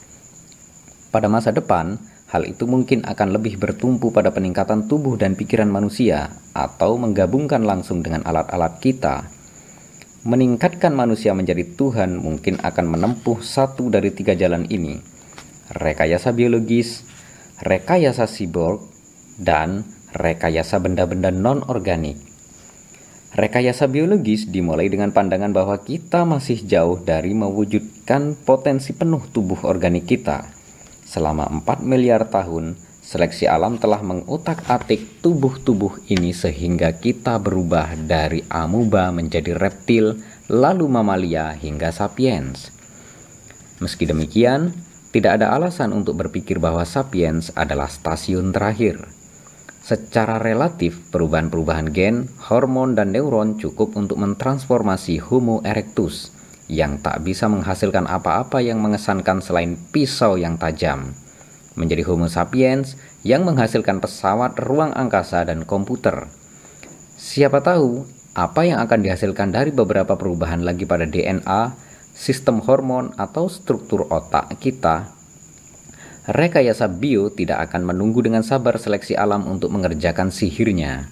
Pada masa depan, hal itu mungkin akan lebih bertumpu pada peningkatan tubuh dan pikiran manusia atau menggabungkan langsung dengan alat-alat kita meningkatkan manusia menjadi Tuhan mungkin akan menempuh satu dari tiga jalan ini: rekayasa biologis, rekayasa cyborg, dan rekayasa benda-benda non-organik. Rekayasa biologis dimulai dengan pandangan bahwa kita masih jauh dari mewujudkan potensi penuh tubuh organik kita. Selama 4 miliar tahun, Seleksi alam telah mengutak-atik tubuh-tubuh ini sehingga kita berubah dari amuba menjadi reptil, lalu mamalia hingga sapiens. Meski demikian, tidak ada alasan untuk berpikir bahwa sapiens adalah stasiun terakhir. Secara relatif, perubahan-perubahan gen, hormon, dan neuron cukup untuk mentransformasi Homo erectus yang tak bisa menghasilkan apa-apa yang mengesankan selain pisau yang tajam menjadi Homo sapiens yang menghasilkan pesawat ruang angkasa dan komputer. Siapa tahu apa yang akan dihasilkan dari beberapa perubahan lagi pada DNA, sistem hormon, atau struktur otak kita. Rekayasa bio tidak akan menunggu dengan sabar seleksi alam untuk mengerjakan sihirnya.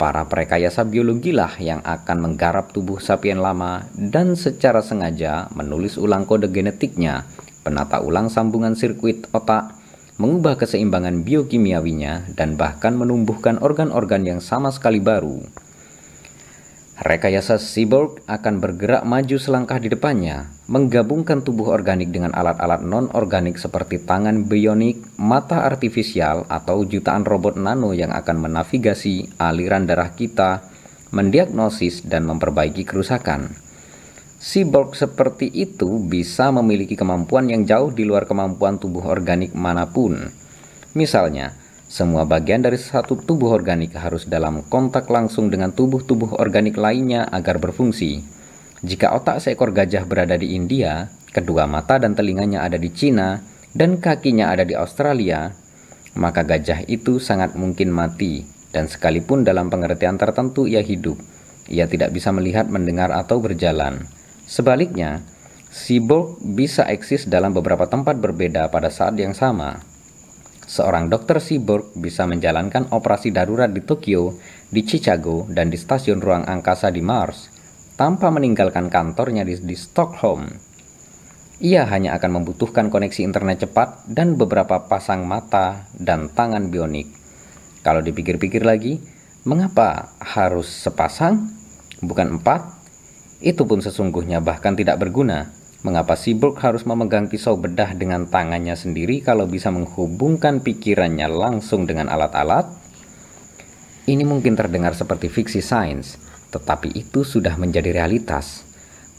Para perekayasa biologilah yang akan menggarap tubuh sapien lama dan secara sengaja menulis ulang kode genetiknya, penata ulang sambungan sirkuit otak, mengubah keseimbangan biokimiawinya, dan bahkan menumbuhkan organ-organ yang sama sekali baru. Rekayasa cyborg akan bergerak maju selangkah di depannya, menggabungkan tubuh organik dengan alat-alat non-organik seperti tangan bionik, mata artifisial, atau jutaan robot nano yang akan menavigasi aliran darah kita, mendiagnosis, dan memperbaiki kerusakan. Cyborg seperti itu bisa memiliki kemampuan yang jauh di luar kemampuan tubuh organik mana pun. Misalnya, semua bagian dari satu tubuh organik harus dalam kontak langsung dengan tubuh-tubuh organik lainnya agar berfungsi. Jika otak seekor gajah berada di India, kedua mata dan telinganya ada di Cina, dan kakinya ada di Australia, maka gajah itu sangat mungkin mati, dan sekalipun dalam pengertian tertentu ia hidup, ia tidak bisa melihat, mendengar, atau berjalan. Sebaliknya, cyborg bisa eksis dalam beberapa tempat berbeda pada saat yang sama. Seorang dokter cyborg bisa menjalankan operasi darurat di Tokyo, di Chicago, dan di stasiun ruang angkasa di Mars tanpa meninggalkan kantornya di, di Stockholm. Ia hanya akan membutuhkan koneksi internet cepat dan beberapa pasang mata dan tangan bionik. Kalau dipikir-pikir lagi, mengapa harus sepasang, bukan empat, itu pun sesungguhnya bahkan tidak berguna. Mengapa Seabrook harus memegang pisau bedah dengan tangannya sendiri kalau bisa menghubungkan pikirannya langsung dengan alat-alat? Ini mungkin terdengar seperti fiksi sains, tetapi itu sudah menjadi realitas.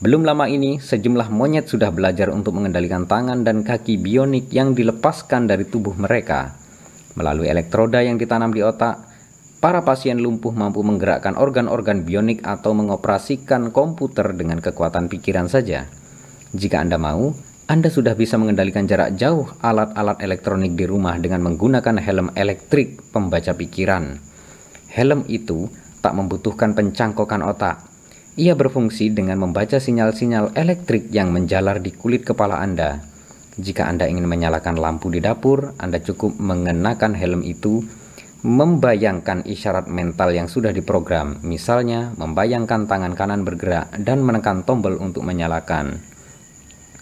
Belum lama ini, sejumlah monyet sudah belajar untuk mengendalikan tangan dan kaki bionik yang dilepaskan dari tubuh mereka. Melalui elektroda yang ditanam di otak, Para pasien lumpuh mampu menggerakkan organ-organ bionik atau mengoperasikan komputer dengan kekuatan pikiran saja. Jika Anda mau, Anda sudah bisa mengendalikan jarak jauh alat-alat elektronik di rumah dengan menggunakan helm elektrik pembaca pikiran. Helm itu tak membutuhkan pencangkokan otak. Ia berfungsi dengan membaca sinyal-sinyal elektrik yang menjalar di kulit kepala Anda. Jika Anda ingin menyalakan lampu di dapur, Anda cukup mengenakan helm itu membayangkan isyarat mental yang sudah diprogram, misalnya membayangkan tangan kanan bergerak dan menekan tombol untuk menyalakan.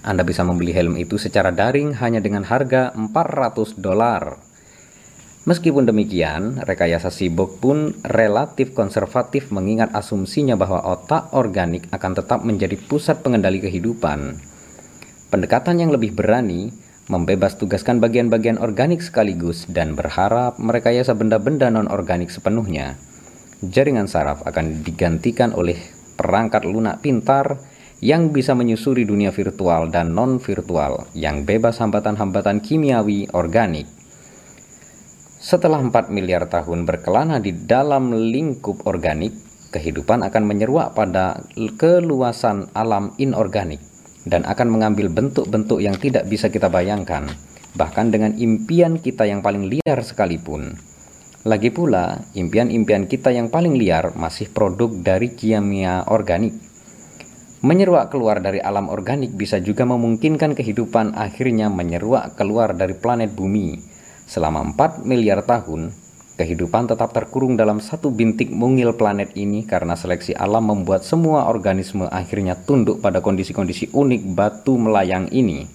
Anda bisa membeli helm itu secara daring hanya dengan harga 400 dolar. Meskipun demikian, rekayasa sibuk pun relatif konservatif mengingat asumsinya bahwa otak organik akan tetap menjadi pusat pengendali kehidupan. Pendekatan yang lebih berani membebas tugaskan bagian-bagian organik sekaligus dan berharap merekayasa benda-benda non-organik sepenuhnya. Jaringan saraf akan digantikan oleh perangkat lunak pintar yang bisa menyusuri dunia virtual dan non-virtual yang bebas hambatan-hambatan kimiawi organik. Setelah 4 miliar tahun berkelana di dalam lingkup organik, kehidupan akan menyeruak pada keluasan alam inorganik dan akan mengambil bentuk-bentuk yang tidak bisa kita bayangkan, bahkan dengan impian kita yang paling liar sekalipun. Lagi pula, impian-impian kita yang paling liar masih produk dari kimia organik. Menyeruak keluar dari alam organik bisa juga memungkinkan kehidupan akhirnya menyeruak keluar dari planet bumi Selama 4 miliar tahun, kehidupan tetap terkurung dalam satu bintik mungil planet ini karena seleksi alam membuat semua organisme akhirnya tunduk pada kondisi-kondisi unik batu melayang ini.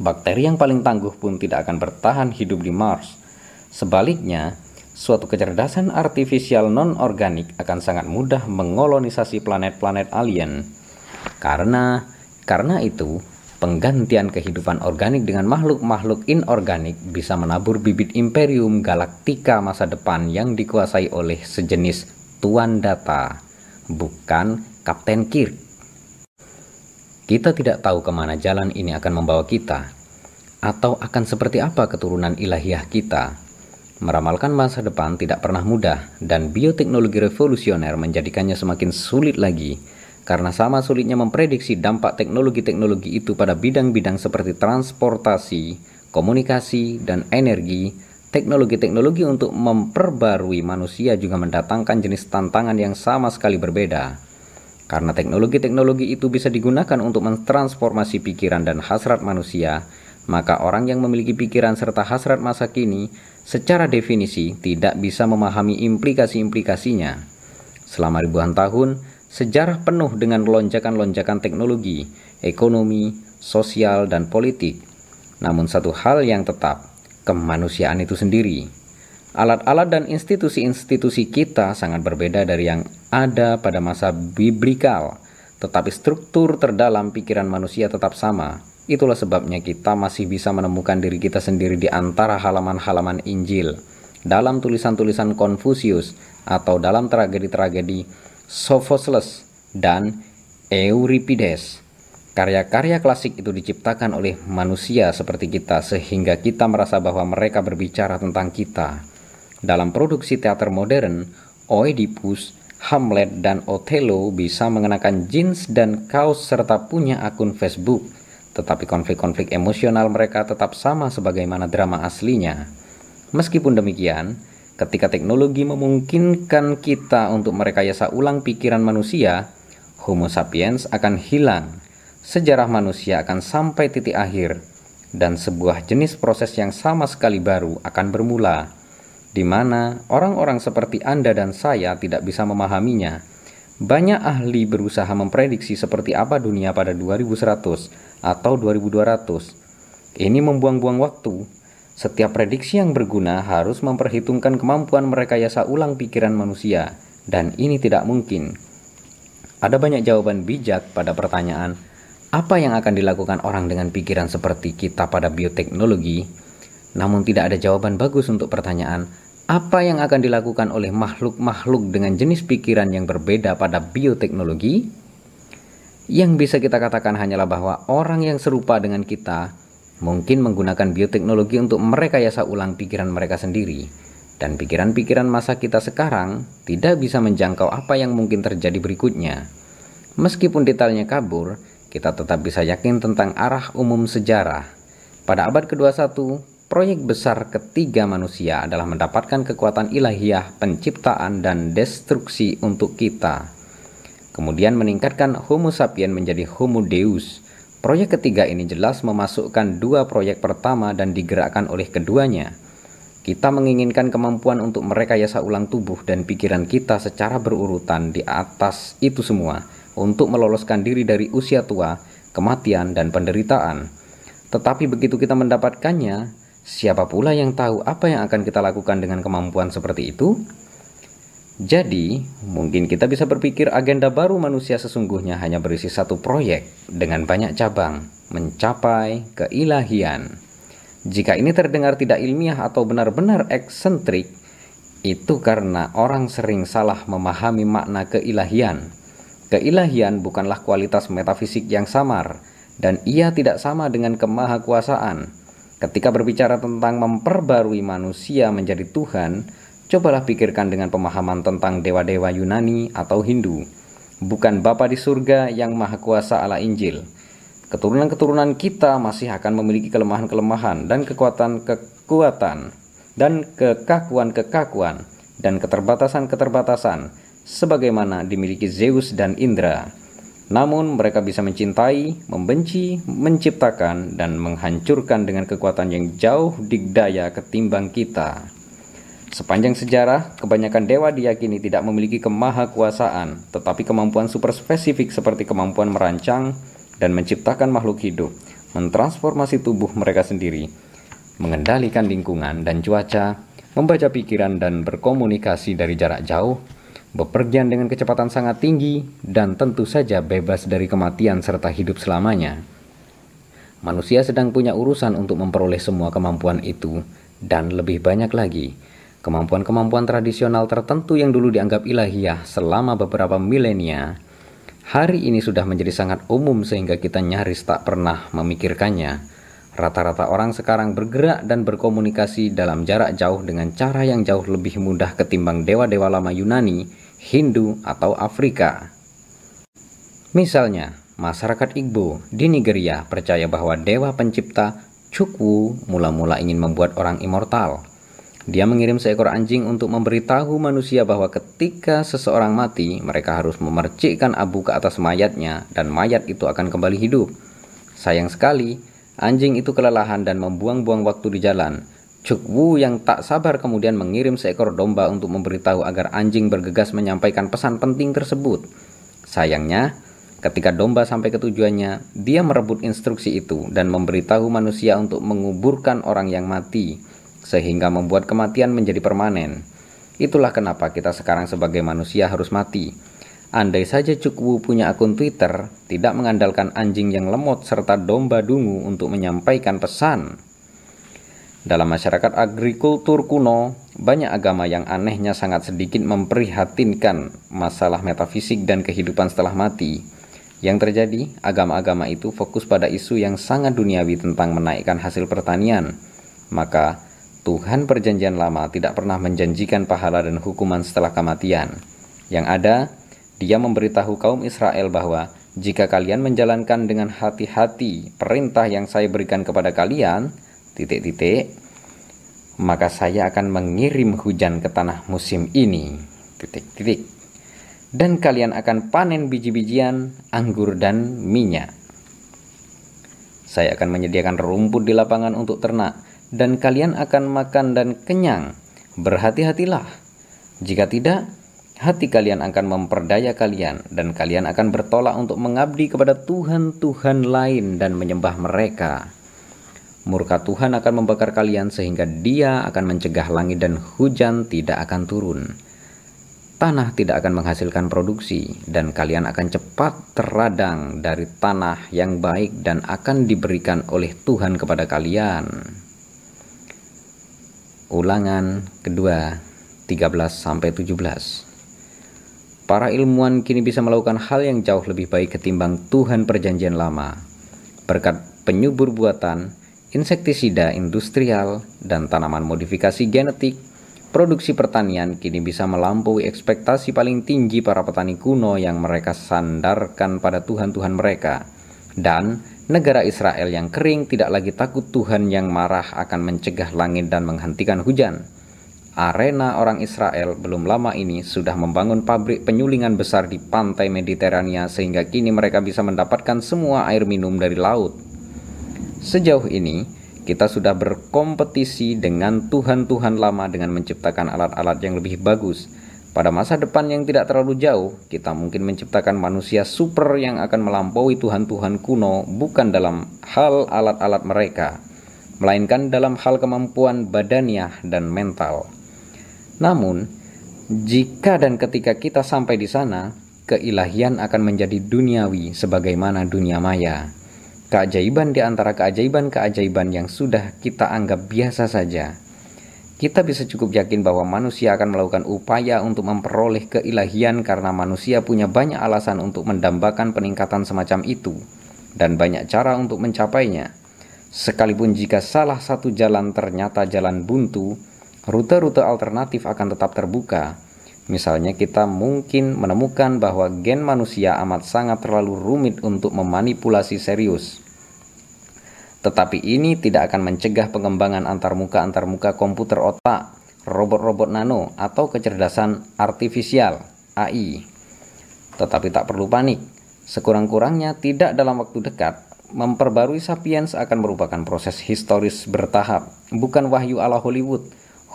Bakteri yang paling tangguh pun tidak akan bertahan hidup di Mars. Sebaliknya, suatu kecerdasan artifisial non-organik akan sangat mudah mengolonisasi planet-planet alien. Karena karena itu, Penggantian kehidupan organik dengan makhluk-makhluk inorganik bisa menabur bibit imperium galaktika masa depan yang dikuasai oleh sejenis Tuan Data, bukan Kapten Kirk. Kita tidak tahu ke mana jalan ini akan membawa kita, atau akan seperti apa keturunan ilahiyah kita. Meramalkan masa depan tidak pernah mudah, dan bioteknologi revolusioner menjadikannya semakin sulit lagi karena sama sulitnya memprediksi dampak teknologi-teknologi itu pada bidang-bidang seperti transportasi, komunikasi, dan energi, teknologi-teknologi untuk memperbarui manusia juga mendatangkan jenis tantangan yang sama sekali berbeda. Karena teknologi-teknologi itu bisa digunakan untuk mentransformasi pikiran dan hasrat manusia, maka orang yang memiliki pikiran serta hasrat masa kini secara definisi tidak bisa memahami implikasi-implikasinya. Selama ribuan tahun, Sejarah penuh dengan lonjakan-lonjakan teknologi, ekonomi, sosial, dan politik. Namun satu hal yang tetap, kemanusiaan itu sendiri. Alat-alat dan institusi-institusi kita sangat berbeda dari yang ada pada masa biblikal, tetapi struktur terdalam pikiran manusia tetap sama. Itulah sebabnya kita masih bisa menemukan diri kita sendiri di antara halaman-halaman Injil, dalam tulisan-tulisan Konfusius, atau dalam tragedi-tragedi Sophocles, dan Euripides. Karya-karya klasik itu diciptakan oleh manusia seperti kita sehingga kita merasa bahwa mereka berbicara tentang kita. Dalam produksi teater modern, Oedipus, Hamlet, dan Othello bisa mengenakan jeans dan kaos serta punya akun Facebook, tetapi konflik-konflik emosional mereka tetap sama sebagaimana drama aslinya. Meskipun demikian, Ketika teknologi memungkinkan kita untuk merekayasa ulang pikiran manusia, Homo sapiens akan hilang. Sejarah manusia akan sampai titik akhir, dan sebuah jenis proses yang sama sekali baru akan bermula, di mana orang-orang seperti Anda dan saya tidak bisa memahaminya. Banyak ahli berusaha memprediksi seperti apa dunia pada 2100 atau 2200. Ini membuang-buang waktu setiap prediksi yang berguna harus memperhitungkan kemampuan merekayasa ulang pikiran manusia, dan ini tidak mungkin. Ada banyak jawaban bijak pada pertanyaan, apa yang akan dilakukan orang dengan pikiran seperti kita pada bioteknologi? Namun tidak ada jawaban bagus untuk pertanyaan, apa yang akan dilakukan oleh makhluk-makhluk dengan jenis pikiran yang berbeda pada bioteknologi? Yang bisa kita katakan hanyalah bahwa orang yang serupa dengan kita mungkin menggunakan bioteknologi untuk merekayasa ulang pikiran mereka sendiri. Dan pikiran-pikiran masa kita sekarang tidak bisa menjangkau apa yang mungkin terjadi berikutnya. Meskipun detailnya kabur, kita tetap bisa yakin tentang arah umum sejarah. Pada abad ke-21, proyek besar ketiga manusia adalah mendapatkan kekuatan ilahiyah penciptaan dan destruksi untuk kita. Kemudian meningkatkan Homo sapien menjadi Homo Deus, Proyek ketiga ini jelas memasukkan dua proyek pertama dan digerakkan oleh keduanya. Kita menginginkan kemampuan untuk merekayasa ulang tubuh dan pikiran kita secara berurutan di atas itu semua untuk meloloskan diri dari usia tua, kematian, dan penderitaan. Tetapi begitu kita mendapatkannya, siapa pula yang tahu apa yang akan kita lakukan dengan kemampuan seperti itu? Jadi, mungkin kita bisa berpikir agenda baru manusia sesungguhnya hanya berisi satu proyek dengan banyak cabang. mencapai keilahian. Jika ini terdengar tidak ilmiah atau benar-benar eksentrik, itu karena orang sering salah memahami makna keilahian. Keilahian bukanlah kualitas metafisik yang samar, dan ia tidak sama dengan kemahakuasaan. Ketika berbicara tentang memperbarui manusia menjadi Tuhan, cobalah pikirkan dengan pemahaman tentang dewa-dewa Yunani atau Hindu, bukan Bapa di surga yang maha kuasa ala Injil keturunan-keturunan kita masih akan memiliki kelemahan-kelemahan dan kekuatan-kekuatan dan kekakuan-kekakuan dan keterbatasan-keterbatasan sebagaimana dimiliki Zeus dan Indra. Namun mereka bisa mencintai, membenci, menciptakan, dan menghancurkan dengan kekuatan yang jauh digdaya ketimbang kita. Sepanjang sejarah, kebanyakan dewa diyakini tidak memiliki kemahakuasaan, tetapi kemampuan super spesifik seperti kemampuan merancang, dan menciptakan makhluk hidup, mentransformasi tubuh mereka sendiri, mengendalikan lingkungan dan cuaca, membaca pikiran dan berkomunikasi dari jarak jauh, bepergian dengan kecepatan sangat tinggi, dan tentu saja bebas dari kematian serta hidup selamanya. Manusia sedang punya urusan untuk memperoleh semua kemampuan itu, dan lebih banyak lagi. Kemampuan-kemampuan tradisional tertentu yang dulu dianggap ilahiyah selama beberapa milenia Hari ini sudah menjadi sangat umum sehingga kita nyaris tak pernah memikirkannya. Rata-rata orang sekarang bergerak dan berkomunikasi dalam jarak jauh dengan cara yang jauh lebih mudah ketimbang dewa-dewa lama Yunani, Hindu, atau Afrika. Misalnya, masyarakat Igbo di Nigeria percaya bahwa dewa pencipta Chukwu mula-mula ingin membuat orang immortal. Dia mengirim seekor anjing untuk memberitahu manusia bahwa ketika seseorang mati, mereka harus memercikkan abu ke atas mayatnya dan mayat itu akan kembali hidup. Sayang sekali, anjing itu kelelahan dan membuang-buang waktu di jalan. Cuk Wu yang tak sabar kemudian mengirim seekor domba untuk memberitahu agar anjing bergegas menyampaikan pesan penting tersebut. Sayangnya, ketika domba sampai ke tujuannya, dia merebut instruksi itu dan memberitahu manusia untuk menguburkan orang yang mati sehingga membuat kematian menjadi permanen. Itulah kenapa kita sekarang sebagai manusia harus mati. Andai saja Cukwu punya akun Twitter, tidak mengandalkan anjing yang lemot serta domba dungu untuk menyampaikan pesan. Dalam masyarakat agrikultur kuno, banyak agama yang anehnya sangat sedikit memprihatinkan masalah metafisik dan kehidupan setelah mati. Yang terjadi, agama-agama itu fokus pada isu yang sangat duniawi tentang menaikkan hasil pertanian. Maka, Tuhan Perjanjian Lama tidak pernah menjanjikan pahala dan hukuman setelah kematian. Yang ada, Dia memberitahu kaum Israel bahwa jika kalian menjalankan dengan hati-hati perintah yang saya berikan kepada kalian, titik-titik, maka saya akan mengirim hujan ke tanah musim ini, titik-titik. Dan kalian akan panen biji-bijian, anggur, dan minyak. Saya akan menyediakan rumput di lapangan untuk ternak, dan kalian akan makan dan kenyang. Berhati-hatilah. Jika tidak, hati kalian akan memperdaya kalian, dan kalian akan bertolak untuk mengabdi kepada Tuhan-Tuhan lain dan menyembah mereka. Murka Tuhan akan membakar kalian sehingga Dia akan mencegah langit dan hujan tidak akan turun. Tanah tidak akan menghasilkan produksi, dan kalian akan cepat terradang dari tanah yang baik dan akan diberikan oleh Tuhan kepada kalian. Ulangan kedua 13 sampai 17. Para ilmuwan kini bisa melakukan hal yang jauh lebih baik ketimbang Tuhan Perjanjian Lama. Berkat penyubur buatan, insektisida industrial, dan tanaman modifikasi genetik, produksi pertanian kini bisa melampaui ekspektasi paling tinggi para petani kuno yang mereka sandarkan pada Tuhan-Tuhan mereka. Dan Negara Israel yang kering tidak lagi takut Tuhan yang marah akan mencegah langit dan menghentikan hujan. Arena orang Israel belum lama ini sudah membangun pabrik penyulingan besar di pantai Mediterania sehingga kini mereka bisa mendapatkan semua air minum dari laut. Sejauh ini, kita sudah berkompetisi dengan Tuhan-Tuhan lama dengan menciptakan alat-alat yang lebih bagus pada masa depan yang tidak terlalu jauh, kita mungkin menciptakan manusia super yang akan melampaui Tuhan-Tuhan kuno bukan dalam hal alat-alat mereka, melainkan dalam hal kemampuan badaniah dan mental. Namun, jika dan ketika kita sampai di sana, keilahian akan menjadi duniawi sebagaimana dunia maya. keajaiban di antara keajaiban-keajaiban yang sudah kita anggap biasa saja. Kita bisa cukup yakin bahwa manusia akan melakukan upaya untuk memperoleh keilahian karena manusia punya banyak alasan untuk mendambakan peningkatan semacam itu dan banyak cara untuk mencapainya. Sekalipun jika salah satu jalan ternyata jalan buntu, rute-rute alternatif akan tetap terbuka. Misalnya kita mungkin menemukan bahwa gen manusia amat sangat terlalu rumit untuk memanipulasi serius. Tetapi ini tidak akan mencegah pengembangan antarmuka-antarmuka komputer otak, robot-robot nano, atau kecerdasan artifisial AI. Tetapi tak perlu panik, sekurang-kurangnya tidak dalam waktu dekat, memperbarui sapiens akan merupakan proses historis bertahap, bukan wahyu ala Hollywood.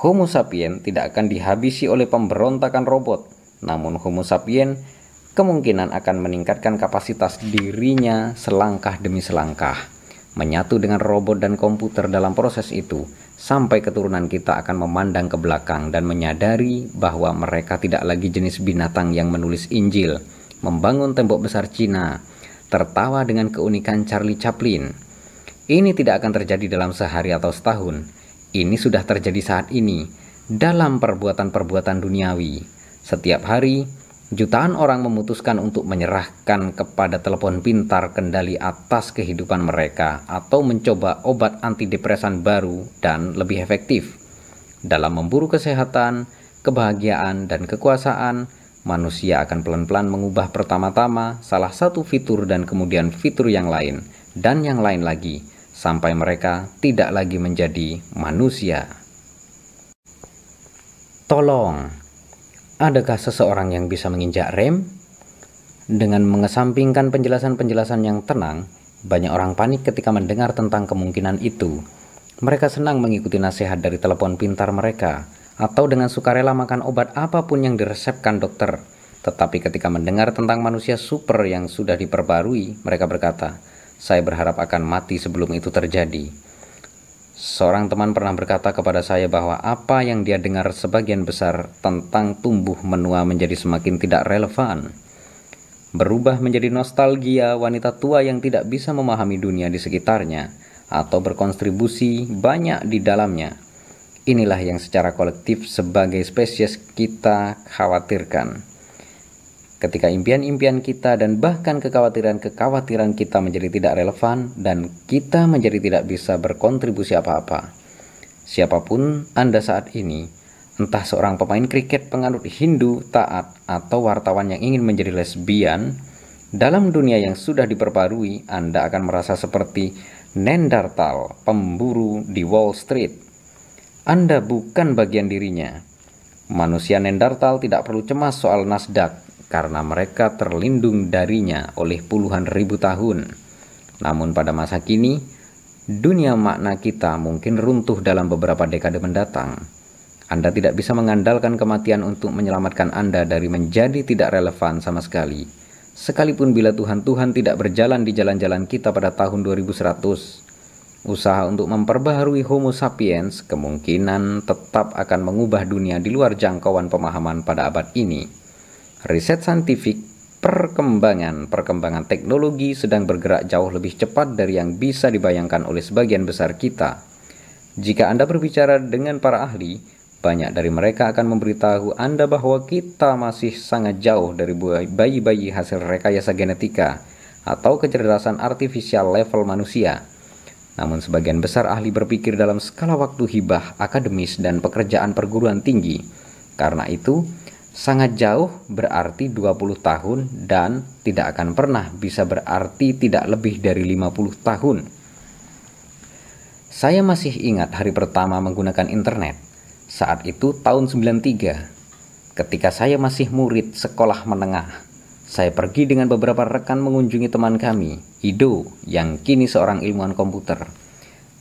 Homo sapien tidak akan dihabisi oleh pemberontakan robot, namun Homo sapien kemungkinan akan meningkatkan kapasitas dirinya selangkah demi selangkah menyatu dengan robot dan komputer dalam proses itu, sampai keturunan kita akan memandang ke belakang dan menyadari bahwa mereka tidak lagi jenis binatang yang menulis Injil, membangun tembok besar Cina, tertawa dengan keunikan Charlie Chaplin. Ini tidak akan terjadi dalam sehari atau setahun. Ini sudah terjadi saat ini, dalam perbuatan-perbuatan duniawi. Setiap hari, Jutaan orang memutuskan untuk menyerahkan kepada telepon pintar kendali atas kehidupan mereka atau mencoba obat antidepresan baru dan lebih efektif. Dalam memburu kesehatan, kebahagiaan, dan kekuasaan, manusia akan pelan-pelan mengubah pertama-tama salah satu fitur dan kemudian fitur yang lain, dan yang lain lagi, sampai mereka tidak lagi menjadi manusia. Tolong Adakah seseorang yang bisa menginjak rem? Dengan mengesampingkan penjelasan-penjelasan yang tenang, banyak orang panik ketika mendengar tentang kemungkinan itu. Mereka senang mengikuti nasihat dari telepon pintar mereka, atau dengan sukarela makan obat apa pun yang diresepkan dokter. Tetapi ketika mendengar tentang manusia super yang sudah diperbarui, mereka berkata, "Saya berharap akan mati sebelum itu terjadi." Seorang teman pernah berkata kepada saya bahwa apa yang dia dengar sebagian besar tentang tumbuh menua menjadi semakin tidak relevan. Berubah menjadi nostalgia wanita tua yang tidak bisa memahami dunia di sekitarnya atau berkontribusi banyak di dalamnya. Inilah yang secara kolektif sebagai spesies kita khawatirkan. Ketika impian-impian kita dan bahkan kekhawatiran-kekhawatiran kita menjadi tidak relevan dan kita menjadi tidak bisa berkontribusi apa-apa. Siapa pun Anda saat ini, entah seorang pemain kriket penganut Hindu taat atau wartawan yang ingin menjadi lesbian, dalam dunia yang sudah diperbarui, Anda akan merasa seperti Nendartal, pemburu di Wall Street. Anda bukan bagian dirinya. Manusia Nendartal tidak perlu cemas soal Nasdaq karena mereka terlindung darinya oleh puluhan ribu tahun. Namun pada masa kini, dunia makna kita mungkin runtuh dalam beberapa dekade mendatang. Anda tidak bisa mengandalkan kematian untuk menyelamatkan Anda dari menjadi tidak relevan sama sekali. Sekalipun bila Tuhan-Tuhan tidak berjalan di jalan-jalan kita pada tahun 2100, usaha untuk memperbaharui Homo sapiens kemungkinan tetap akan mengubah dunia di luar jangkauan pemahaman pada abad ini riset saintifik, perkembangan perkembangan teknologi sedang bergerak jauh lebih cepat dari yang bisa dibayangkan oleh sebagian besar kita. Jika Anda berbicara dengan para ahli, banyak dari mereka akan memberitahu Anda bahwa kita masih sangat jauh dari bayi-bayi hasil rekayasa genetika atau kecerdasan artifisial level manusia. Namun sebagian besar ahli berpikir dalam skala waktu hibah, akademis, dan pekerjaan perguruan tinggi. Karena itu, Sangat jauh berarti 20 tahun dan tidak akan pernah bisa berarti tidak lebih dari 50 tahun. Saya masih ingat hari pertama menggunakan internet. Saat itu tahun 93. Ketika saya masih murid sekolah menengah, saya pergi dengan beberapa rekan mengunjungi teman kami, Ido, yang kini seorang ilmuwan komputer.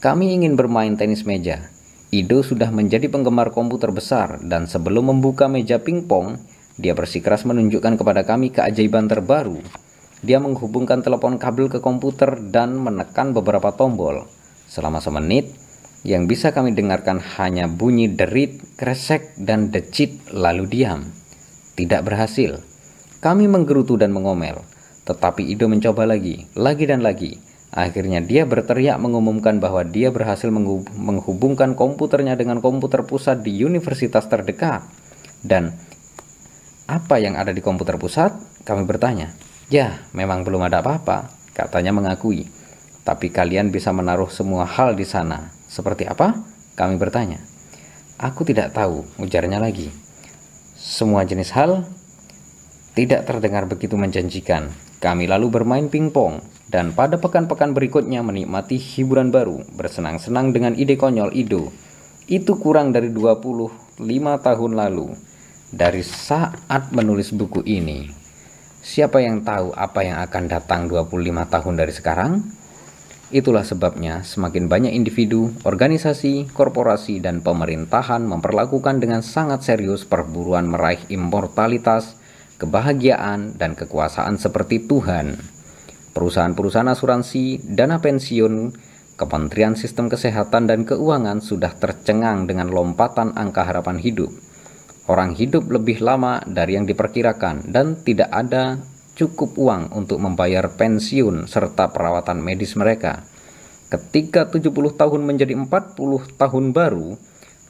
Kami ingin bermain tenis meja, Ido sudah menjadi penggemar komputer besar dan sebelum membuka meja pingpong, dia bersikeras menunjukkan kepada kami keajaiban terbaru. Dia menghubungkan telepon kabel ke komputer dan menekan beberapa tombol. Selama semenit, yang bisa kami dengarkan hanya bunyi derit, kresek, dan decit lalu diam. Tidak berhasil. Kami menggerutu dan mengomel. Tetapi Ido mencoba lagi, lagi dan lagi. Akhirnya dia berteriak mengumumkan bahwa dia berhasil menghubungkan komputernya dengan komputer pusat di universitas terdekat. Dan apa yang ada di komputer pusat? Kami bertanya. Ya, memang belum ada apa-apa, katanya mengakui. Tapi kalian bisa menaruh semua hal di sana. Seperti apa? Kami bertanya. Aku tidak tahu, ujarnya lagi. Semua jenis hal tidak terdengar begitu menjanjikan. Kami lalu bermain pingpong dan pada pekan-pekan berikutnya menikmati hiburan baru, bersenang-senang dengan ide konyol Ido. Itu kurang dari 25 tahun lalu. Dari saat menulis buku ini, siapa yang tahu apa yang akan datang 25 tahun dari sekarang? Itulah sebabnya semakin banyak individu, organisasi, korporasi, dan pemerintahan memperlakukan dengan sangat serius perburuan meraih immortalitas, kebahagiaan, dan kekuasaan seperti Tuhan. Perusahaan-perusahaan asuransi, dana pensiun, Kementerian Sistem Kesehatan dan Keuangan sudah tercengang dengan lompatan angka harapan hidup. Orang hidup lebih lama dari yang diperkirakan dan tidak ada cukup uang untuk membayar pensiun serta perawatan medis mereka. Ketika 70 tahun menjadi 40 tahun baru,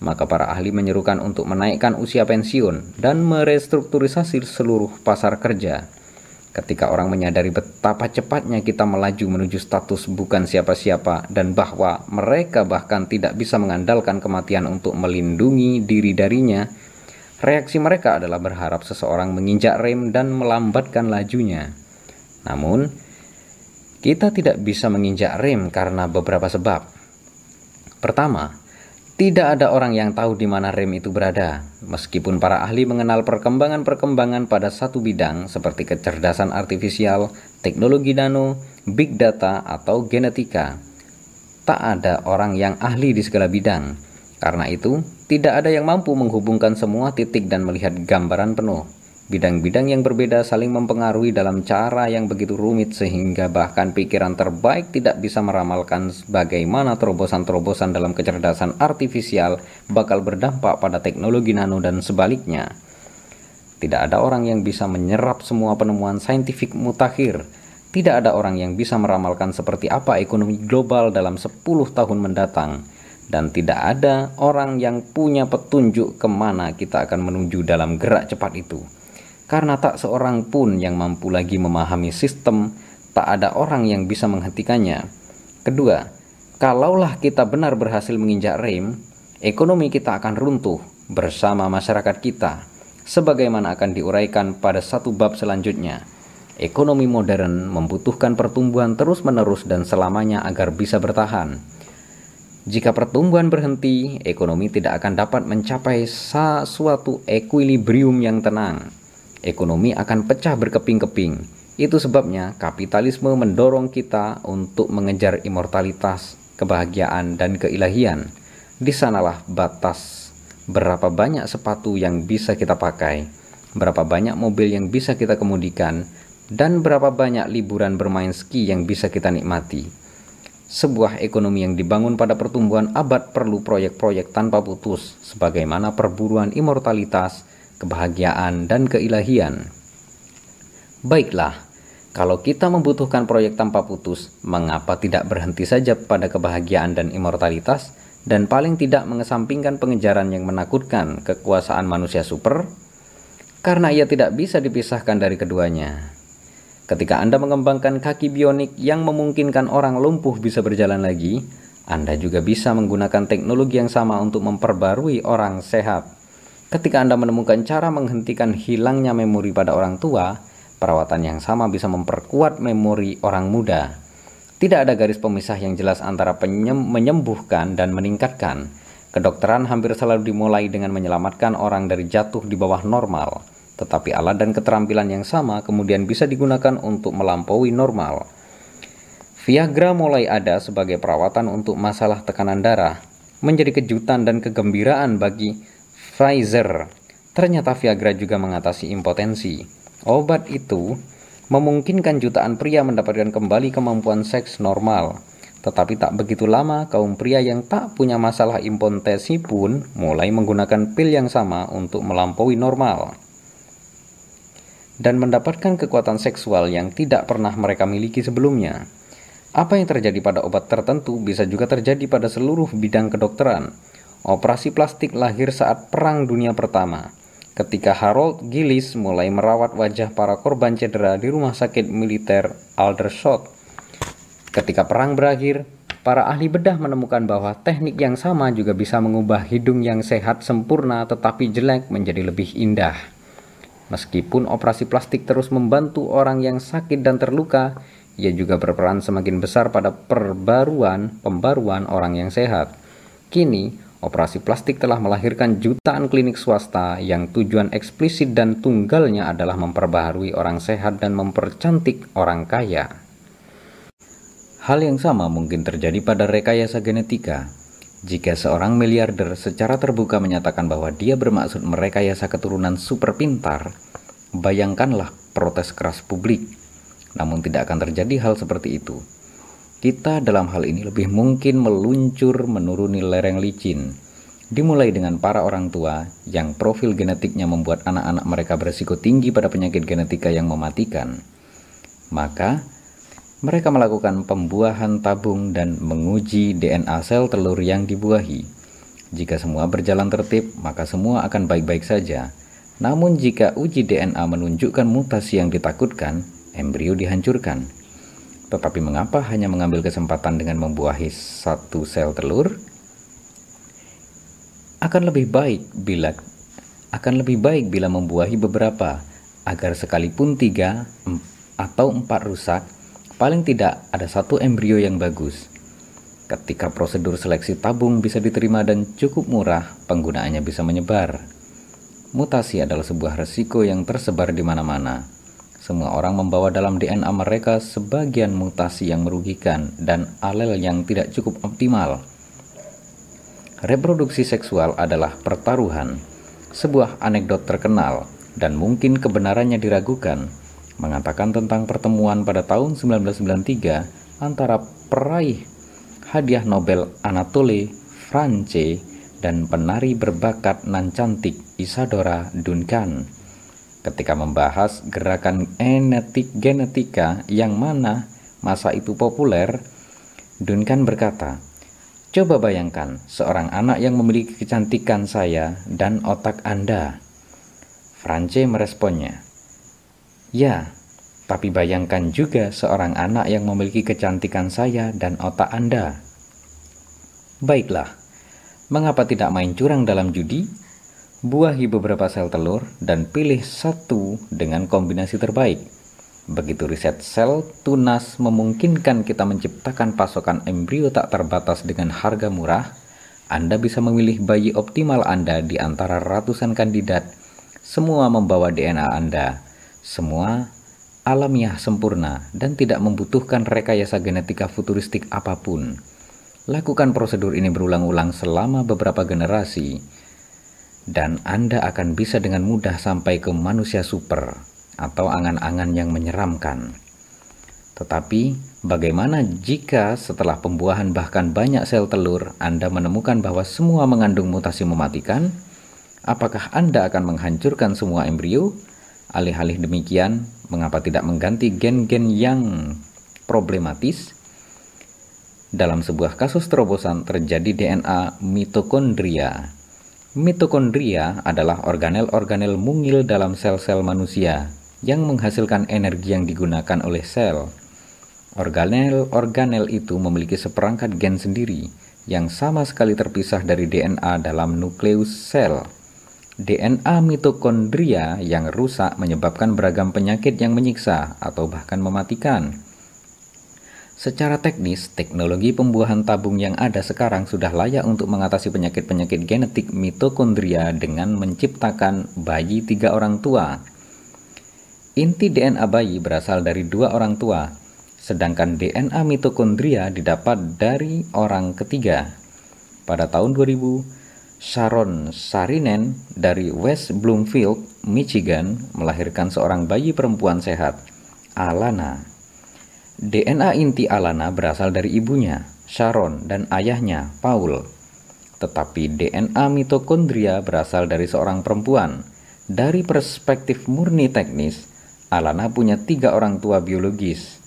maka para ahli menyerukan untuk menaikkan usia pensiun dan merestrukturisasi seluruh pasar kerja. Ketika orang menyadari betapa cepatnya kita melaju menuju status bukan siapa-siapa dan bahwa mereka bahkan tidak bisa mengandalkan kematian untuk melindungi diri darinya, reaksi mereka adalah berharap seseorang menginjak rem dan melambatkan lajunya. Namun, kita tidak bisa menginjak rem karena beberapa sebab. Pertama, tidak ada orang yang tahu di mana rem itu berada, meskipun para ahli mengenal perkembangan-perkembangan pada satu bidang seperti kecerdasan artifisial, teknologi nano, big data, atau genetika. Tak ada orang yang ahli di segala bidang. Karena itu, tidak ada yang mampu menghubungkan semua titik dan melihat gambaran penuh. Bidang-bidang yang berbeda saling mempengaruhi dalam cara yang begitu rumit sehingga bahkan pikiran terbaik tidak bisa meramalkan bagaimana terobosan-terobosan dalam kecerdasan artifisial bakal berdampak pada teknologi nano dan sebaliknya. Tidak ada orang yang bisa menyerap semua penemuan saintifik mutakhir. Tidak ada orang yang bisa meramalkan seperti apa ekonomi global dalam 10 tahun mendatang. Dan tidak ada orang yang punya petunjuk ke mana kita akan menuju dalam gerak cepat itu karena tak seorang pun yang mampu lagi memahami sistem, tak ada orang yang bisa menghentikannya. Kedua, kalaulah kita benar berhasil menginjak rem, ekonomi kita akan runtuh bersama masyarakat kita, sebagaimana akan diuraikan pada satu bab selanjutnya. Ekonomi modern membutuhkan pertumbuhan terus-menerus dan selamanya agar bisa bertahan. Jika pertumbuhan berhenti, ekonomi tidak akan dapat mencapai suatu equilibrium yang tenang ekonomi akan pecah berkeping-keping. Itu sebabnya kapitalisme mendorong kita untuk mengejar immortalitas, kebahagiaan, dan keilahian. Di sanalah batas berapa banyak sepatu yang bisa kita pakai, berapa banyak mobil yang bisa kita kemudikan, dan berapa banyak liburan bermain ski yang bisa kita nikmati. Sebuah ekonomi yang dibangun pada pertumbuhan abad perlu proyek-proyek tanpa putus, sebagaimana perburuan immortalitas, kebahagiaan, dan keilahian. Baiklah, kalau kita membutuhkan proyek tanpa putus, mengapa tidak berhenti saja pada kebahagiaan dan immortalitas, dan paling tidak mengesampingkan pengejaran yang menakutkan kekuasaan manusia super? Karena ia tidak bisa dipisahkan dari keduanya. Ketika Anda mengembangkan kaki bionik yang memungkinkan orang lumpuh bisa berjalan lagi, Anda juga bisa menggunakan teknologi yang sama untuk memperbarui orang sehat. Ketika Anda menemukan cara menghentikan hilangnya memori pada orang tua, perawatan yang sama bisa memperkuat memori orang muda. Tidak ada garis pemisah yang jelas antara menyembuhkan dan meningkatkan. Kedokteran hampir selalu dimulai dengan menyelamatkan orang dari jatuh di bawah normal, tetapi alat dan keterampilan yang sama kemudian bisa digunakan untuk melampaui normal. Viagra mulai ada sebagai perawatan untuk masalah tekanan darah, menjadi kejutan dan kegembiraan bagi Pfizer. Ternyata Viagra juga mengatasi impotensi. Obat itu memungkinkan jutaan pria mendapatkan kembali kemampuan seks normal. Tetapi tak begitu lama, kaum pria yang tak punya masalah impotensi pun mulai menggunakan pil yang sama untuk melampaui normal dan mendapatkan kekuatan seksual yang tidak pernah mereka miliki sebelumnya. Apa yang terjadi pada obat tertentu bisa juga terjadi pada seluruh bidang kedokteran. Operasi plastik lahir saat Perang Dunia Pertama, ketika Harold Gillis mulai merawat wajah para korban cedera di rumah sakit militer Aldershot. Ketika perang berakhir, para ahli bedah menemukan bahwa teknik yang sama juga bisa mengubah hidung yang sehat sempurna tetapi jelek menjadi lebih indah. Meskipun operasi plastik terus membantu orang yang sakit dan terluka, ia juga berperan semakin besar pada perbaruan pembaruan orang yang sehat. Kini, operasi plastik telah melahirkan jutaan klinik swasta yang tujuan eksplisit dan tunggalnya adalah memperbaharui orang sehat dan mempercantik orang kaya. Hal yang sama mungkin terjadi pada rekayasa genetika. Jika seorang miliarder secara terbuka menyatakan bahwa dia bermaksud merekayasa keturunan super pintar, bayangkanlah protes keras publik namun tidak akan terjadi hal seperti itu. Kita dalam hal ini lebih mungkin meluncur menuruni lereng licin. Dimulai dengan para orang tua yang profil genetiknya membuat anak-anak mereka berisiko tinggi pada penyakit genetika yang mematikan. Maka, mereka melakukan pembuahan tabung dan menguji DNA sel telur yang dibuahi. Jika semua berjalan tertib, maka semua akan baik-baik saja. Namun jika uji DNA menunjukkan mutasi yang ditakutkan, embrio dihancurkan. Tetapi mengapa hanya mengambil kesempatan dengan membuahi satu sel telur? Akan lebih baik bila akan lebih baik bila membuahi beberapa agar sekalipun tiga atau empat rusak, paling tidak ada satu embrio yang bagus. Ketika prosedur seleksi tabung bisa diterima dan cukup murah, penggunaannya bisa menyebar. Mutasi adalah sebuah resiko yang tersebar di mana-mana semua orang membawa dalam DNA mereka sebagian mutasi yang merugikan dan alel yang tidak cukup optimal. Reproduksi seksual adalah pertaruhan, sebuah anekdot terkenal dan mungkin kebenarannya diragukan, mengatakan tentang pertemuan pada tahun 1993 antara peraih hadiah Nobel Anatole France dan penari berbakat nan cantik Isadora Duncan ketika membahas gerakan enetik genetika yang mana masa itu populer, Duncan berkata, Coba bayangkan seorang anak yang memiliki kecantikan saya dan otak Anda. France meresponnya, Ya, tapi bayangkan juga seorang anak yang memiliki kecantikan saya dan otak Anda. Baiklah, mengapa tidak main curang dalam judi? Buahi beberapa sel telur dan pilih satu dengan kombinasi terbaik. Begitu riset sel tunas memungkinkan kita menciptakan pasokan embrio tak terbatas dengan harga murah, Anda bisa memilih bayi optimal Anda di antara ratusan kandidat. Semua membawa DNA Anda. Semua alamiah sempurna dan tidak membutuhkan rekayasa genetika futuristik apa pun. Lakukan prosedur ini berulang-ulang selama beberapa generasi dan Anda akan bisa dengan mudah sampai ke manusia super atau angan-angan yang menyeramkan. Tetapi, bagaimana jika setelah pembuahan bahkan banyak sel telur Anda menemukan bahwa semua mengandung mutasi mematikan? Apakah Anda akan menghancurkan semua embrio? Alih-alih demikian, mengapa tidak mengganti gen-gen yang problematis? Dalam sebuah kasus terobosan terjadi DNA mitokondria Mitokondria adalah organel-organel mungil dalam sel-sel manusia yang menghasilkan energi yang digunakan oleh sel. Organel-organel itu memiliki seperangkat gen sendiri yang sama sekali terpisah dari DNA dalam nukleus sel. DNA mitokondria yang rusak menyebabkan beragam penyakit yang menyiksa atau bahkan mematikan. Secara teknis, teknologi pembuahan tabung yang ada sekarang sudah layak untuk mengatasi penyakit-penyakit genetik mitokondria dengan menciptakan bayi tiga orang tua. Inti DNA bayi berasal dari dua orang tua, sedangkan DNA mitokondria didapat dari orang ketiga. Pada tahun 2000, Sharon Sarinen dari West Bloomfield, Michigan, melahirkan seorang bayi perempuan sehat, Alana. DNA inti Alana berasal dari ibunya, Sharon, dan ayahnya, Paul. Tetapi DNA mitokondria berasal dari seorang perempuan. Dari perspektif murni teknis, Alana punya tiga orang tua biologis.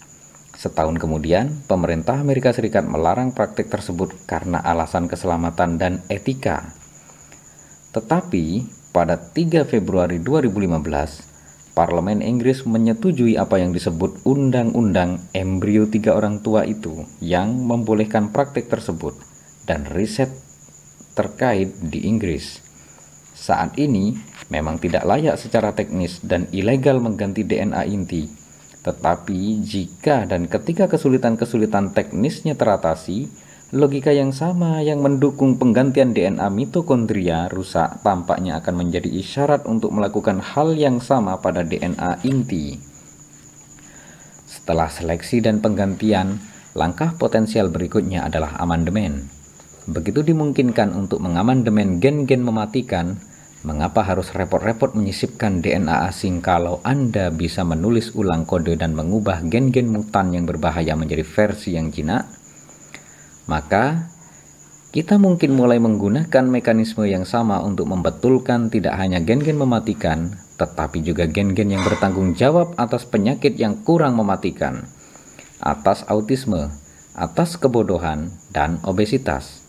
Setahun kemudian, pemerintah Amerika Serikat melarang praktik tersebut karena alasan keselamatan dan etika. Tetapi, pada 3 Februari 2015, Parlemen Inggris menyetujui apa yang disebut Undang-Undang Embrio Tiga Orang Tua itu yang membolehkan praktik tersebut dan riset terkait di Inggris. Saat ini, memang tidak layak secara teknis dan ilegal mengganti DNA inti tetapi jika dan ketika kesulitan-kesulitan teknisnya teratasi, logika yang sama yang mendukung penggantian DNA mitokondria rusak tampaknya akan menjadi isyarat untuk melakukan hal yang sama pada DNA inti. Setelah seleksi dan penggantian, langkah potensial berikutnya adalah amandemen. Begitu dimungkinkan untuk mengamandemen gen-gen mematikan, Mengapa harus repot-repot menyisipkan DNA asing kalau Anda bisa menulis ulang kode dan mengubah gen-gen mutan yang berbahaya menjadi versi yang jinak? Maka, kita mungkin mulai menggunakan mekanisme yang sama untuk membetulkan tidak hanya gen-gen mematikan, tetapi juga gen-gen yang bertanggung jawab atas penyakit yang kurang mematikan, atas autisme, atas kebodohan, dan obesitas.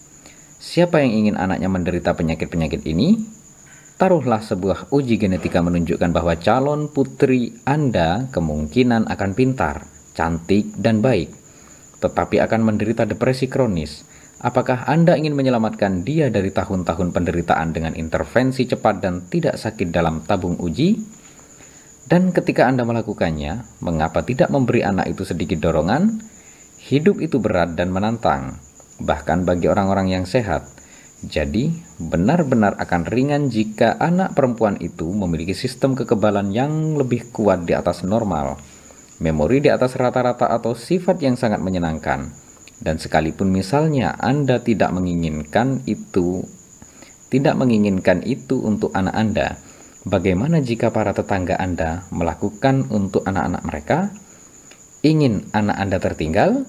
Siapa yang ingin anaknya menderita penyakit-penyakit ini? Taruhlah sebuah uji genetika menunjukkan bahwa calon putri Anda kemungkinan akan pintar, cantik, dan baik, tetapi akan menderita depresi kronis. Apakah Anda ingin menyelamatkan dia dari tahun-tahun penderitaan dengan intervensi cepat dan tidak sakit dalam tabung uji? Dan ketika Anda melakukannya, mengapa tidak memberi anak itu sedikit dorongan? Hidup itu berat dan menantang, bahkan bagi orang-orang yang sehat. Jadi, benar-benar akan ringan jika anak perempuan itu memiliki sistem kekebalan yang lebih kuat di atas normal, memori di atas rata-rata atau sifat yang sangat menyenangkan. Dan sekalipun misalnya Anda tidak menginginkan itu, tidak menginginkan itu untuk anak Anda, bagaimana jika para tetangga Anda melakukan untuk anak-anak mereka? Ingin anak Anda tertinggal?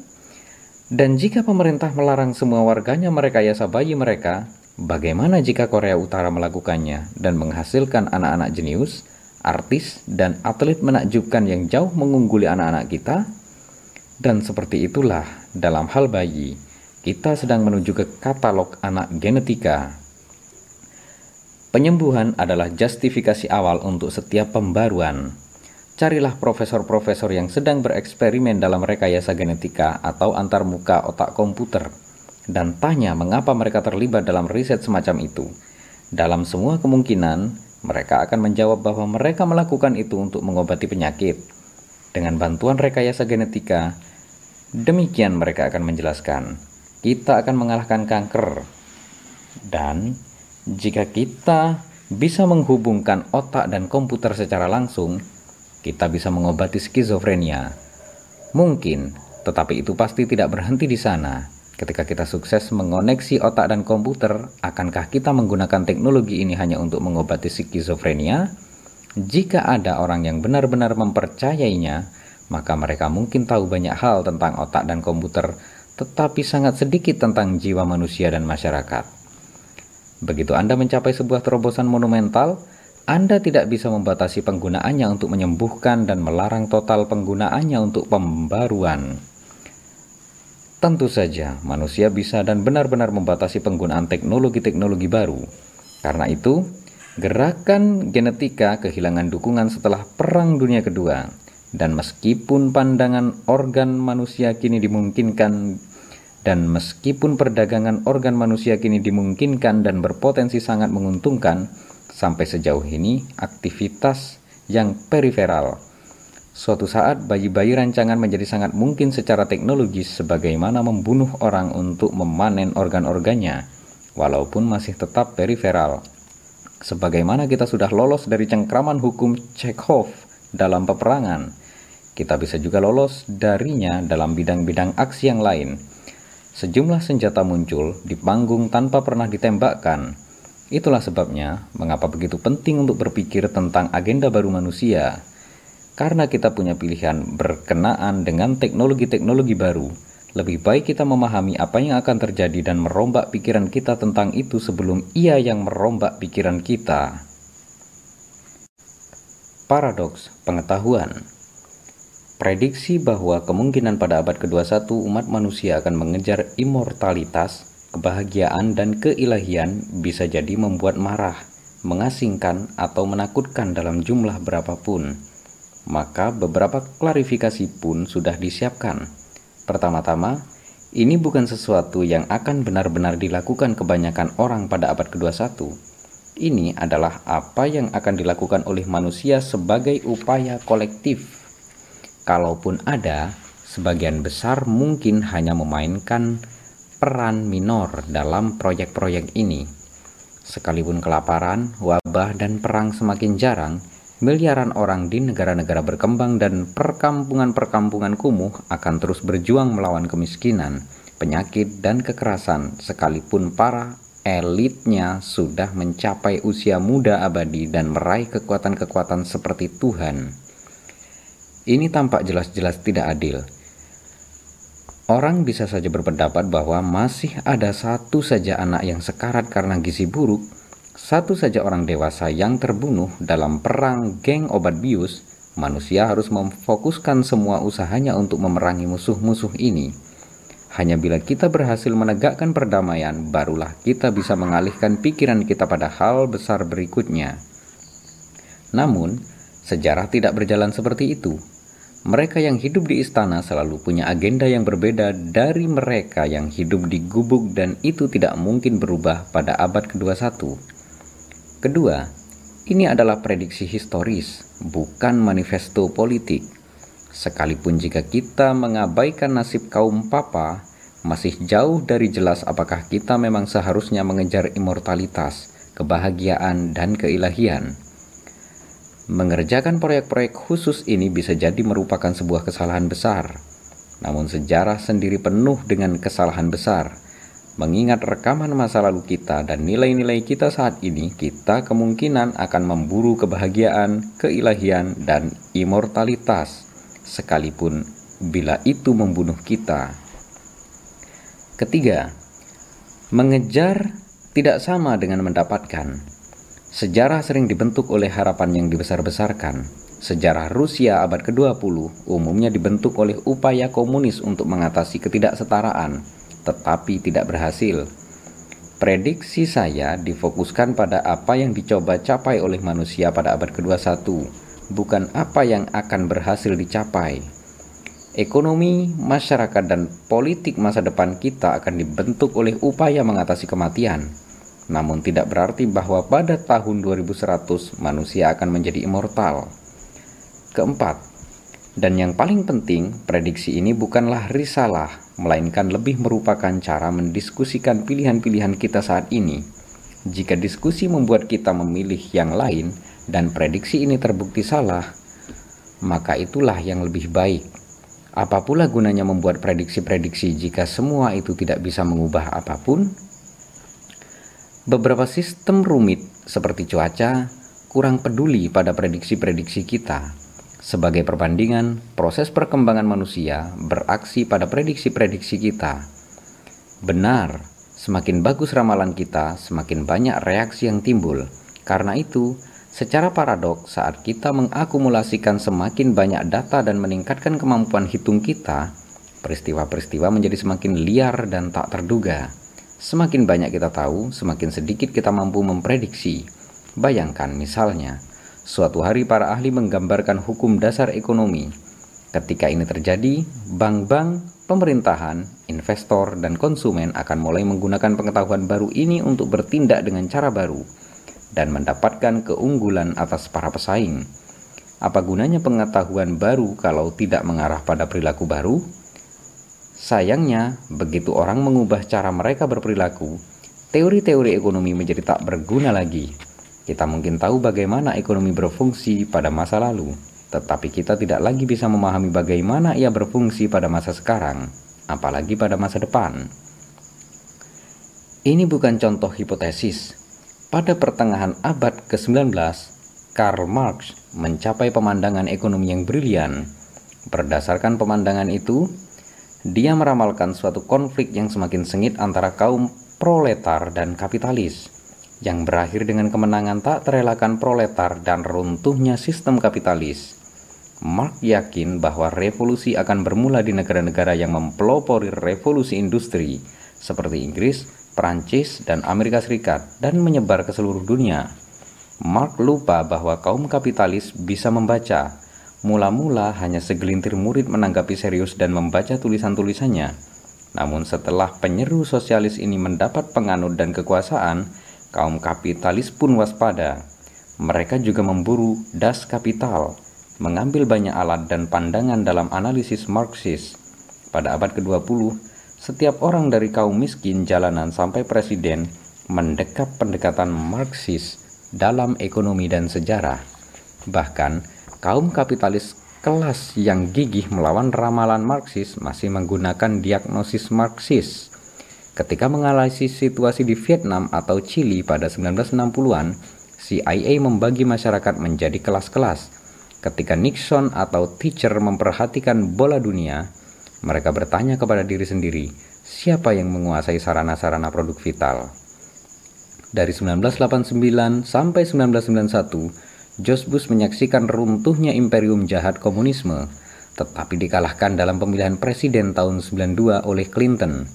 Dan jika pemerintah melarang semua warganya merekayasa bayi mereka, bagaimana jika Korea Utara melakukannya dan menghasilkan anak-anak jenius, artis, dan atlet menakjubkan yang jauh mengungguli anak-anak kita? Dan seperti itulah dalam hal bayi, kita sedang menuju ke katalog anak genetika. Penyembuhan adalah justifikasi awal untuk setiap pembaruan carilah profesor-profesor yang sedang bereksperimen dalam rekayasa genetika atau antarmuka otak komputer dan tanya mengapa mereka terlibat dalam riset semacam itu. Dalam semua kemungkinan, mereka akan menjawab bahwa mereka melakukan itu untuk mengobati penyakit. Dengan bantuan rekayasa genetika, demikian mereka akan menjelaskan, kita akan mengalahkan kanker. Dan jika kita bisa menghubungkan otak dan komputer secara langsung, kita bisa mengobati skizofrenia. Mungkin, tetapi itu pasti tidak berhenti di sana. Ketika kita sukses mengoneksi otak dan komputer, akankah kita menggunakan teknologi ini hanya untuk mengobati skizofrenia? Jika ada orang yang benar-benar mempercayainya, maka mereka mungkin tahu banyak hal tentang otak dan komputer, tetapi sangat sedikit tentang jiwa manusia dan masyarakat. Begitu Anda mencapai sebuah terobosan monumental, anda tidak bisa membatasi penggunaannya untuk menyembuhkan dan melarang total penggunaannya untuk pembaruan. Tentu saja, manusia bisa dan benar-benar membatasi penggunaan teknologi-teknologi baru. Karena itu, gerakan genetika kehilangan dukungan setelah Perang Dunia Kedua. Dan meskipun pandangan organ manusia kini dimungkinkan dan meskipun perdagangan organ manusia kini dimungkinkan dan berpotensi sangat menguntungkan, Sampai sejauh ini, aktivitas yang periferal. Suatu saat, bayi-bayi rancangan menjadi sangat mungkin secara teknologis sebagaimana membunuh orang untuk memanen organ-organnya, walaupun masih tetap periferal. Sebagaimana kita sudah lolos dari cengkraman hukum Chekhov dalam peperangan, kita bisa juga lolos darinya dalam bidang-bidang aksi yang lain. Sejumlah senjata muncul di panggung tanpa pernah ditembakkan, Itulah sebabnya mengapa begitu penting untuk berpikir tentang agenda baru manusia. Karena kita punya pilihan berkenaan dengan teknologi-teknologi baru, lebih baik kita memahami apa yang akan terjadi dan merombak pikiran kita tentang itu sebelum ia yang merombak pikiran kita. Paradoks pengetahuan prediksi bahwa kemungkinan pada abad ke-21 umat manusia akan mengejar immortalitas, kebahagiaan, dan keilahian bisa jadi membuat marah, mengasingkan, atau menakutkan dalam jumlah berapapun. Maka beberapa klarifikasi pun sudah disiapkan. Pertama-tama, ini bukan sesuatu yang akan benar-benar dilakukan kebanyakan orang pada abad ke-21. Ini adalah apa yang akan dilakukan oleh manusia sebagai upaya kolektif kalaupun ada, sebagian besar mungkin hanya memainkan peran minor dalam proyek-proyek ini. Sekalipun kelaparan, wabah, dan perang semakin jarang, miliaran orang di negara-negara berkembang dan perkampungan-perkampungan kumuh akan terus berjuang melawan kemiskinan, penyakit, dan kekerasan, sekalipun para elitnya sudah mencapai usia muda abadi dan meraih kekuatan-kekuatan seperti Tuhan. Ini tampak jelas-jelas tidak adil. Orang bisa saja berpendapat bahwa masih ada satu saja anak yang sekarat karena gizi buruk, satu saja orang dewasa yang terbunuh dalam perang geng obat bius, manusia harus memfokuskan semua usahanya untuk memerangi musuh-musuh ini. Hanya bila kita berhasil menegakkan perdamaian, barulah kita bisa mengalihkan pikiran kita pada hal besar berikutnya. Namun, sejarah tidak berjalan seperti itu. Mereka yang hidup di istana selalu punya agenda yang berbeda dari mereka yang hidup di gubuk dan itu tidak mungkin berubah pada abad ke-21. Kedua, ini adalah prediksi historis, bukan manifesto politik. Sekalipun jika kita mengabaikan nasib kaum papa, masih jauh dari jelas apakah kita memang seharusnya mengejar immortalitas, kebahagiaan, dan keilahian. Mengerjakan proyek-proyek khusus ini bisa jadi merupakan sebuah kesalahan besar. Namun sejarah sendiri penuh dengan kesalahan besar. Mengingat rekaman masa lalu kita dan nilai-nilai kita saat ini, kita kemungkinan akan memburu kebahagiaan, keilahian, dan immortalitas, sekalipun bila itu membunuh kita. Ketiga, mengejar tidak sama dengan mendapatkan. Sejarah sering dibentuk oleh harapan yang dibesar-besarkan. Sejarah Rusia abad ke-20 umumnya dibentuk oleh upaya komunis untuk mengatasi ketidaksetaraan, tetapi tidak berhasil. Prediksi saya difokuskan pada apa yang dicoba capai oleh manusia pada abad ke-21, bukan apa yang akan berhasil dicapai. Ekonomi, masyarakat, dan politik masa depan kita akan dibentuk oleh upaya mengatasi kematian namun tidak berarti bahwa pada tahun 2100 manusia akan menjadi immortal. Keempat, dan yang paling penting, prediksi ini bukanlah risalah, melainkan lebih merupakan cara mendiskusikan pilihan-pilihan kita saat ini. Jika diskusi membuat kita memilih yang lain dan prediksi ini terbukti salah, maka itulah yang lebih baik. Apa pula gunanya membuat prediksi-prediksi jika semua itu tidak bisa mengubah apa pun? Beberapa sistem rumit seperti cuaca kurang peduli pada prediksi-prediksi kita. Sebagai perbandingan, proses perkembangan manusia beraksi pada prediksi-prediksi kita. Benar, semakin bagus ramalan kita, semakin banyak reaksi yang timbul. Karena itu, secara paradoks saat kita mengakumulasikan semakin banyak data dan meningkatkan kemampuan hitung kita, peristiwa-peristiwa menjadi semakin liar dan tak terduga. Semakin banyak kita tahu, semakin sedikit kita mampu memprediksi. Bayangkan misalnya, suatu hari para ahli menggambarkan hukum dasar ekonomi. Ketika ini terjadi, bank-bank, pemerintahan, investor, dan konsumen akan mulai menggunakan pengetahuan baru ini untuk bertindak dengan cara baru dan mendapatkan keunggulan atas para pesaing. Apa gunanya pengetahuan baru kalau tidak mengarah pada perilaku baru? Sayangnya, begitu orang mengubah cara mereka berperilaku, teori-teori ekonomi menjadi tak berguna lagi. Kita mungkin tahu bagaimana ekonomi berfungsi pada masa lalu, tetapi kita tidak lagi bisa memahami bagaimana ia berfungsi pada masa sekarang, apalagi pada masa depan. Ini bukan contoh hipotesis. Pada pertengahan abad ke-19, Karl Marx mencapai pemandangan ekonomi yang brilian. Berdasarkan pemandangan itu, dia meramalkan suatu konflik yang semakin sengit antara kaum proletar dan kapitalis, yang berakhir dengan kemenangan tak terelakkan proletar dan runtuhnya sistem kapitalis. Mark yakin bahwa revolusi akan bermula di negara-negara yang mempelopori revolusi industri seperti Inggris, Prancis, dan Amerika Serikat dan menyebar ke seluruh dunia. Mark lupa bahwa kaum kapitalis bisa membaca. Mula-mula hanya segelintir murid menanggapi serius dan membaca tulisan-tulisannya. Namun setelah penyeru sosialis ini mendapat penganut dan kekuasaan, kaum kapitalis pun waspada. Mereka juga memburu das kapital, mengambil banyak alat dan pandangan dalam analisis Marxis. Pada abad ke-20, setiap orang dari kaum miskin jalanan sampai presiden mendekap pendekatan Marxis dalam ekonomi dan sejarah. Bahkan, kaum kapitalis kelas yang gigih melawan ramalan Marxis masih menggunakan diagnosis Marxis. Ketika menganalisis situasi di Vietnam atau Chili pada 1960-an, CIA membagi masyarakat menjadi kelas-kelas. Ketika Nixon atau Thatcher memperhatikan bola dunia, mereka bertanya kepada diri sendiri, siapa yang menguasai sarana-sarana produk vital? Dari 1989 sampai 1991, George Bush menyaksikan runtuhnya imperium jahat komunisme, tetapi dikalahkan dalam pemilihan presiden tahun 92 oleh Clinton.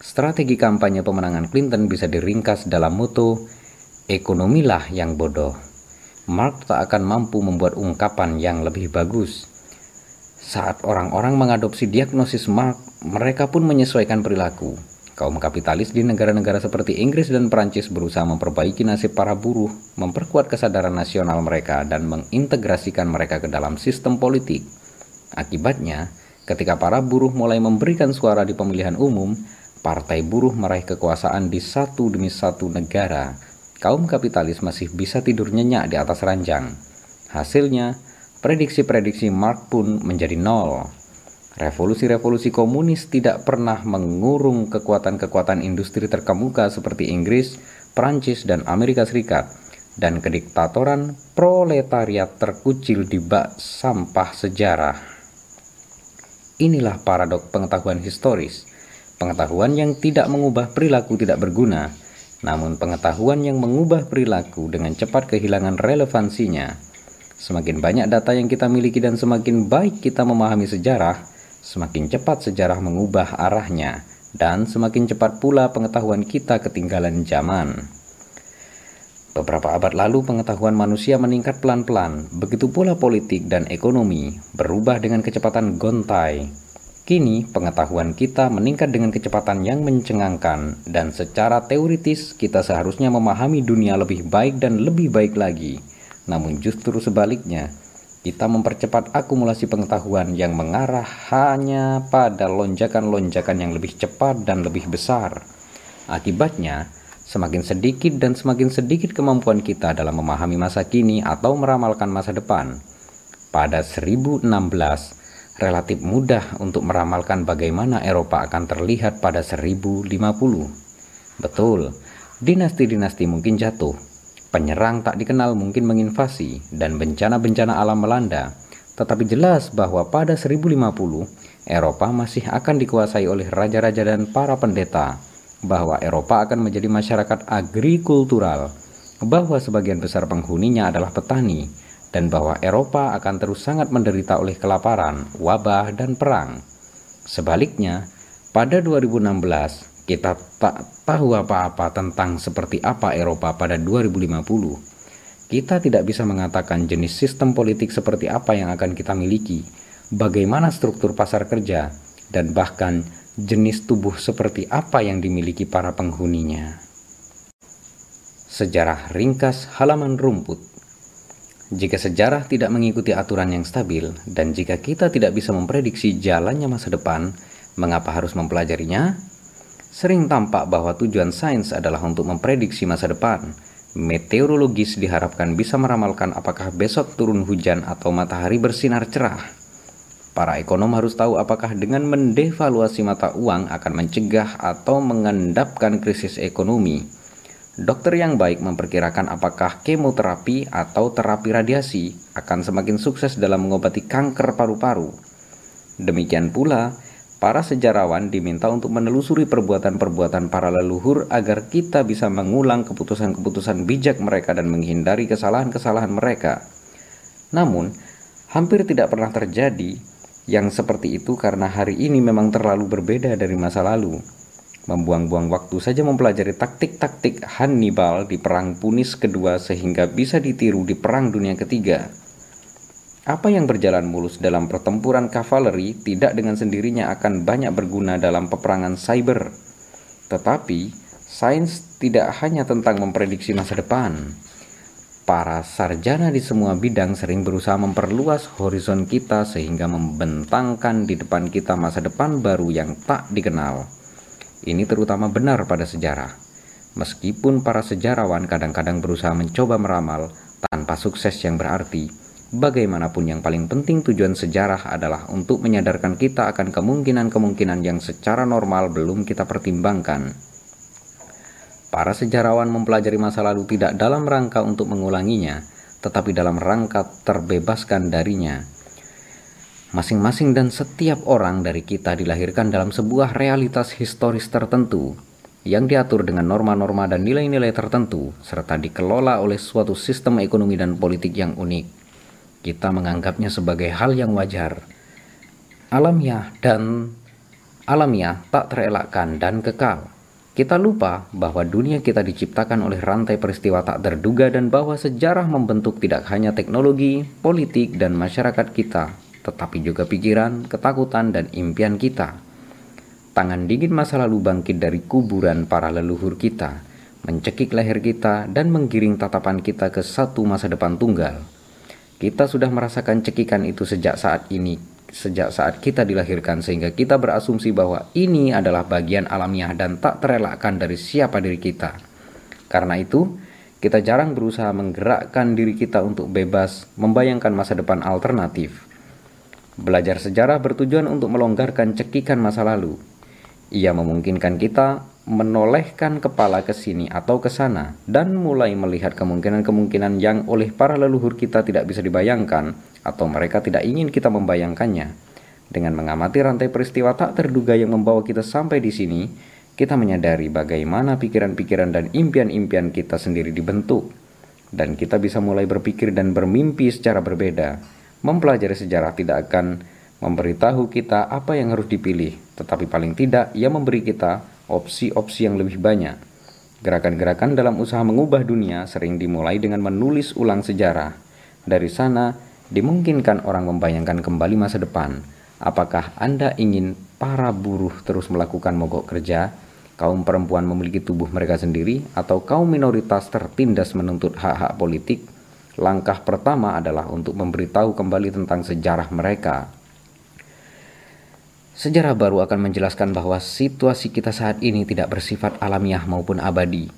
Strategi kampanye pemenangan Clinton bisa diringkas dalam moto, ekonomilah yang bodoh. Mark tak akan mampu membuat ungkapan yang lebih bagus. Saat orang-orang mengadopsi diagnosis Mark, mereka pun menyesuaikan perilaku. Kaum kapitalis di negara-negara seperti Inggris dan Perancis berusaha memperbaiki nasib para buruh, memperkuat kesadaran nasional mereka, dan mengintegrasikan mereka ke dalam sistem politik. Akibatnya, ketika para buruh mulai memberikan suara di pemilihan umum, partai buruh meraih kekuasaan di satu demi satu negara. Kaum kapitalis masih bisa tidur nyenyak di atas ranjang. Hasilnya, prediksi-prediksi Mark pun menjadi nol. Revolusi-revolusi komunis tidak pernah mengurung kekuatan-kekuatan industri terkemuka seperti Inggris, Prancis, dan Amerika Serikat, dan kediktatoran proletariat terkucil di bak sampah sejarah. Inilah paradok pengetahuan historis. Pengetahuan yang tidak mengubah perilaku tidak berguna, namun pengetahuan yang mengubah perilaku dengan cepat kehilangan relevansinya. Semakin banyak data yang kita miliki dan semakin baik kita memahami sejarah, semakin cepat sejarah mengubah arahnya, dan semakin cepat pula pengetahuan kita ketinggalan zaman. Beberapa abad lalu, pengetahuan manusia meningkat pelan-pelan, begitu pula politik dan ekonomi berubah dengan kecepatan gontai. Kini, pengetahuan kita meningkat dengan kecepatan yang mencengangkan, dan secara teoritis kita seharusnya memahami dunia lebih baik dan lebih baik lagi. Namun, justru sebaliknya, kita mempercepat akumulasi pengetahuan yang mengarah hanya pada lonjakan-lonjakan yang lebih cepat dan lebih besar. Akibatnya, semakin sedikit dan semakin sedikit kemampuan kita dalam memahami masa kini atau meramalkan masa depan. Pada 1016, relatif mudah untuk meramalkan bagaimana Eropa akan terlihat pada 1050. Betul, dinasti-dinasti mungkin jatuh, Penyerang tak dikenal mungkin menginvasi dan bencana-bencana alam melanda, tetapi jelas bahwa pada 1050 Eropa masih akan dikuasai oleh raja-raja dan para pendeta, bahwa Eropa akan menjadi masyarakat agrikultural, bahwa sebagian besar penghuninya adalah petani, dan bahwa Eropa akan terus sangat menderita oleh kelaparan, wabah, dan perang. Sebaliknya, pada 2016 kita tak tahu apa-apa tentang seperti apa Eropa pada 2050. Kita tidak bisa mengatakan jenis sistem politik seperti apa yang akan kita miliki, bagaimana struktur pasar kerja, dan bahkan jenis tubuh seperti apa yang dimiliki para penghuninya. Sejarah ringkas halaman rumput jika sejarah tidak mengikuti aturan yang stabil, dan jika kita tidak bisa memprediksi jalannya masa depan, mengapa harus mempelajarinya? Sering tampak bahwa tujuan sains adalah untuk memprediksi masa depan. Meteorologis diharapkan bisa meramalkan apakah besok turun hujan atau matahari bersinar cerah. Para ekonom harus tahu apakah dengan mendevaluasi mata uang akan mencegah atau mengendapkan krisis ekonomi. Dokter yang baik memperkirakan apakah kemoterapi atau terapi radiasi akan semakin sukses dalam mengobati kanker paru-paru. Demikian pula, Para sejarawan diminta untuk menelusuri perbuatan-perbuatan para leluhur agar kita bisa mengulang keputusan-keputusan bijak mereka dan menghindari kesalahan-kesalahan mereka. Namun, Hampir tidak pernah terjadi yang seperti itu karena hari ini memang terlalu berbeda dari masa lalu. Membuang-buang waktu saja mempelajari taktik-taktik Hannibal di Perang Punis kedua sehingga bisa ditiru di Perang Dunia Ketiga. Apa yang berjalan mulus dalam pertempuran kavaleri tidak dengan sendirinya akan banyak berguna dalam peperangan cyber. Tetapi, sains tidak hanya tentang memprediksi masa depan, Para sarjana di semua bidang sering berusaha memperluas horizon kita sehingga membentangkan di depan kita masa depan baru yang tak dikenal. Ini terutama benar pada sejarah. Meskipun para sejarawan kadang-kadang berusaha mencoba meramal tanpa sukses yang berarti, bagaimanapun yang paling penting tujuan sejarah adalah untuk menyadarkan kita akan kemungkinan-kemungkinan yang secara normal belum kita pertimbangkan. Para sejarawan mempelajari masa lalu tidak dalam rangka untuk mengulanginya, tetapi dalam rangka terbebaskan darinya. Masing-masing dan setiap orang dari kita dilahirkan dalam sebuah realitas historis tertentu yang diatur dengan norma-norma dan nilai-nilai tertentu serta dikelola oleh suatu sistem ekonomi dan politik yang unik. Kita menganggapnya sebagai hal yang wajar, alamiah dan alamiah tak terelakkan dan kekal. Kita lupa bahwa dunia kita diciptakan oleh rantai peristiwa tak terduga dan bahwa sejarah membentuk tidak hanya teknologi, politik, dan masyarakat kita, tetapi juga pikiran, ketakutan, dan impian kita. Tangan dingin masa lalu bangkit dari kuburan para leluhur kita, mencekik leher kita, dan menggiring tatapan kita ke satu masa depan tunggal. Kita sudah merasakan cekikan itu sejak saat ini sejak saat kita dilahirkan sehingga kita berasumsi bahwa ini adalah bagian alamiah dan tak terelakkan dari siapa diri kita. Karena itu, kita jarang berusaha menggerakkan diri kita untuk bebas membayangkan masa depan alternatif. Belajar sejarah bertujuan untuk melonggarkan cekikan masa lalu. Ia memungkinkan kita menolehkan kepala ke sini atau ke sana dan mulai melihat kemungkinan-kemungkinan yang oleh para leluhur kita tidak bisa dibayangkan atau mereka tidak ingin kita membayangkannya. Dengan mengamati rantai peristiwa tak terduga yang membawa kita sampai di sini, kita menyadari bagaimana pikiran-pikiran dan impian-impian kita sendiri dibentuk. Dan kita bisa mulai berpikir dan bermimpi secara berbeda. Mempelajari sejarah tidak akan memberitahu kita apa yang harus dipilih, tetapi paling tidak ia memberi kita opsi-opsi yang lebih banyak. Gerakan-gerakan dalam usaha mengubah dunia sering dimulai dengan menulis ulang sejarah. Dari sana, Dimungkinkan orang membayangkan kembali masa depan. Apakah Anda ingin para buruh terus melakukan mogok kerja, kaum perempuan memiliki tubuh mereka sendiri, atau kaum minoritas tertindas menuntut hak-hak politik? Langkah pertama adalah untuk memberitahu kembali tentang sejarah mereka. Sejarah baru akan menjelaskan bahwa situasi kita saat ini tidak bersifat alamiah maupun abadi.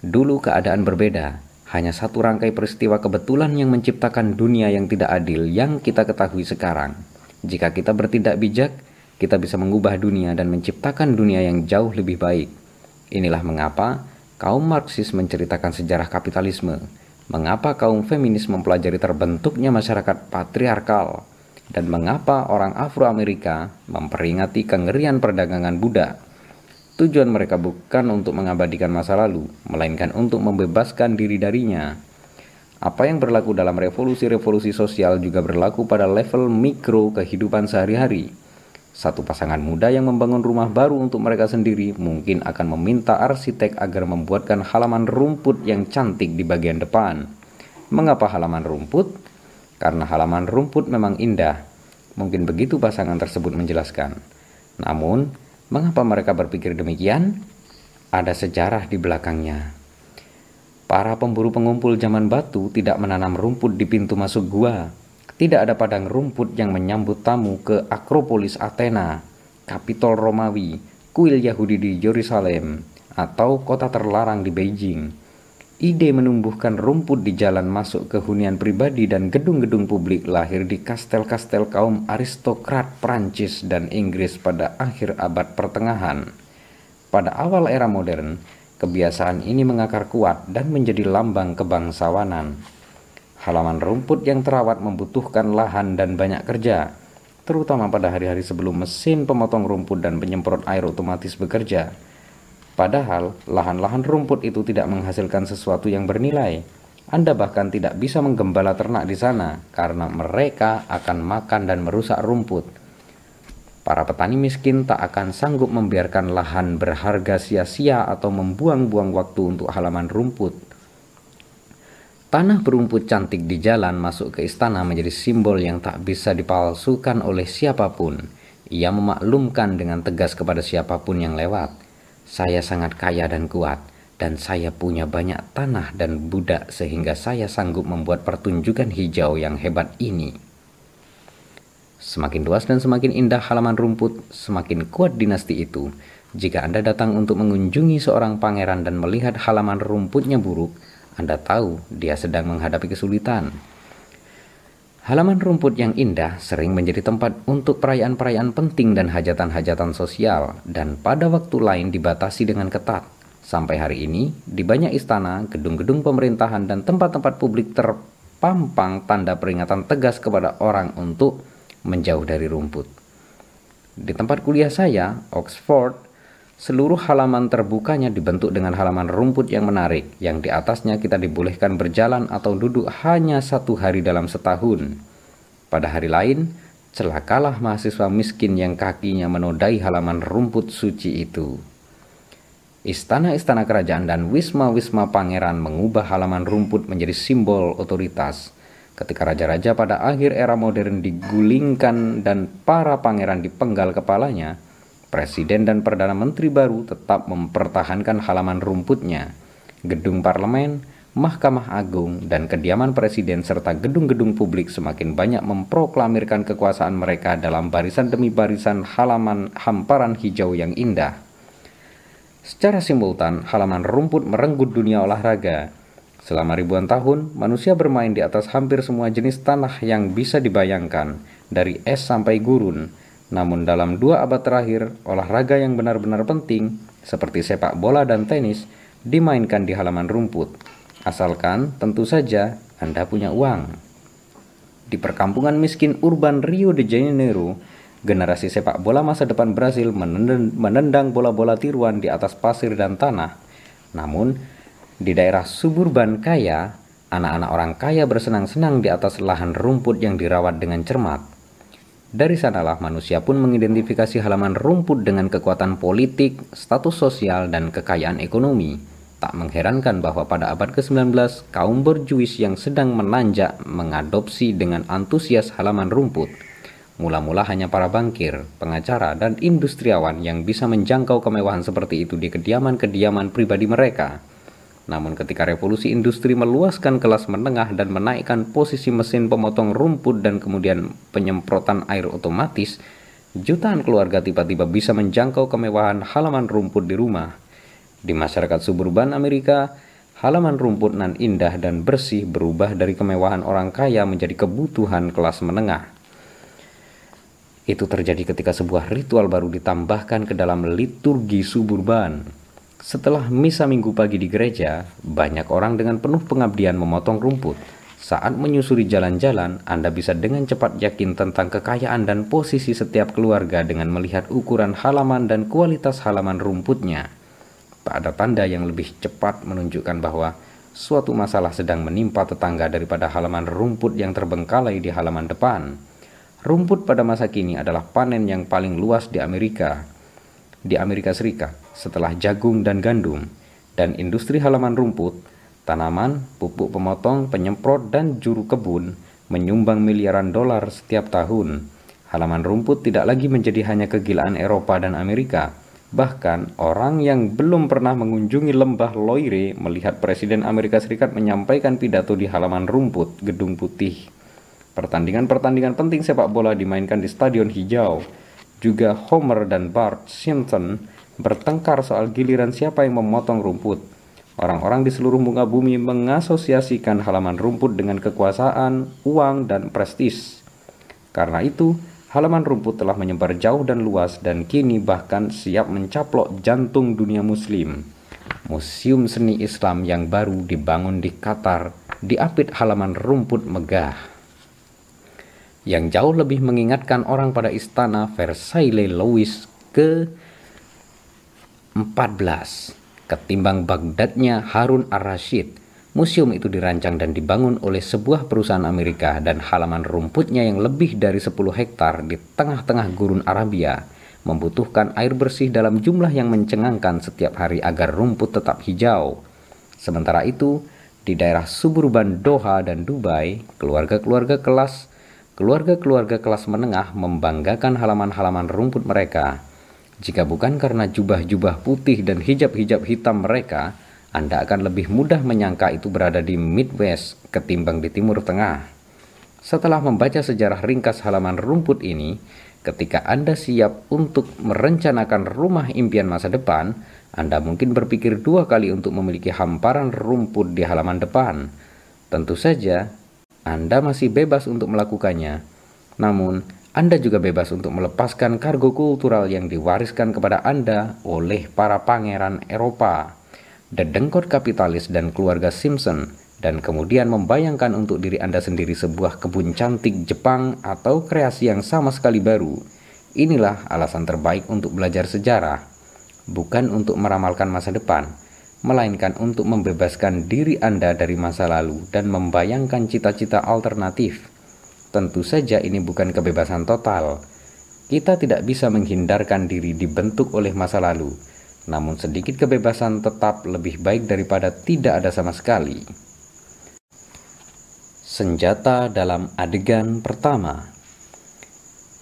Dulu keadaan berbeda, hanya satu rangkai peristiwa kebetulan yang menciptakan dunia yang tidak adil yang kita ketahui sekarang. Jika kita bertindak bijak, kita bisa mengubah dunia dan menciptakan dunia yang jauh lebih baik. Inilah mengapa kaum Marxis menceritakan sejarah kapitalisme, mengapa kaum feminis mempelajari terbentuknya masyarakat patriarkal, dan mengapa orang Afro-Amerika memperingati kengerian perdagangan budak. Tujuan mereka bukan untuk mengabadikan masa lalu, melainkan untuk membebaskan diri darinya. Apa yang berlaku dalam revolusi-revolusi sosial juga berlaku pada level mikro kehidupan sehari-hari. Satu pasangan muda yang membangun rumah baru untuk mereka sendiri mungkin akan meminta arsitek agar membuatkan halaman rumput yang cantik di bagian depan. Mengapa halaman rumput? Karena halaman rumput memang indah. Mungkin begitu pasangan tersebut menjelaskan. Namun, Mengapa mereka berpikir demikian? Ada sejarah di belakangnya. Para pemburu pengumpul zaman batu tidak menanam rumput di pintu masuk gua. Tidak ada padang rumput yang menyambut tamu ke Akropolis Athena, Kapitol Romawi, kuil Yahudi di Yerusalem, atau kota terlarang di Beijing. Ide menumbuhkan rumput di jalan masuk ke hunian pribadi dan gedung-gedung publik lahir di kastel-kastel kaum aristokrat Prancis dan Inggris pada akhir abad pertengahan. Pada awal era modern, kebiasaan ini mengakar kuat dan menjadi lambang kebangsawanan. Halaman rumput yang terawat membutuhkan lahan dan banyak kerja, terutama pada hari-hari sebelum mesin pemotong rumput dan penyemprot air otomatis bekerja Padahal lahan-lahan rumput itu tidak menghasilkan sesuatu yang bernilai. Anda bahkan tidak bisa menggembala ternak di sana karena mereka akan makan dan merusak rumput. Para petani miskin tak akan sanggup membiarkan lahan berharga sia-sia atau membuang-buang waktu untuk halaman rumput. Tanah berumput cantik di jalan masuk ke istana menjadi simbol yang tak bisa dipalsukan oleh siapa pun. Ia memaklumkan dengan tegas kepada siapa pun yang lewat. Saya sangat kaya dan kuat dan saya punya banyak tanah dan budak sehingga saya sanggup membuat pertunjukan hijau yang hebat ini. Semakin luas dan semakin indah halaman rumput, semakin kuat dinasti itu. Jika Anda datang untuk mengunjungi seorang pangeran dan melihat halaman rumputnya buruk, Anda tahu dia sedang menghadapi kesulitan. Halaman rumput yang indah sering menjadi tempat untuk perayaan-perayaan penting dan hajatan-hajatan sosial, dan pada waktu lain dibatasi dengan ketat. Sampai hari ini, di banyak istana, gedung-gedung pemerintahan, dan tempat-tempat publik terpampang tanda peringatan tegas kepada orang untuk menjauh dari rumput. Di tempat kuliah saya, Oxford, seluruh halaman terbukanya dibentuk dengan halaman rumput yang menarik, yang di atasnya kita dibolehkan berjalan atau duduk hanya satu hari dalam setahun. Pada hari lain, celakalah mahasiswa miskin yang kakinya menodai halaman rumput suci itu. Istana-istana kerajaan dan wisma-wisma pangeran mengubah halaman rumput menjadi simbol otoritas. Ketika raja-raja pada akhir era modern digulingkan dan para pangeran dipenggal kepalanya, presiden dan perdana menteri baru tetap mempertahankan halaman rumputnya. Gedung parlemen, Mahkamah Agung, dan kediaman presiden serta gedung-gedung publik semakin banyak memproklamirkan kekuasaan mereka dalam barisan demi barisan halaman hamparan hijau yang indah. Secara simultan, halaman rumput merenggut dunia olahraga. Selama ribuan tahun, manusia bermain di atas hampir semua jenis tanah yang bisa dibayangkan, dari es sampai gurun. Namun dalam dua abad terakhir, olahraga yang benar-benar penting, seperti sepak bola dan tenis, dimainkan di halaman rumput. Asalkan, tentu saja, Anda punya uang. Di perkampungan miskin urban Rio de Janeiro, Generasi sepak bola masa depan Brasil menendang bola-bola tiruan di atas pasir dan tanah. Namun, di daerah suburban kaya, anak-anak orang kaya bersenang-senang di atas lahan rumput yang dirawat dengan cermat. Dari sanalah manusia pun mengidentifikasi halaman rumput dengan kekuatan politik, status sosial, dan kekayaan ekonomi. Tak mengherankan bahwa pada abad ke-19, kaum berjuis yang sedang menanjak mengadopsi dengan antusias halaman rumput. Mula-mula hanya para bankir, pengacara, dan industriawan yang bisa menjangkau kemewahan seperti itu di kediaman-kediaman pribadi mereka. Namun ketika revolusi industri meluaskan kelas menengah dan menaikkan posisi mesin pemotong rumput dan kemudian penyemprotan air otomatis, jutaan keluarga tiba-tiba bisa menjangkau kemewahan halaman rumput di rumah. Di masyarakat suburban Amerika, halaman rumput nan indah dan bersih berubah dari kemewahan orang kaya menjadi kebutuhan kelas menengah. Itu terjadi ketika sebuah ritual baru ditambahkan ke dalam liturgi suburban. Setelah misa minggu pagi di gereja, banyak orang dengan penuh pengabdian memotong rumput. Saat menyusuri jalan-jalan, Anda bisa dengan cepat yakin tentang kekayaan dan posisi setiap keluarga dengan melihat ukuran halaman dan kualitas halaman rumputnya. Tak ada tanda yang lebih cepat menunjukkan bahwa suatu masalah sedang menimpa tetangga daripada halaman rumput yang terbengkalai di halaman depan. Rumput pada masa kini adalah panen yang paling luas di Amerika, di Amerika Serikat, setelah jagung dan gandum, dan industri halaman rumput, tanaman, pupuk pemotong, penyemprot, dan juru kebun menyumbang miliaran dolar setiap tahun. Halaman rumput tidak lagi menjadi hanya kegilaan Eropa dan Amerika. Bahkan, orang yang belum pernah mengunjungi lembah Loire melihat Presiden Amerika Serikat menyampaikan pidato di halaman rumput Gedung Putih Pertandingan-pertandingan penting sepak bola dimainkan di Stadion Hijau. Juga Homer dan Bart Simpson bertengkar soal giliran siapa yang memotong rumput. Orang-orang di seluruh muka bumi mengasosiasikan halaman rumput dengan kekuasaan, uang, dan prestis. Karena itu, halaman rumput telah menyebar jauh dan luas dan kini bahkan siap mencaplok jantung dunia muslim. Museum seni Islam yang baru dibangun di Qatar diapit halaman rumput megah yang jauh lebih mengingatkan orang pada istana Versailles Louis ke 14 ketimbang Baghdadnya Harun ar-Rasyid. Museum itu dirancang dan dibangun oleh sebuah perusahaan Amerika dan halaman rumputnya yang lebih dari 10 hektar di tengah-tengah gurun Arabia membutuhkan air bersih dalam jumlah yang mencengangkan setiap hari agar rumput tetap hijau. Sementara itu, di daerah suburban Doha dan Dubai, keluarga-keluarga kelas keluarga-keluarga kelas menengah membanggakan halaman-halaman rumput mereka. Jika bukan karena jubah-jubah putih dan hijab-hijab hitam mereka, anda akan lebih mudah menyangka itu berada di Midwest ketimbang di Timur Tengah. Setelah membaca sejarah ringkas halaman rumput ini, ketika Anda siap untuk merencanakan rumah impian masa depan, Anda mungkin berpikir dua kali untuk memiliki hamparan rumput di halaman depan. Tentu saja, Anda masih bebas untuk melakukannya. Namun, anda juga bebas untuk melepaskan kargo kultural yang diwariskan kepada Anda oleh para pangeran Eropa dedengkot kapitalis dan keluarga Simpson dan kemudian membayangkan untuk diri Anda sendiri sebuah kebun cantik Jepang atau kreasi yang sama sekali baru. Inilah alasan terbaik untuk belajar sejarah, bukan untuk meramalkan masa depan, melainkan untuk membebaskan diri Anda dari masa lalu dan membayangkan cita-cita alternatif. Tentu saja ini bukan kebebasan total. Kita tidak bisa menghindarkan diri dibentuk oleh masa lalu namun sedikit kebebasan tetap lebih baik daripada tidak ada sama sekali. Senjata dalam adegan pertama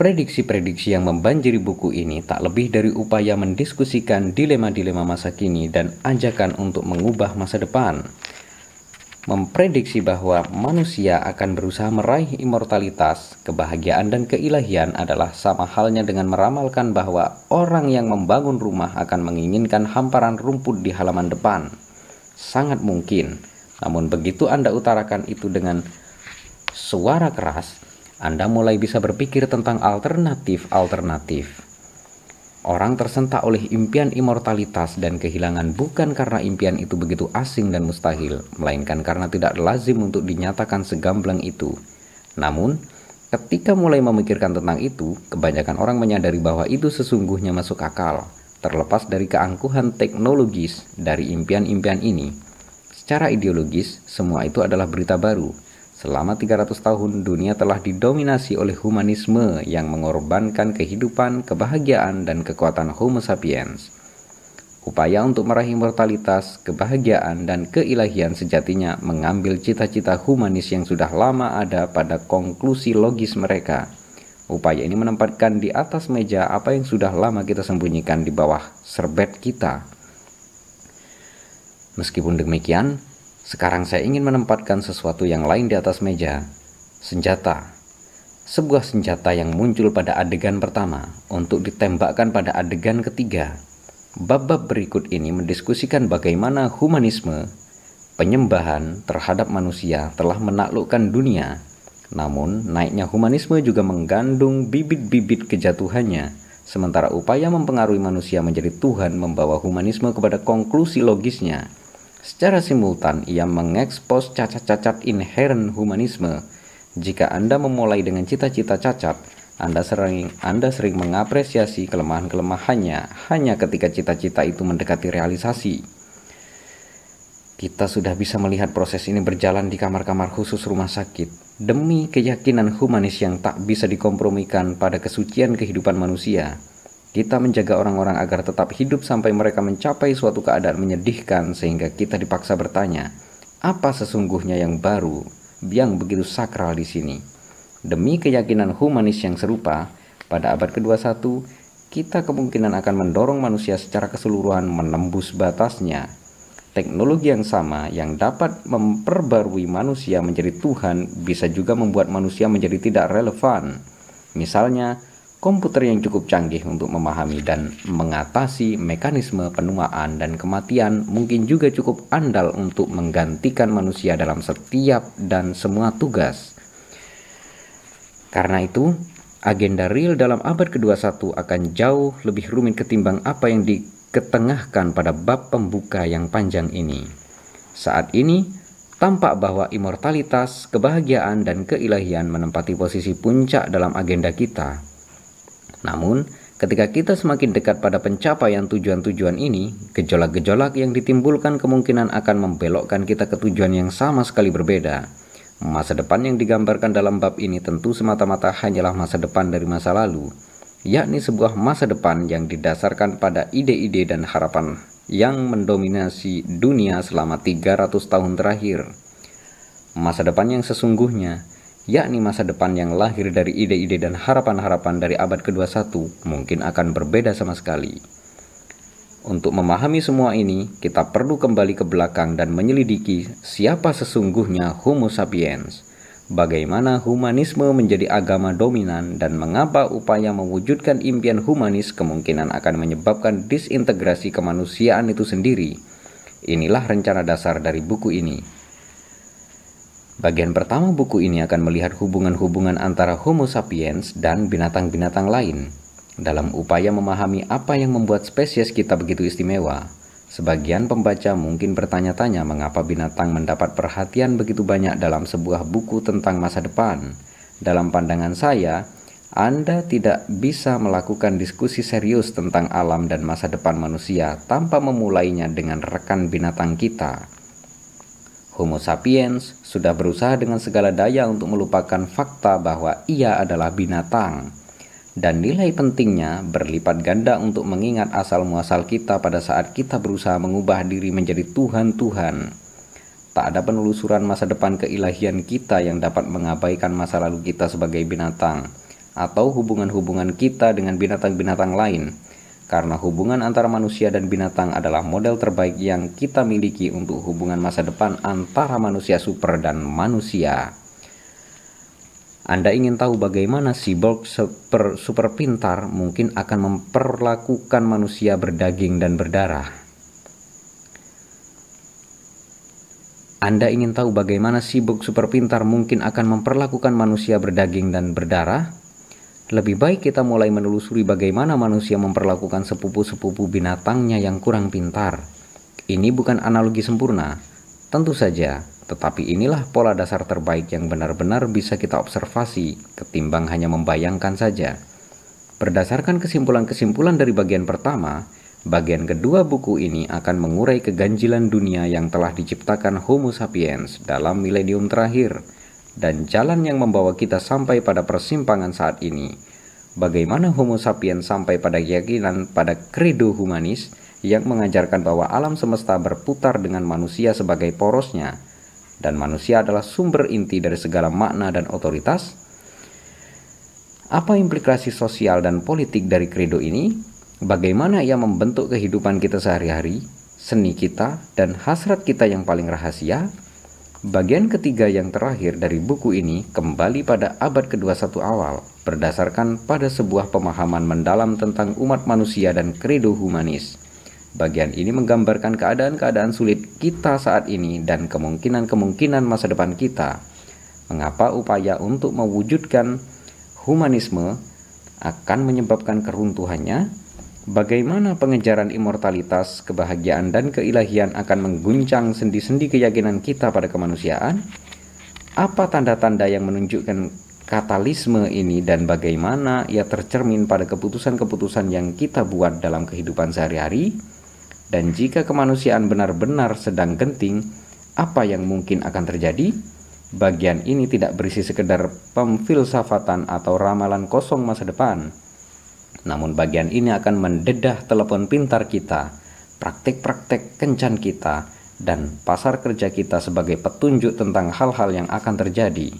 Prediksi-prediksi yang membanjiri buku ini tak lebih dari upaya mendiskusikan dilema-dilema masa kini dan ajakan untuk mengubah masa depan memprediksi bahwa manusia akan berusaha meraih immortalitas, kebahagiaan, dan keilahian adalah sama halnya dengan meramalkan bahwa orang yang membangun rumah akan menginginkan hamparan rumput di halaman depan. Sangat mungkin, namun begitu Anda utarakan itu dengan suara keras, Anda mulai bisa berpikir tentang alternatif-alternatif. Orang tersentak oleh impian immortalitas dan kehilangan bukan karena impian itu begitu asing dan mustahil, melainkan karena tidak lazim untuk dinyatakan segamblang itu. Namun, ketika mulai memikirkan tentang itu, kebanyakan orang menyadari bahwa itu sesungguhnya masuk akal, terlepas dari keangkuhan teknologis dari impian-impian ini. Secara ideologis, semua itu adalah berita baru, Selama 300 tahun dunia telah didominasi oleh humanisme yang mengorbankan kehidupan, kebahagiaan, dan kekuatan Homo sapiens. Upaya untuk meraih mortalitas, kebahagiaan, dan keilahian sejatinya mengambil cita-cita humanis yang sudah lama ada pada konklusi logis mereka. Upaya ini menempatkan di atas meja apa yang sudah lama kita sembunyikan di bawah serbet kita. Meskipun demikian, sekarang saya ingin menempatkan sesuatu yang lain di atas meja. Senjata. Sebuah senjata yang muncul pada adegan pertama untuk ditembakkan pada adegan ketiga. Bab-bab berikut ini mendiskusikan bagaimana humanisme, penyembahan terhadap manusia telah menaklukkan dunia. Namun, naiknya humanisme juga menggandung bibit-bibit kejatuhannya. Sementara upaya mempengaruhi manusia menjadi Tuhan membawa humanisme kepada konklusi logisnya Secara simultan, ia mengekspos cacat-cacat inheren humanisme. Jika Anda memulai dengan cita-cita cacat, Anda sering Anda sering mengapresiasi kelemahan-kelemahannya hanya ketika cita-cita itu mendekati realisasi. Kita sudah bisa melihat proses ini berjalan di kamar-kamar khusus rumah sakit demi keyakinan humanis yang tak bisa dikompromikan pada kesucian kehidupan manusia. Kita menjaga orang-orang agar tetap hidup sampai mereka mencapai suatu keadaan menyedihkan sehingga kita dipaksa bertanya, apa sesungguhnya yang baru, yang begitu sakral di sini? Demi keyakinan humanis yang serupa, pada abad ke-21, kita kemungkinan akan mendorong manusia secara keseluruhan menembus batasnya. Teknologi yang sama yang dapat memperbarui manusia menjadi Tuhan bisa juga membuat manusia menjadi tidak relevan. Misalnya, komputer yang cukup canggih untuk memahami dan mengatasi mekanisme penuaan dan kematian mungkin juga cukup andal untuk menggantikan manusia dalam setiap dan semua tugas. Karena itu, agenda real dalam abad ke-21 akan jauh lebih rumit ketimbang apa yang diketengahkan pada bab pembuka yang panjang ini. Saat ini, tampak bahwa immortalitas, kebahagiaan, dan keilahian menempati posisi puncak dalam agenda kita namun, Ketika kita semakin dekat pada pencapaian tujuan-tujuan ini, gejolak-gejolak yang ditimbulkan kemungkinan akan membelokkan kita ke tujuan yang sama sekali berbeda. Masa depan yang digambarkan dalam bab ini tentu semata-mata hanyalah masa depan dari masa lalu, yakni sebuah masa depan yang didasarkan pada ide-ide dan harapan yang mendominasi dunia selama 300 tahun terakhir. Masa depan yang sesungguhnya yakni masa depan yang lahir dari ide-ide dan harapan-harapan dari abad ke-21 mungkin akan berbeda sama sekali. Untuk memahami semua ini, kita perlu kembali ke belakang dan menyelidiki siapa sesungguhnya Homo sapiens, bagaimana humanisme menjadi agama dominan, dan mengapa upaya mewujudkan impian humanis kemungkinan akan menyebabkan disintegrasi kemanusiaan itu sendiri. Inilah rencana dasar dari buku ini. Bagian pertama buku ini akan melihat hubungan-hubungan antara Homo sapiens dan binatang-binatang lain dalam upaya memahami apa yang membuat spesies kita begitu istimewa. Sebagian pembaca mungkin bertanya-tanya mengapa binatang mendapat perhatian begitu banyak dalam sebuah buku tentang masa depan. Dalam pandangan saya, Anda tidak bisa melakukan diskusi serius tentang alam dan masa depan manusia tanpa memulainya dengan rekan binatang kita. Homo sapiens sudah berusaha dengan segala daya untuk melupakan fakta bahwa ia adalah binatang, dan nilai pentingnya berlipat ganda untuk mengingat asal-muasal kita pada saat kita berusaha mengubah diri menjadi Tuhan-Tuhan. Tak ada penelusuran masa depan keilahian kita yang dapat mengabaikan masa lalu kita sebagai binatang, atau hubungan-hubungan kita dengan binatang-binatang lain karena hubungan antara manusia dan binatang adalah model terbaik yang kita miliki untuk hubungan masa depan antara manusia super dan manusia. Anda ingin tahu bagaimana cyborg super, super pintar mungkin akan memperlakukan manusia berdaging dan berdarah? Anda ingin tahu bagaimana cyborg super pintar mungkin akan memperlakukan manusia berdaging dan berdarah? Lebih baik kita mulai menelusuri bagaimana manusia memperlakukan sepupu-sepupu binatangnya yang kurang pintar. Ini bukan analogi sempurna, tentu saja, tetapi inilah pola dasar terbaik yang benar-benar bisa kita observasi, ketimbang hanya membayangkan saja. Berdasarkan kesimpulan-kesimpulan dari bagian pertama, bagian kedua buku ini akan mengurai keganjilan dunia yang telah diciptakan Homo sapiens dalam milenium terakhir dan jalan yang membawa kita sampai pada persimpangan saat ini. Bagaimana Homo sapiens sampai pada keyakinan pada kredo humanis yang mengajarkan bahwa alam semesta berputar dengan manusia sebagai porosnya dan manusia adalah sumber inti dari segala makna dan otoritas? Apa implikasi sosial dan politik dari kredo ini? Bagaimana ia membentuk kehidupan kita sehari-hari, seni kita, dan hasrat kita yang paling rahasia? Bagian ketiga yang terakhir dari buku ini kembali pada abad ke-21 awal, berdasarkan pada sebuah pemahaman mendalam tentang umat manusia dan kredo humanis. Bagian ini menggambarkan keadaan-keadaan sulit kita saat ini dan kemungkinan-kemungkinan masa depan kita. Mengapa upaya untuk mewujudkan humanisme akan menyebabkan keruntuhannya? Bagaimana pengejaran immortalitas, kebahagiaan, dan keilahian akan mengguncang sendi-sendi keyakinan kita pada kemanusiaan? Apa tanda-tanda yang menunjukkan katalisme ini dan bagaimana ia tercermin pada keputusan-keputusan yang kita buat dalam kehidupan sehari-hari? Dan jika kemanusiaan benar-benar sedang genting, apa yang mungkin akan terjadi? Bagian ini tidak berisi sekedar pemfilsafatan atau ramalan kosong masa depan, namun bagian ini akan mendedah telepon pintar kita, praktek-praktek kencan kita, dan pasar kerja kita sebagai petunjuk tentang hal-hal yang akan terjadi.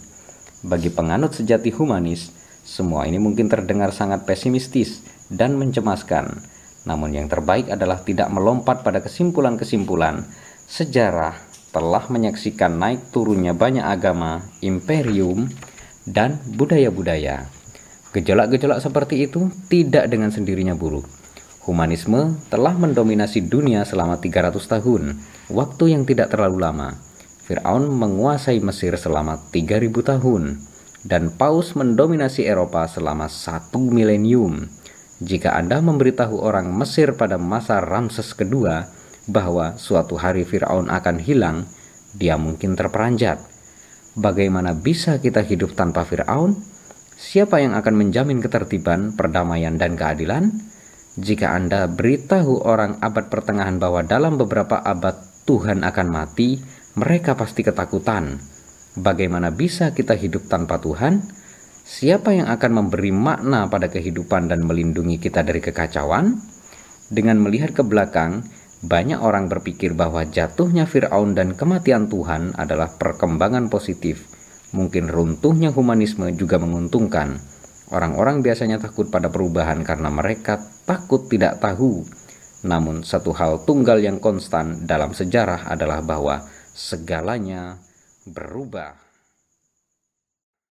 Bagi penganut sejati humanis, semua ini mungkin terdengar sangat pesimistis dan mencemaskan. Namun yang terbaik adalah tidak melompat pada kesimpulan-kesimpulan. Sejarah telah menyaksikan naik turunnya banyak agama, imperium, dan budaya-budaya. Gejolak-gejolak seperti itu tidak dengan sendirinya buruk. Humanisme telah mendominasi dunia selama 300 tahun, waktu yang tidak terlalu lama. Fir'aun menguasai Mesir selama 3000 tahun, dan Paus mendominasi Eropa selama satu milenium. Jika Anda memberitahu orang Mesir pada masa Ramses kedua bahwa suatu hari Fir'aun akan hilang, dia mungkin terperanjat. Bagaimana bisa kita hidup tanpa Fir'aun? Siapa yang akan menjamin ketertiban, perdamaian, dan keadilan? Jika Anda beritahu orang abad pertengahan bahwa dalam beberapa abad Tuhan akan mati, mereka pasti ketakutan. Bagaimana bisa kita hidup tanpa Tuhan? Siapa yang akan memberi makna pada kehidupan dan melindungi kita dari kekacauan? Dengan melihat ke belakang, banyak orang berpikir bahwa jatuhnya Firaun dan kematian Tuhan adalah perkembangan positif. Mungkin runtuhnya humanisme juga menguntungkan. Orang-orang biasanya takut pada perubahan karena mereka takut tidak tahu. Namun, satu hal tunggal yang konstan dalam sejarah adalah bahwa segalanya berubah.